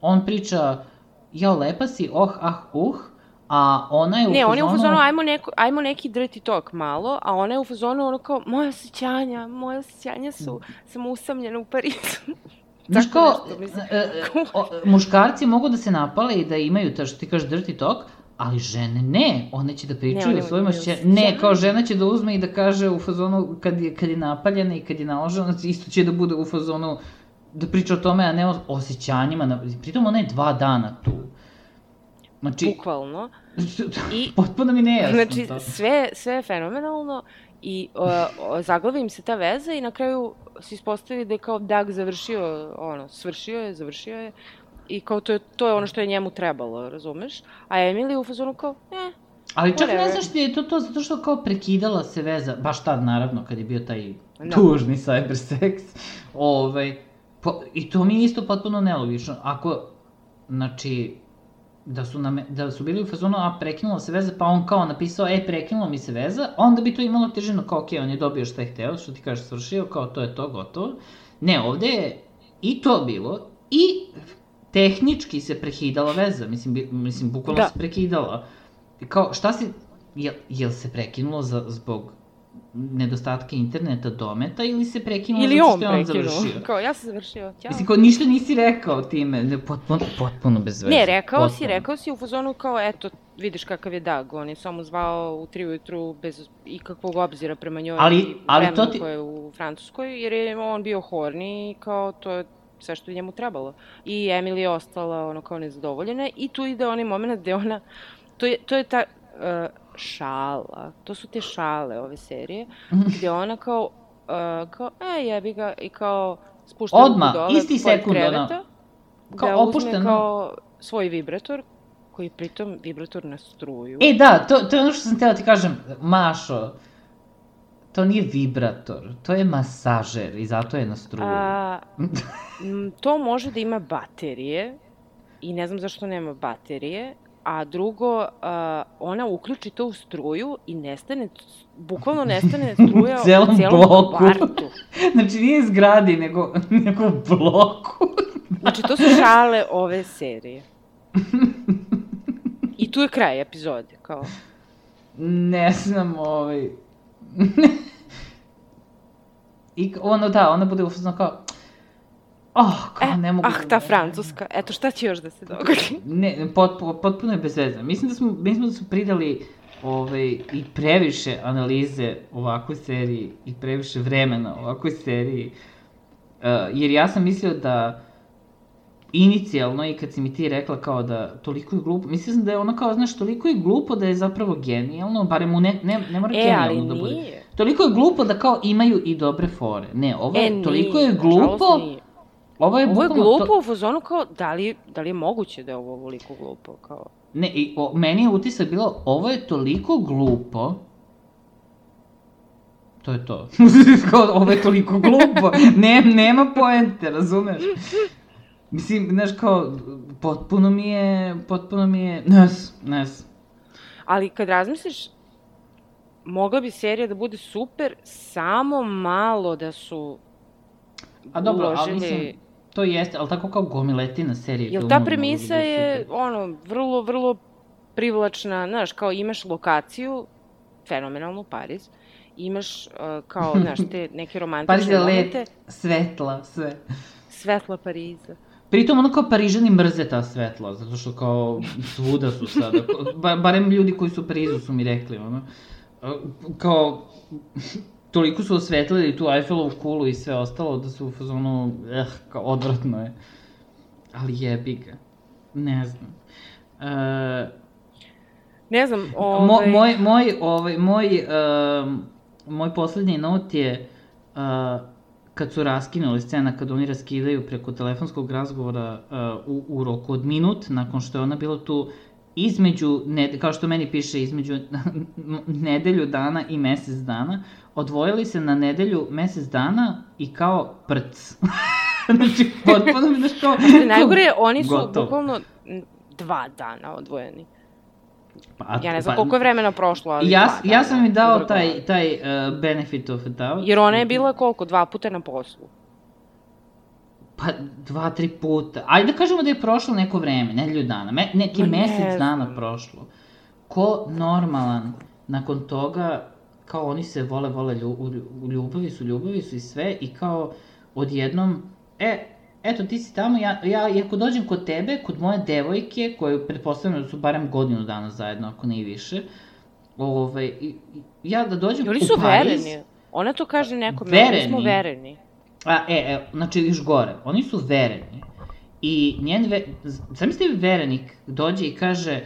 Speaker 2: on priča, jao, lepa si, oh, ah, uh, a ona je u
Speaker 1: Ne, on je u
Speaker 2: fazonu-
Speaker 1: fazonu, ajmo, neko, ajmo neki dirty talk malo, a ona je u fazonu ono kao, moja osjećanja, moja osjećanja su, sam usamljena u Parizu. [laughs]
Speaker 2: Znaš kao, e, e, [laughs] muškarci mogu da se napale i da imaju, to što ti kažeš dirty talk, ali žene ne, one će da pričaju o svojim
Speaker 1: imaju
Speaker 2: osjećanjima. Ne, kao žena će da uzme i da kaže u fazonu kad je, kad je napaljena i kad je naložena, isto će da bude u fazonu da priča o tome, a ne o osjećanjima. Pritom ona je dva dana tu. Znači,
Speaker 1: Bukvalno. [laughs] I-
Speaker 2: potpuno mi nejasno
Speaker 1: Znači,
Speaker 2: to.
Speaker 1: sve, sve je fenomenalno i uh, o, zaglavi im se ta veza i na kraju se ispostavi da je kao Doug završio, ono, svršio je, završio je i kao to je, to je ono što je njemu trebalo, razumeš? A Emily u fazonu kao, eh,
Speaker 2: Ali čak ne znaš ti je to to, zato što kao prekidala se veza, baš tad naravno kad je bio taj
Speaker 1: Da.
Speaker 2: tužni cyber seks, ovaj, po, i to mi je isto potpuno nelogično. Ako, znači, da su, nam, da su bili u fazonu, a prekinula se veza, pa on kao napisao, e, prekinula mi se veza, onda bi to imalo težinu, kao, okej, on je dobio šta je hteo, što ti kažeš, svršio, kao, to je to, gotovo. Ne, ovde je i to bilo, i tehnički se prekidala veza, mislim, bi, mislim bukvalno
Speaker 1: Da.
Speaker 2: se prekidala. Kao, šta si, jel, jel se prekinulo za, zbog nedostatka interneta dometa ili se prekinulo
Speaker 1: ili
Speaker 2: zato
Speaker 1: on
Speaker 2: što je on
Speaker 1: prekinuo.
Speaker 2: završio?
Speaker 1: Kao, ja sam završio, ćao.
Speaker 2: Mislim, kao, ništa nisi rekao time, ne, potpuno, potpuno bez veze.
Speaker 1: Ne, rekao si,
Speaker 2: potpuno.
Speaker 1: rekao si u fazonu kao, eto, vidiš kakav je Doug, on je samo zvao u tri ujutru bez ikakvog obzira prema njoj
Speaker 2: Ali-
Speaker 1: i
Speaker 2: ali to ti-
Speaker 1: koje je u Francuskoj, jer je on bio horni i kao to je sve što je njemu trebalo. I Emily je ostala ono kao nezadovoljena i tu ide onaj moment gde ona, to je, to je ta uh, šala, to su te šale ove serije, gde ona kao, uh, kao, e jebi ga, i kao spušta
Speaker 2: Odmah,
Speaker 1: dole
Speaker 2: isti sekund, ona-
Speaker 1: kreveta,
Speaker 2: kao
Speaker 1: da uzme
Speaker 2: opušteno.
Speaker 1: kao svoj vibrator, koji je pritom vibrator na struju.
Speaker 2: E, da, to, to je ono što sam htela ti kažem, Mašo, to nije vibrator, to je masažer i zato je na struju.
Speaker 1: A, to može da ima baterije i ne znam zašto nema baterije, a drugo, a, ona uključi to u struju i nestane, bukvalno nestane [laughs] struja
Speaker 2: U celom
Speaker 1: u celom
Speaker 2: bloku.
Speaker 1: kvartu. [laughs]
Speaker 2: Znači, nije zgradi, nego, nego u bloku. [laughs]
Speaker 1: Znači, to su šale ove serije. I tu je kraj epizode, kao.
Speaker 2: ne znam, ovaj... I ono, da, ona bude u fazonu kao... Oh, kao, ne mogu...
Speaker 1: ah,
Speaker 2: da-
Speaker 1: ta francuska. Eto, šta će još da se dogodi? [laughs]
Speaker 2: Ne, potpuno, potpuno je bez veze. Mislim da smo, mislim da su pridali ovaj, i previše analize ovakvoj seriji i previše vremena ovakvoj seriji. Uh, jer ja sam mislio da inicijalno i kad si mi ti rekla kao da toliko je glupo, mislio sam da je ono kao, znaš, toliko je glupo da je zapravo genijalno, barem u ne, ne, ne mora
Speaker 1: E,
Speaker 2: genijalno da bude.
Speaker 1: nije.
Speaker 2: Toliko je glupo da kao imaju i dobre fore. Ne, ovo je,
Speaker 1: E,
Speaker 2: toliko
Speaker 1: nije,
Speaker 2: je glupo. Ovo je
Speaker 1: Ovo je glupo
Speaker 2: to-
Speaker 1: u fazonu kao, da li, da li je moguće da je ovo ovoliko glupo? Kao,
Speaker 2: Ne, i, o, meni je utisak bilo, ovo je toliko glupo, to je to. [laughs] Kao, ovo je toliko glupo, ne, nema poente, razumeš? Mislim, znaš, kao, potpuno mi je, potpuno mi je, nes, nes.
Speaker 1: Ali kad razmisliš, mogla bi serija da bude super, samo malo da su
Speaker 2: A dobro, ali
Speaker 1: uložili...
Speaker 2: mislim, to jeste, ali tako kao gomiletina serije.
Speaker 1: Jel ta
Speaker 2: da
Speaker 1: premisa je,
Speaker 2: super.
Speaker 1: ono, vrlo, vrlo privlačna, znaš, kao imaš lokaciju, fenomenalnu Pariz, imaš uh, kao, [laughs] znaš, te neke
Speaker 2: Pariz
Speaker 1: romantične
Speaker 2: je
Speaker 1: momente,
Speaker 2: let, svetla, sve.
Speaker 1: svetla Pariza.
Speaker 2: Pritom ono kao Parižani mrze ta svetla, zato što kao svuda su sada, ba, barem ljudi koji su u Parizu su mi rekli, ono, A, kao, toliko su osvetlili tu Eiffelovu kulu i sve ostalo da su u fazonu, eh, kao odvratno je. Ali jebi ga. Ne znam. Uh,
Speaker 1: Ne znam,
Speaker 2: Mo,
Speaker 1: ovaj...
Speaker 2: moj, moj, ovaj, moj, um, moj poslednji not je uh, kad su raskinuli scena, kad oni raskidaju preko telefonskog razgovora uh, u, u roku od minut, nakon što je ona bila tu između, ne, kao što meni piše, između [laughs] nedelju dana i mesec dana, odvojili se na nedelju, mesec dana i kao prc. [laughs] znači, potpuno mi znaš kao...
Speaker 1: Najgore je, oni su
Speaker 2: Gotovo.
Speaker 1: bukvalno dva dana odvojeni.
Speaker 2: Pa,
Speaker 1: Ja ne znam
Speaker 2: pa,
Speaker 1: koliko je vremena prošlo, ali
Speaker 2: Ja,
Speaker 1: dva
Speaker 2: ja sam mi dao taj, taj uh, benefit of doubt.
Speaker 1: Jer ona je bila koliko? Dva puta na poslu.
Speaker 2: Pa, dva, tri puta. Ajde da kažemo da je prošlo neko vreme, nedelju dana, me, neki
Speaker 1: Ma ne
Speaker 2: mesec dana
Speaker 1: znam.
Speaker 2: prošlo. Ko normalan nakon toga, kao oni se vole, vole, lju, u, u ljubavi su, ljubavi su i sve, i kao odjednom, e, eto ti si tamo, ja, ja i ako dođem kod tebe, kod moje devojke, koje pretpostavljam da su barem godinu dana zajedno, ako ne i više, ovaj, ja da dođem
Speaker 1: I oni
Speaker 2: u
Speaker 1: su vereni. Ona to kaže nekome,
Speaker 2: Vereni?
Speaker 1: mi smo vereni.
Speaker 2: A, e, e, znači još gore, oni su vereni. I njen, ve, zamislite verenik dođe i kaže,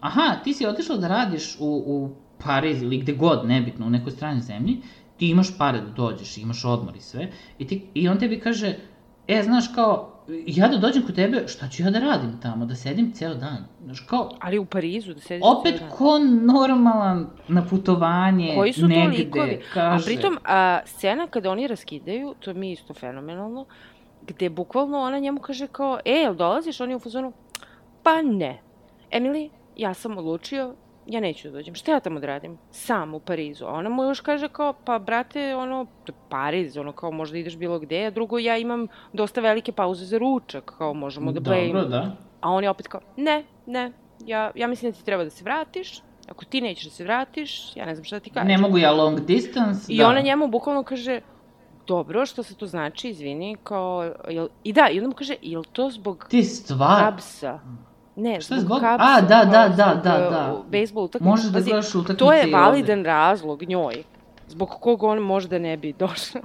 Speaker 2: aha, ti si otišla da radiš u, u Pariz ili gde god, nebitno, u nekoj stranoj zemlji, ti imaš pare da dođeš, imaš odmor i sve, i, ti, i on tebi kaže, e, znaš, kao, ja da dođem kod tebe, šta ću ja da radim tamo, da sedim ceo dan? Znaš, kao,
Speaker 1: Ali u Parizu, da sediš
Speaker 2: opet
Speaker 1: ceo dan.
Speaker 2: ko normalan na putovanje,
Speaker 1: Koji su to
Speaker 2: negde,
Speaker 1: likovi?
Speaker 2: kaže...
Speaker 1: A pritom, a, scena kada oni raskidaju, to mi je isto fenomenalno, gde bukvalno ona njemu kaže kao, e, jel dolaziš? On je u fazonu, pa ne. Emily, ja sam odlučio, ja neću da dođem. Šta ja tamo da radim? Sam u Parizu. A ona mu još kaže kao, pa brate, ono, Pariz, ono kao možda ideš bilo gde, a drugo ja imam dosta velike pauze za ručak, kao možemo da
Speaker 2: Dobro,
Speaker 1: plejimo.
Speaker 2: da.
Speaker 1: A on je opet kao, ne, ne, ja, ja mislim da ti treba da se vratiš, ako ti nećeš da se vratiš, ja ne znam šta da ti kažem.
Speaker 2: Ne mogu ja long distance,
Speaker 1: I
Speaker 2: da.
Speaker 1: ona njemu bukvalno kaže, dobro, što se to znači, izvini, kao, jel, i da, i onda mu kaže, jel to zbog
Speaker 2: Ti stvar...
Speaker 1: Kabsa? Ne,
Speaker 2: Šta
Speaker 1: zbog,
Speaker 2: zbog-
Speaker 1: Cubsa,
Speaker 2: A, da, da, da, da,
Speaker 1: uh,
Speaker 2: da.
Speaker 1: Bejsbol utakmice.
Speaker 2: Možeš da gledaš utakmice
Speaker 1: To je
Speaker 2: i ovde.
Speaker 1: razlog njoj, zbog kog on možda ne bi [laughs] došao.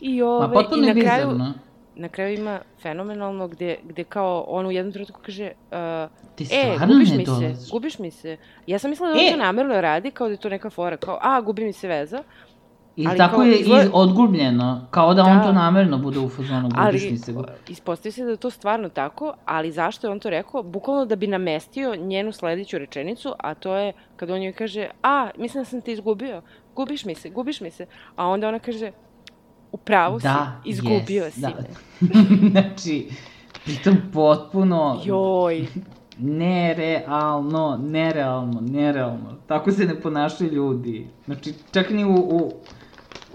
Speaker 1: I,
Speaker 2: Ma
Speaker 1: ove,
Speaker 2: potpuno
Speaker 1: i
Speaker 2: je
Speaker 1: na kraju,
Speaker 2: bizarno.
Speaker 1: na kraju ima fenomenalno gde, gde kao on u jednom trenutku kaže uh,
Speaker 2: Ti
Speaker 1: E, gubiš mi se,
Speaker 2: dolaziš.
Speaker 1: gubiš mi se. Ja sam mislila da on
Speaker 2: E!
Speaker 1: to namerno radi, kao da je to neka fora, kao, a, gubi mi se veza.
Speaker 2: I
Speaker 1: ali
Speaker 2: tako
Speaker 1: kao
Speaker 2: je
Speaker 1: izgleda-
Speaker 2: i odgubljeno, kao da, on
Speaker 1: Da.
Speaker 2: to namerno bude u fazonu,
Speaker 1: Ali
Speaker 2: mi se. gu-
Speaker 1: ispostavi se da je to stvarno tako, ali zašto je on to rekao? Bukvalno da bi namestio njenu sledeću rečenicu, a to je kad on joj kaže, a, mislim da sam te izgubio, gubiš mi se, gubiš mi se. A onda ona kaže, u pravu
Speaker 2: Da,
Speaker 1: si, izgubio
Speaker 2: yes,
Speaker 1: si
Speaker 2: da.
Speaker 1: me. [laughs]
Speaker 2: znači, pritom potpuno
Speaker 1: Joj,
Speaker 2: nerealno, nerealno, nerealno. Tako se ne ponašaju ljudi. Znači, čak ni u, u,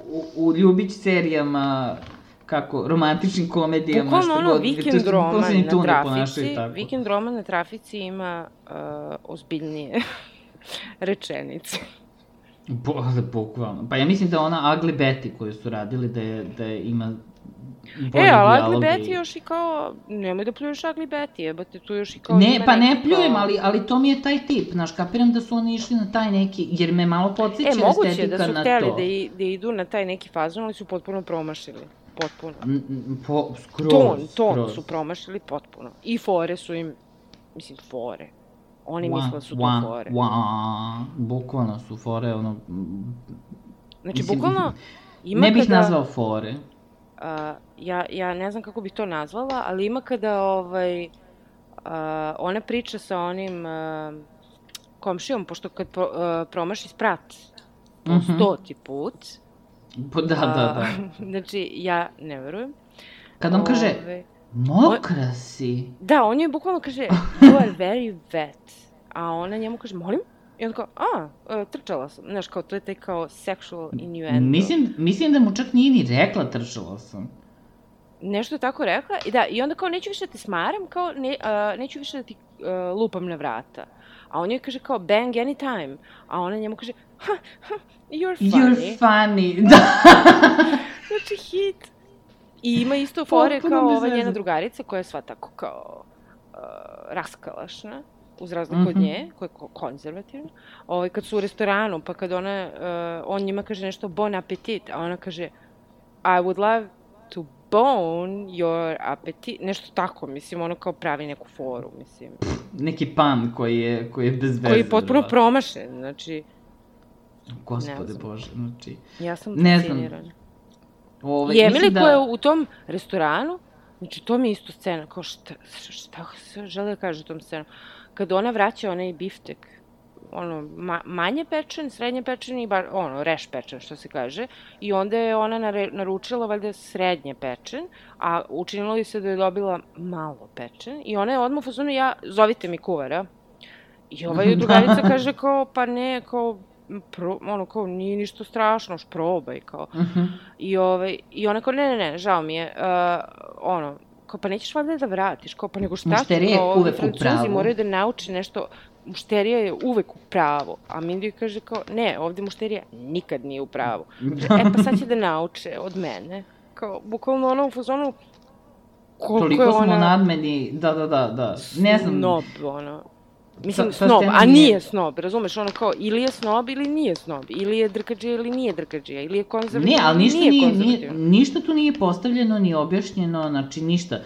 Speaker 2: u, u ljubić serijama, kako, romantičnim komedijama,
Speaker 1: bukvalno
Speaker 2: šta
Speaker 1: ono
Speaker 2: god,
Speaker 1: vikend roman na trafici, vikend roman na trafici ima uh, ozbiljnije [laughs] rečenice.
Speaker 2: Bo, [laughs] bukvalno. Pa ja mislim da ona Ugly Betty koju su radili, da je, da je ima
Speaker 1: E, ali Ugly Betty još i kao, nemoj da pljuješ Ugly Betty, jebate, tu još i kao
Speaker 2: Ne, pa ne pljujem,
Speaker 1: kao-
Speaker 2: ali, ali to mi je taj tip, znaš, kapiram da su oni išli na taj neki, jer me malo podsjeća
Speaker 1: E, moguće
Speaker 2: estetika
Speaker 1: da su
Speaker 2: na
Speaker 1: hteli
Speaker 2: to.
Speaker 1: da, i, da idu na taj neki fazon, ali su potpuno promašili. Potpuno.
Speaker 2: Po, skroz,
Speaker 1: ton, ton
Speaker 2: skroz.
Speaker 1: su promašili potpuno. I fore su im, mislim, fore. Oni
Speaker 2: Wa-
Speaker 1: misle da su to
Speaker 2: wa-
Speaker 1: fore.
Speaker 2: wa- bukvalno su fore, ono...
Speaker 1: Znači,
Speaker 2: mislim,
Speaker 1: bukvalno, [laughs] ima
Speaker 2: ne bih
Speaker 1: kada,
Speaker 2: nazvao fore.
Speaker 1: A, ja, ja ne znam kako bih to nazvala, ali ima kada ovaj, a, ona priča sa onim a, komšijom, pošto kad pro, a, promaši sprat po
Speaker 2: Mhm.
Speaker 1: stoti put,
Speaker 2: Po, da, da, da.
Speaker 1: a, [laughs] znači, ja ne verujem.
Speaker 2: Kad on kaže,
Speaker 1: Ovaj,
Speaker 2: mokra si.
Speaker 1: Da, on joj bukvalno kaže, you are very wet. A ona njemu kaže, molim? I on kao, a, e, trčala sam. Znaš, kao, to je taj kao sexual innuendo.
Speaker 2: Mislim, mislim da mu čak nije ni rekla trčala sam.
Speaker 1: Nešto je tako rekla. I da, i onda kao, neću više da te smaram, kao, ne, a, neću više da ti a, lupam na vrata. A on joj kaže kao, bang anytime. A ona njemu kaže, ha, ha, you're funny.
Speaker 2: You're funny. [laughs] Da.
Speaker 1: Znači, hit. I ima isto fore
Speaker 2: Potpuno
Speaker 1: kao ova njena drugarica koja je sva tako kao uh, raskalašna uz razliku od
Speaker 2: Mhm.
Speaker 1: nje, koja je ko- konzervativna. Ovaj, kad su u restoranu, pa kad ona, uh, on njima kaže nešto bon appetit, a ona kaže I would love to bone your appetite, nešto tako, mislim, ono kao pravi neku foru, mislim.
Speaker 2: Neki pan koji je, koji je bez veze.
Speaker 1: Koji je potpuno promašen, znači...
Speaker 2: Gospode Bože, znači...
Speaker 1: Ja sam
Speaker 2: ne znam. Ove,
Speaker 1: ovaj, I Emily da... je u tom restoranu, znači to mi je isto scena, kao šta, šta, šta žele da kaže u tom scenu. Kada ona vraća onaj biftek, ono, ma, manje pečen, srednje pečen i bar, ono, reš pečen, što se kaže. I onda je ona nare, naručila valjda srednje pečen, a učinilo je se da je dobila malo pečen. I ona je odmah u ja, zovite mi kuvara. I ovaj [laughs] drugarica kaže kao, pa ne, kao, pro, ono, kao, nije ništa strašno,š probaj, kao. Uh mhm. -huh. I, ovaj, I ona kao, ne, ne, ne, žao mi je, uh, ono, kao, pa nećeš valjda da vratiš, kao, pa nego šta
Speaker 2: ću, kao, uvek
Speaker 1: francuzi moraju da nauče nešto, mušterija je uvek u pravu, a Mindy kaže kao, ne, ovde mušterija nikad nije u pravu. e, pa sad će da nauče od mene. Kao, bukvalno ono u fazonu,
Speaker 2: koliko Toliko je ona... smo nadmeni, da, da, da, da. Ne znam.
Speaker 1: Snob, ono. Mislim, sa, snob, a nije snob, razumeš, ono kao, ili je snob ili nije snob, ili je drkađija ili nije drkađija, ili je konzervativno
Speaker 2: ili ali ništa nije, nije, ništa tu nije postavljeno ni objašnjeno, znači ništa.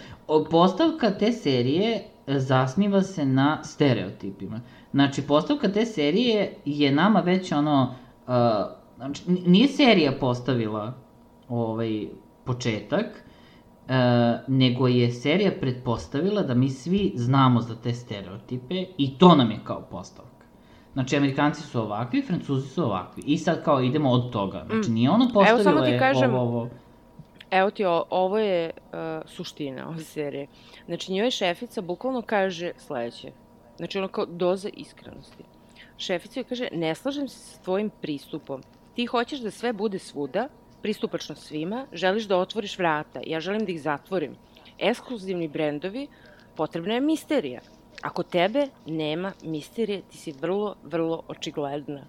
Speaker 2: Postavka te serije zasniva se na stereotipima. Znači, postavka te serije je nama već ono, uh, znači, nije serija postavila ovaj početak, uh, nego je serija pretpostavila da mi svi znamo za te stereotipe i to nam je kao postavka. Znači, Amerikanci su ovakvi, Francuzi su ovakvi. I sad kao idemo od toga. Znači, nije ono postavilo ti kažem, ovo, ovo...
Speaker 1: Evo ti, ovo je uh, suština ove serije. Znači, njoj šefica bukvalno kaže sledeće. Znači, ono kao doza iskrenosti. Šefica joj kaže, ne slažem se sa tvojim pristupom. Ti hoćeš da sve bude svuda, pristupačno svima, želiš da otvoriš vrata, ja želim da ih zatvorim. Ekskluzivni brendovi, potrebna je misterija. Ako tebe nema misterije, ti si vrlo, vrlo očigledna.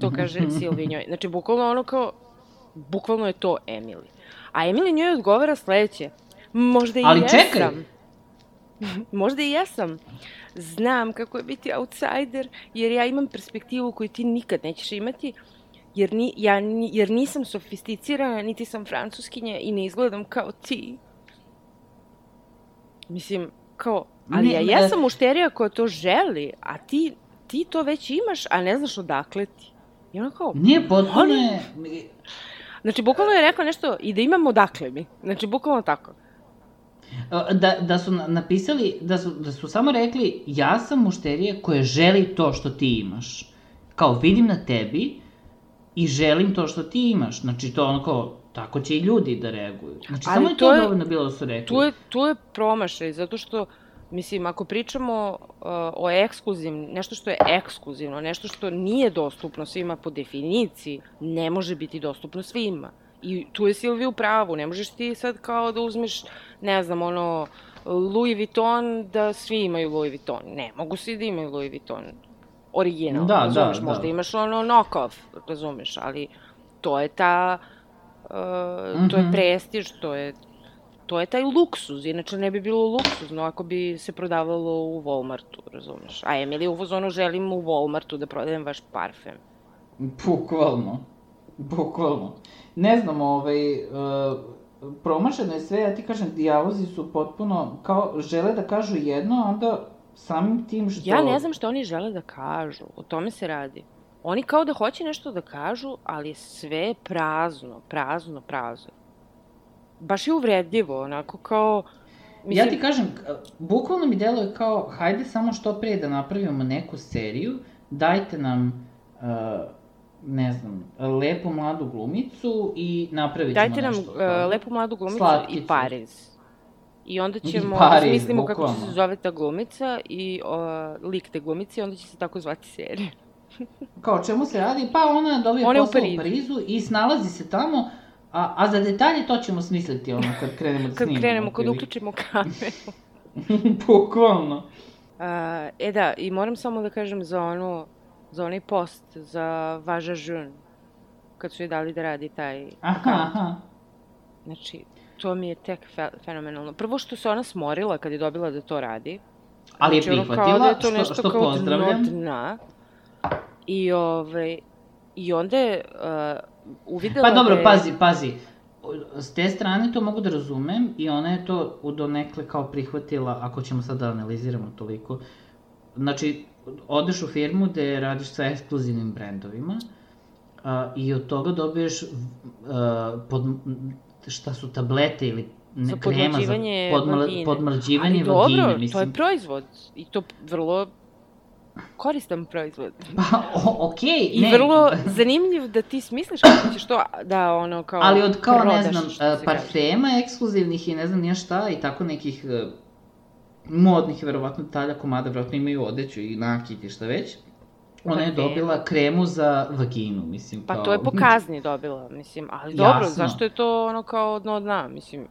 Speaker 1: To kaže Silvi njoj. Znači, bukvalno ono kao, bukvalno je to Emily. A Emily njoj odgovara sledeće. Možda i Ali jesam. čekaj. [laughs] Možda i jesam. Znam kako je biti outsider, jer ja imam perspektivu koju ti nikad nećeš imati, jer, ni, ja, jer nisam sofisticirana, niti sam francuskinja i ne izgledam kao ti. Mislim, kao, ali ne, ja jesam mušterija koja to želi, a ti, ti to već imaš, a ne znaš odakle ti. I ona kao...
Speaker 2: Nije, potpuno je...
Speaker 1: Znači, bukvalno je rekao nešto i da imam odakle mi. Znači, bukvalno tako.
Speaker 2: Da, da su napisali, da su, da su samo rekli, ja sam mušterija koja želi to što ti imaš. Kao, vidim na tebi i želim to što ti imaš. Znači, to ono kao, tako će i ljudi da reaguju. Znači, Ali samo je to, to je, dovoljno bilo da su rekli.
Speaker 1: Tu je, tu je promašaj, zato što Mislim, ako pričamo uh, o ekskluzivnim, nešto što je ekskluzivno, nešto što nije dostupno svima po definiciji, ne može biti dostupno svima. I tu je Silvija u pravu, ne možeš ti sad kao da uzmeš, ne znam, ono, Louis Vuitton, da svi imaju Louis Vuitton. Ne, mogu svi da imaju Louis Vuitton original, da, razumeš, da, možda da. imaš ono knock-off, razumeš, ali to je ta, uh, mm -hmm. to je mhm. prestiž, to je to je taj luksuz, inače ne bi bilo luksuzno ako bi se prodavalo u Walmartu, razumeš? A Emily u fazonu želim u Walmartu da prodajem vaš parfem.
Speaker 2: Bukvalno. Bukvalno. Ne znam, ovaj, uh, promašeno je sve, ja ti kažem, dijalozi su potpuno, kao, žele da kažu jedno, onda samim tim što...
Speaker 1: Ja ne znam što oni žele da kažu, o tome se radi. Oni kao da hoće nešto da kažu, ali sve je prazno, prazno, prazno baš je uvredljivo, onako kao...
Speaker 2: Mislim... Ja ti kažem, bukvalno mi deluje kao, hajde samo što pre da napravimo neku seriju, dajte nam, uh, ne znam, lepu mladu glumicu i napravit ćemo
Speaker 1: Dajte nam
Speaker 2: nešto,
Speaker 1: uh, lepu mladu glumicu Slatkicu. i Pariz. I onda ćemo, I Pariz, mislimo bukvalno. kako će se zove ta glumica i uh, lik te glumice i onda će se tako zvati serija. [laughs]
Speaker 2: Kao, čemu se radi? Pa ona dobije ona posao u Parizu. i snalazi se tamo, A, a za detalje to ćemo smisliti ono kad krenemo da snimamo.
Speaker 1: Kad krenemo, kad uključimo kameru. [laughs]
Speaker 2: Bukvalno.
Speaker 1: E da, i moram samo da kažem za ono, za onaj post, za Važa Žun, kad su je dali da radi taj
Speaker 2: aha, account. Aha.
Speaker 1: Znači, to mi je tek fe fenomenalno. Prvo što se ona smorila kad je dobila da to radi.
Speaker 2: Ali znači, je prihvatila,
Speaker 1: da
Speaker 2: je to nešto što, što pozdravljam.
Speaker 1: Dna. I, ovaj, I onda je uh, uvidela
Speaker 2: Pa dobro, da je... pazi, pazi. s te strane to mogu da razumem i ona je to u donekle kao prihvatila, ako ćemo sad da analiziramo toliko. Znači, odeš u firmu gde radiš sa ekskluzivnim brendovima a, i od toga dobiješ a, pod, šta su tablete ili
Speaker 1: ne, za krema za podmla, vagine.
Speaker 2: podmlađivanje
Speaker 1: Ali
Speaker 2: vagine.
Speaker 1: dobro,
Speaker 2: mislim.
Speaker 1: to je proizvod i to vrlo koristan proizvod.
Speaker 2: Pa, okej, okay,
Speaker 1: I ne. vrlo zanimljiv da ti smisliš kako ćeš to da ono kao
Speaker 2: Ali od kao,
Speaker 1: prodaš,
Speaker 2: ne znam, parfema kaže. ekskluzivnih i ne znam nije šta i tako nekih uh, modnih, verovatno talja komada, verovatno imaju odeću i nakit i šta već. Ona je dobila kremu za vaginu, mislim.
Speaker 1: Pa
Speaker 2: kao...
Speaker 1: to je po kazni dobila, mislim, ali [laughs] dobro, Jasno. zašto je to ono kao dno dna, mislim.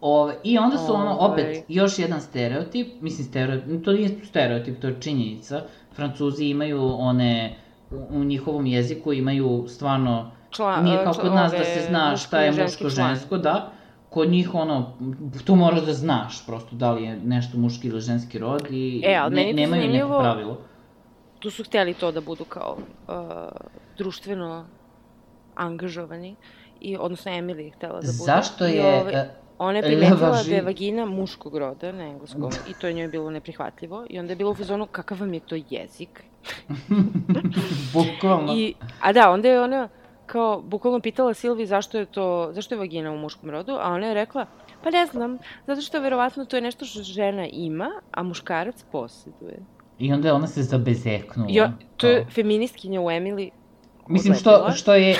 Speaker 2: Ove, I onda su ono, opet, još jedan stereotip, mislim, stereotip, to nije stereotip, to je činjenica. Francuzi imaju one, u, njihovom jeziku imaju stvarno, čla, nije kao kod nas da se zna šta je muško-žensko, da. Kod njih, ono, to moraš da znaš, prosto, da li je nešto muški ili ženski rod i
Speaker 1: e, ali ne, nemaju
Speaker 2: neko pravilo.
Speaker 1: Tu su hteli to da budu kao uh, društveno angažovani, i, odnosno Emily je htela da bude.
Speaker 2: Zašto je... I, ove,
Speaker 1: e, Ona je primetila da je vagina muškog roda na engleskom i to je njoj bilo neprihvatljivo i onda je bilo u fazonu kakav vam je to jezik. [laughs]
Speaker 2: bukvalno.
Speaker 1: I, a da, onda je ona kao bukvalno pitala Silvi zašto je to, zašto je vagina u muškom rodu, a ona je rekla, pa ne znam, zato što verovatno to je nešto što žena ima, a muškarac posjeduje.
Speaker 2: I onda je ona se zabezeknula.
Speaker 1: Jo, to je feministkinja u Emily
Speaker 2: Mislim, što, što je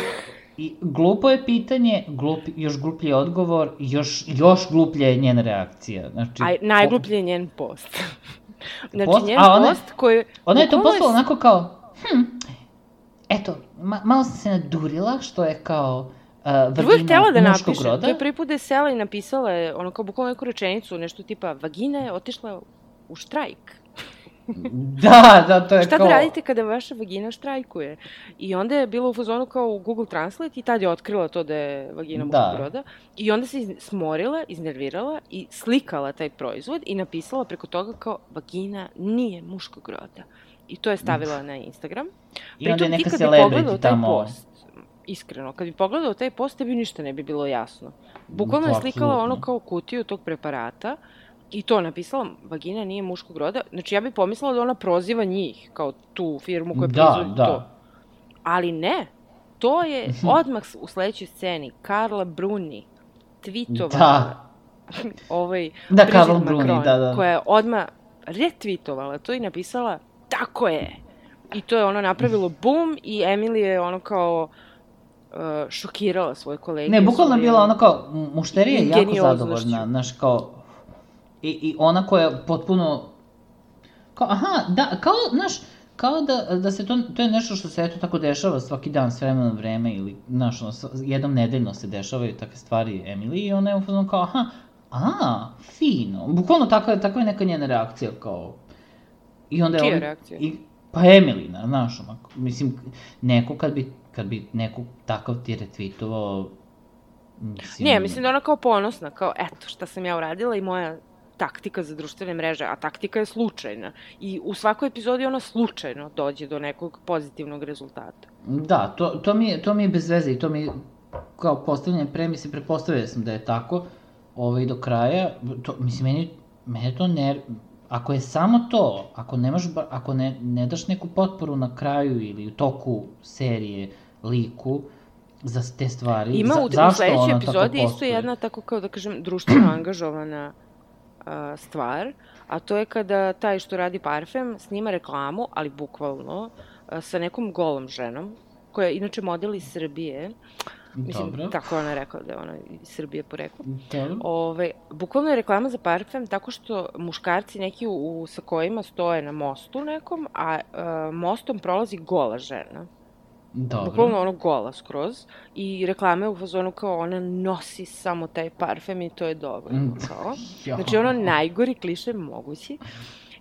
Speaker 2: I glupo je pitanje, glup, još gluplji odgovor, još, još gluplja je njena reakcija. Znači,
Speaker 1: Aj, najgluplji je njen post. [laughs] znači, post, njen a ona, post koji...
Speaker 2: Ona je to poslala je... onako kao, hm, eto, ma, malo sam se nadurila, što je kao uh, vagina
Speaker 1: da
Speaker 2: muškog
Speaker 1: napiše.
Speaker 2: roda.
Speaker 1: To je prvi put da je sela i napisala je, ono kao bukvalno neku rečenicu, nešto tipa, vagina je otišla u štrajk. [laughs]
Speaker 2: da, da, to je
Speaker 1: Šta
Speaker 2: kao...
Speaker 1: da radite kada vaša vagina štrajkuje? I onda je bilo u fazonu kao u Google Translate i tad je otkrila to da je vagina da. muškog roda. I onda se smorila, iznervirala i slikala taj proizvod i napisala preko toga kao vagina nije muškog roda. I to je stavila na Instagram.
Speaker 2: I onda je neka celebrity tamo...
Speaker 1: Post, iskreno, kad bi pogledao taj post, tebi ništa ne bi bilo jasno. Bukvalno je slikala ono kao kutiju tog preparata i to napisala, vagina nije muškog roda, znači ja bih pomislila da ona proziva njih, kao tu firmu koja da, proizvodi da. to. Ali ne, to je odmah u sledećoj sceni, Karla Bruni, tweetovala da. [laughs] ovaj
Speaker 2: da, Karla Bruni, da, da.
Speaker 1: koja je odmah retvitovala to i napisala tako je. I to je ono napravilo bum i Emily je ono kao uh, šokirala svoje kolege.
Speaker 2: Ne, bukvalno bila ono kao, mušterija je jako zadovoljna, znaš, kao, I, I ona koja potpuno... Kao, aha, da, kao, znaš, kao da, da se to, to je nešto što se eto tako dešava svaki dan, s vremena na vreme, ili, znaš, ono, jednom nedeljno se dešavaju takve stvari Emily i ona je ufazno kao, aha, a, fino. Bukvalno takva, takva je neka njena reakcija, kao...
Speaker 1: I onda je Čija reakcija? I,
Speaker 2: pa Emily, znaš, onako, mislim, neko kad bi, kad bi neko takav ti retweetovao,
Speaker 1: Mislim... Nije, mislim da ona kao ponosna, kao eto šta sam ja uradila i moja taktika za društvene mreže, a taktika je slučajna. I u svakoj epizodi ona slučajno dođe do nekog pozitivnog rezultata.
Speaker 2: Da, to, to, mi, je, to mi je bez veze i to mi kao postavljanje premise, prepostavljao sam da je tako ovaj, do kraja. To, mislim, meni, meni to ne... Ako je samo to, ako, nemaš, ako ne, ne daš neku potporu na kraju ili u toku serije liku, za te stvari.
Speaker 1: Ima
Speaker 2: u,
Speaker 1: za, u sledećoj epizodi isto jedna tako kao da kažem društveno angažovana a, stvar, a to je kada taj što radi parfem snima reklamu, ali bukvalno, a, sa nekom golom ženom, koja je inače model iz Srbije, Mislim, Dobro. tako ona rekla da je ona iz Srbije porekla. Dobro. Ove, bukvalno je reklama za parfem tako što muškarci neki u, u, sa kojima stoje na mostu nekom, a, a mostom prolazi gola žena. Dobro. Bukvalno ono gola skroz. I reklame u fazonu kao ona nosi samo taj parfem i to je dobro. Mm. Kao. [laughs] Znači ono najgori kliše mogući.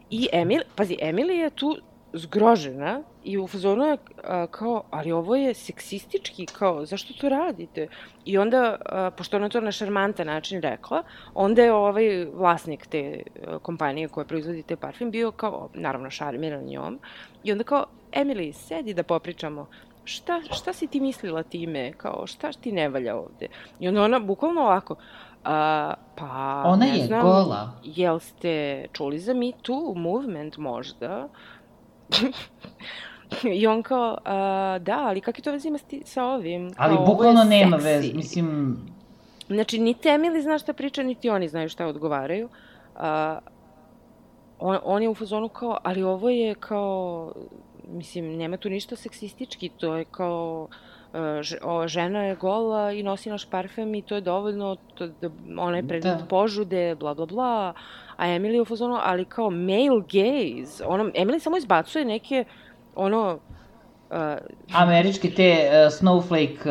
Speaker 1: I Emil, pazi, Emily je tu zgrožena i u fazonu je a, kao, ali ovo je seksistički, kao, zašto to radite? I onda, a, pošto ona to na šarmantan način rekla, onda je ovaj vlasnik te a, kompanije koja proizvodi te parfum bio kao, naravno, šarmiran njom. I onda kao, Emily, sedi da popričamo šta, šta si ti mislila time, kao, šta ti ne valja ovde? I onda ona, bukvalno ovako, a, pa,
Speaker 2: Ona
Speaker 1: ne
Speaker 2: je
Speaker 1: znam,
Speaker 2: gola.
Speaker 1: jel ste čuli za Me Too movement možda? [laughs] I on kao, a, da, ali kakve to veze ima s ti, sa ovim?
Speaker 2: Ali
Speaker 1: Kao, je
Speaker 2: bukvalno nema veze, mislim,
Speaker 1: Znači, niti Emily zna šta priča, niti oni znaju šta odgovaraju. A, on, on je u fazonu kao, ali ovo je kao, mislim, nema tu ništa seksistički, to je kao, e, o, žena je gola i nosi naš parfem i to je dovoljno, to, da, ona je predmet
Speaker 2: Da.
Speaker 1: požude, bla, bla, bla. A Emily je u fazonu, ali kao male gaze. Ono, Emily samo izbacuje neke, ono, uh,
Speaker 2: američke te uh, snowflake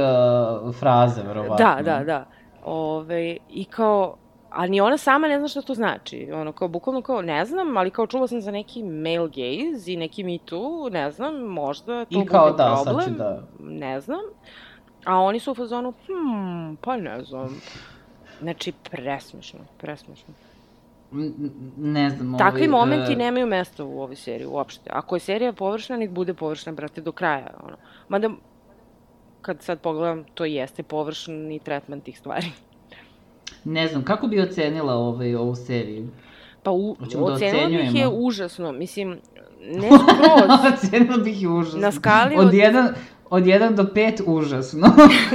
Speaker 2: uh, fraze, verovatno.
Speaker 1: Da, da, da. Ove, I kao, a ni ona sama ne zna šta to znači. Ono, kao, bukvalno kao, ne znam, ali kao čula sam za neki male gaze i neki me too, ne znam, možda to
Speaker 2: I kao
Speaker 1: bude
Speaker 2: da, sad
Speaker 1: problem.
Speaker 2: ću da...
Speaker 1: Ne znam. A oni su u fazonu, hmm, pa ne znam. Znači, presmešno, presmešno.
Speaker 2: N- n- Ne znam,
Speaker 1: Takvi
Speaker 2: ovaj,
Speaker 1: momenti
Speaker 2: e,
Speaker 1: nemaju mesta u ovoj seriji uopšte. Ako je serija površna, nek bude površna, brate, do kraja. Ono. Mada, kad sad pogledam, to jeste površni tretman tih stvari.
Speaker 2: Ne znam, kako bi ocenila ovaj, ovu seriju?
Speaker 1: Pa u,
Speaker 2: da
Speaker 1: ocenila bih je užasno. Mislim, ne skroz. [laughs]
Speaker 2: Ocenila bih je užasno.
Speaker 1: Na skali
Speaker 2: od...
Speaker 1: od-
Speaker 2: 1, od 1 do 5 užasno.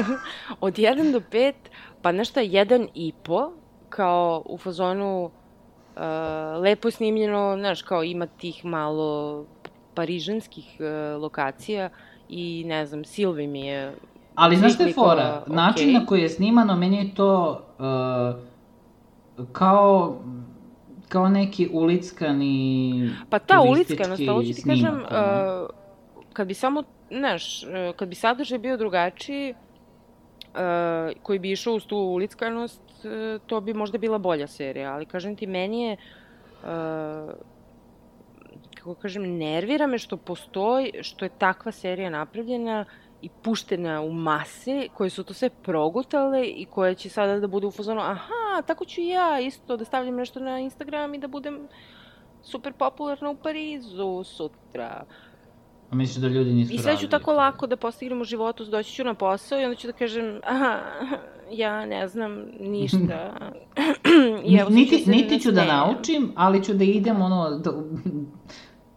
Speaker 2: [laughs]
Speaker 1: od 1 do 5, pa nešto je 1 i po, kao u fazonu uh, lepo snimljeno, znaš, kao ima tih malo parižanskih uh, lokacija i ne znam, Silvi mi je
Speaker 2: Ali znaš šta je fora? Način
Speaker 1: okej.
Speaker 2: na koji je snimano, meni je to uh, kao kao neki ulickani
Speaker 1: Pa ta ulickanost, ovo ću ti kažem, uh, kad bi samo, znaš, uh, kad bi sadržaj bio drugačiji, uh, koji bi išao uz tu ulickanost, uh, to bi možda bila bolja serija, ali kažem ti, meni je, uh, kako kažem, nervira me što postoji, što je takva serija napravljena i puštena u mase, koje su to sve progutale i koje će sada da budu u fazonu, aha, tako ću ja isto da stavljam nešto na Instagram i da budem super popularna u Parizu sutra.
Speaker 2: A misliš da ljudi nisu
Speaker 1: I sve ću tako lako da postignem u životu, doći ću na posao i onda ću da kažem, aha, ja ne znam ništa. [laughs] I evo,
Speaker 2: niti, niti ću da naučim, ali ću da idem ono, da,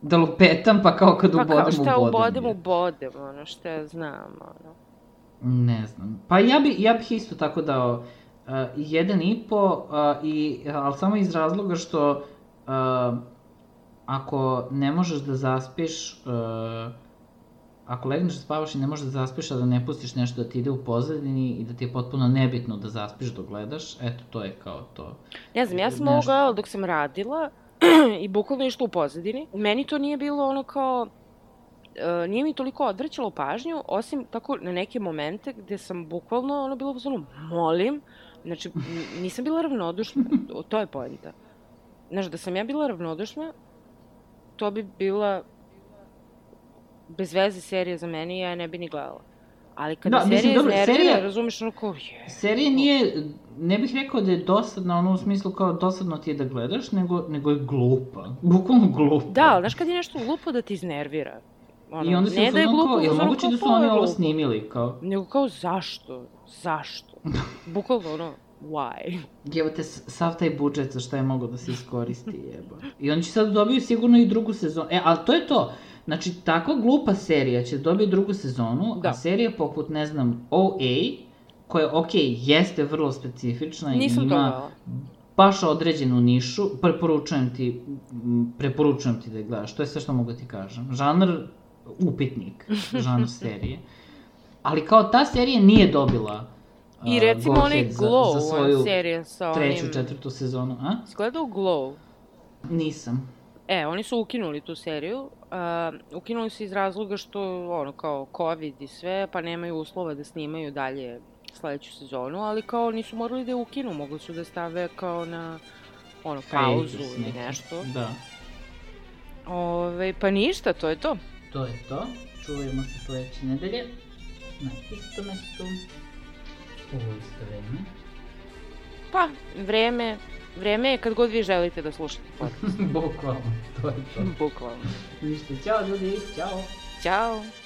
Speaker 2: da lupetam, pa kao kad
Speaker 1: Pa
Speaker 2: ubodem,
Speaker 1: kao šta
Speaker 2: ubodem.
Speaker 1: ubodem, ubodem, ono, šta ja znam, ono.
Speaker 2: Ne znam. Pa ja, bi, ja bih isto tako dao uh, jedan i po, uh, i, ali samo iz razloga što uh, ako ne možeš da zaspiš, uh, ako legneš da spavaš i ne možeš da zaspiš, a da ne pustiš nešto da ti ide u pozadini i da ti je potpuno nebitno da zaspiš dok gledaš, eto, to je kao to.
Speaker 1: Ne znam, ja sam ovo
Speaker 2: Nešto.
Speaker 1: gledala dok sam radila i bukvalno išla u pozadini. Meni to nije bilo ono kao, e, nije mi toliko odvraćalo pažnju, osim tako na neke momente gde sam bukvalno ono bilo ono, molim, znači nisam bila ravnodušna, to je poenta. Znaš, da sam ja bila ravnodušna, to bi bila bez veze serija za mene i ja ne bi ni gledala. Ali kada
Speaker 2: Da,
Speaker 1: da,
Speaker 2: mislim,
Speaker 1: serija
Speaker 2: dobro,
Speaker 1: iznervira,
Speaker 2: serija-
Speaker 1: razumeš ono kao, je,
Speaker 2: Serija nije, ne bih rekao da je dosadna, ono u smislu kao dosadno ti je da gledaš, nego, nego je glupa. [laughs] Bukvalno glupa.
Speaker 1: Da, ali znaš kad je nešto glupo da ti iznervira? Ono,
Speaker 2: I onda se
Speaker 1: ne da je glupo,
Speaker 2: kao,
Speaker 1: fazonu
Speaker 2: moguće da su
Speaker 1: je
Speaker 2: oni ovo snimili, kao,
Speaker 1: Nego kao zašto? Zašto? [laughs] Bukvalno ono, why?
Speaker 2: Evo te, sav taj budžet za šta je moglo da se iskoristi, jeba. I oni će sad dobiju sigurno i drugu sezonu. E, ali to je to. Znači, takva glupa serija će dobiti drugu sezonu,
Speaker 1: Da.
Speaker 2: a serija poput, ne znam, OA, koja, ok, jeste vrlo specifična
Speaker 1: Nisam
Speaker 2: i ima baš određenu nišu, preporučujem ti, preporučujem ti da je gledaš, to je sve što mogu ti kažem. Žanr, upitnik, [laughs] žanr serije. Ali kao ta serija nije dobila
Speaker 1: I
Speaker 2: a,
Speaker 1: recimo onaj
Speaker 2: za,
Speaker 1: Glow,
Speaker 2: za svoju
Speaker 1: serija sa
Speaker 2: treću,
Speaker 1: onim...
Speaker 2: četvrtu sezonu, a?
Speaker 1: Gledao Glow?
Speaker 2: Nisam.
Speaker 1: E, oni su ukinuli tu seriju. Uh, ukinuli su iz razloga što, ono, kao COVID i sve, pa nemaju uslova da snimaju dalje sledeću sezonu, ali kao nisu morali da je ukinu, mogli su da stave kao na, ono, pauzu ili nešto.
Speaker 2: Da.
Speaker 1: Ove, pa ništa, to je to.
Speaker 2: To je to. Čujemo se sledeće nedelje. Na isto mestu. U isto vreme.
Speaker 1: Pa, vreme, vreme je kad god vi želite da slušate podcast. [laughs]
Speaker 2: Bukvalno, to je to.
Speaker 1: Bukvalno.
Speaker 2: Ništa, ćao ljudi, ćao.
Speaker 1: Ćao!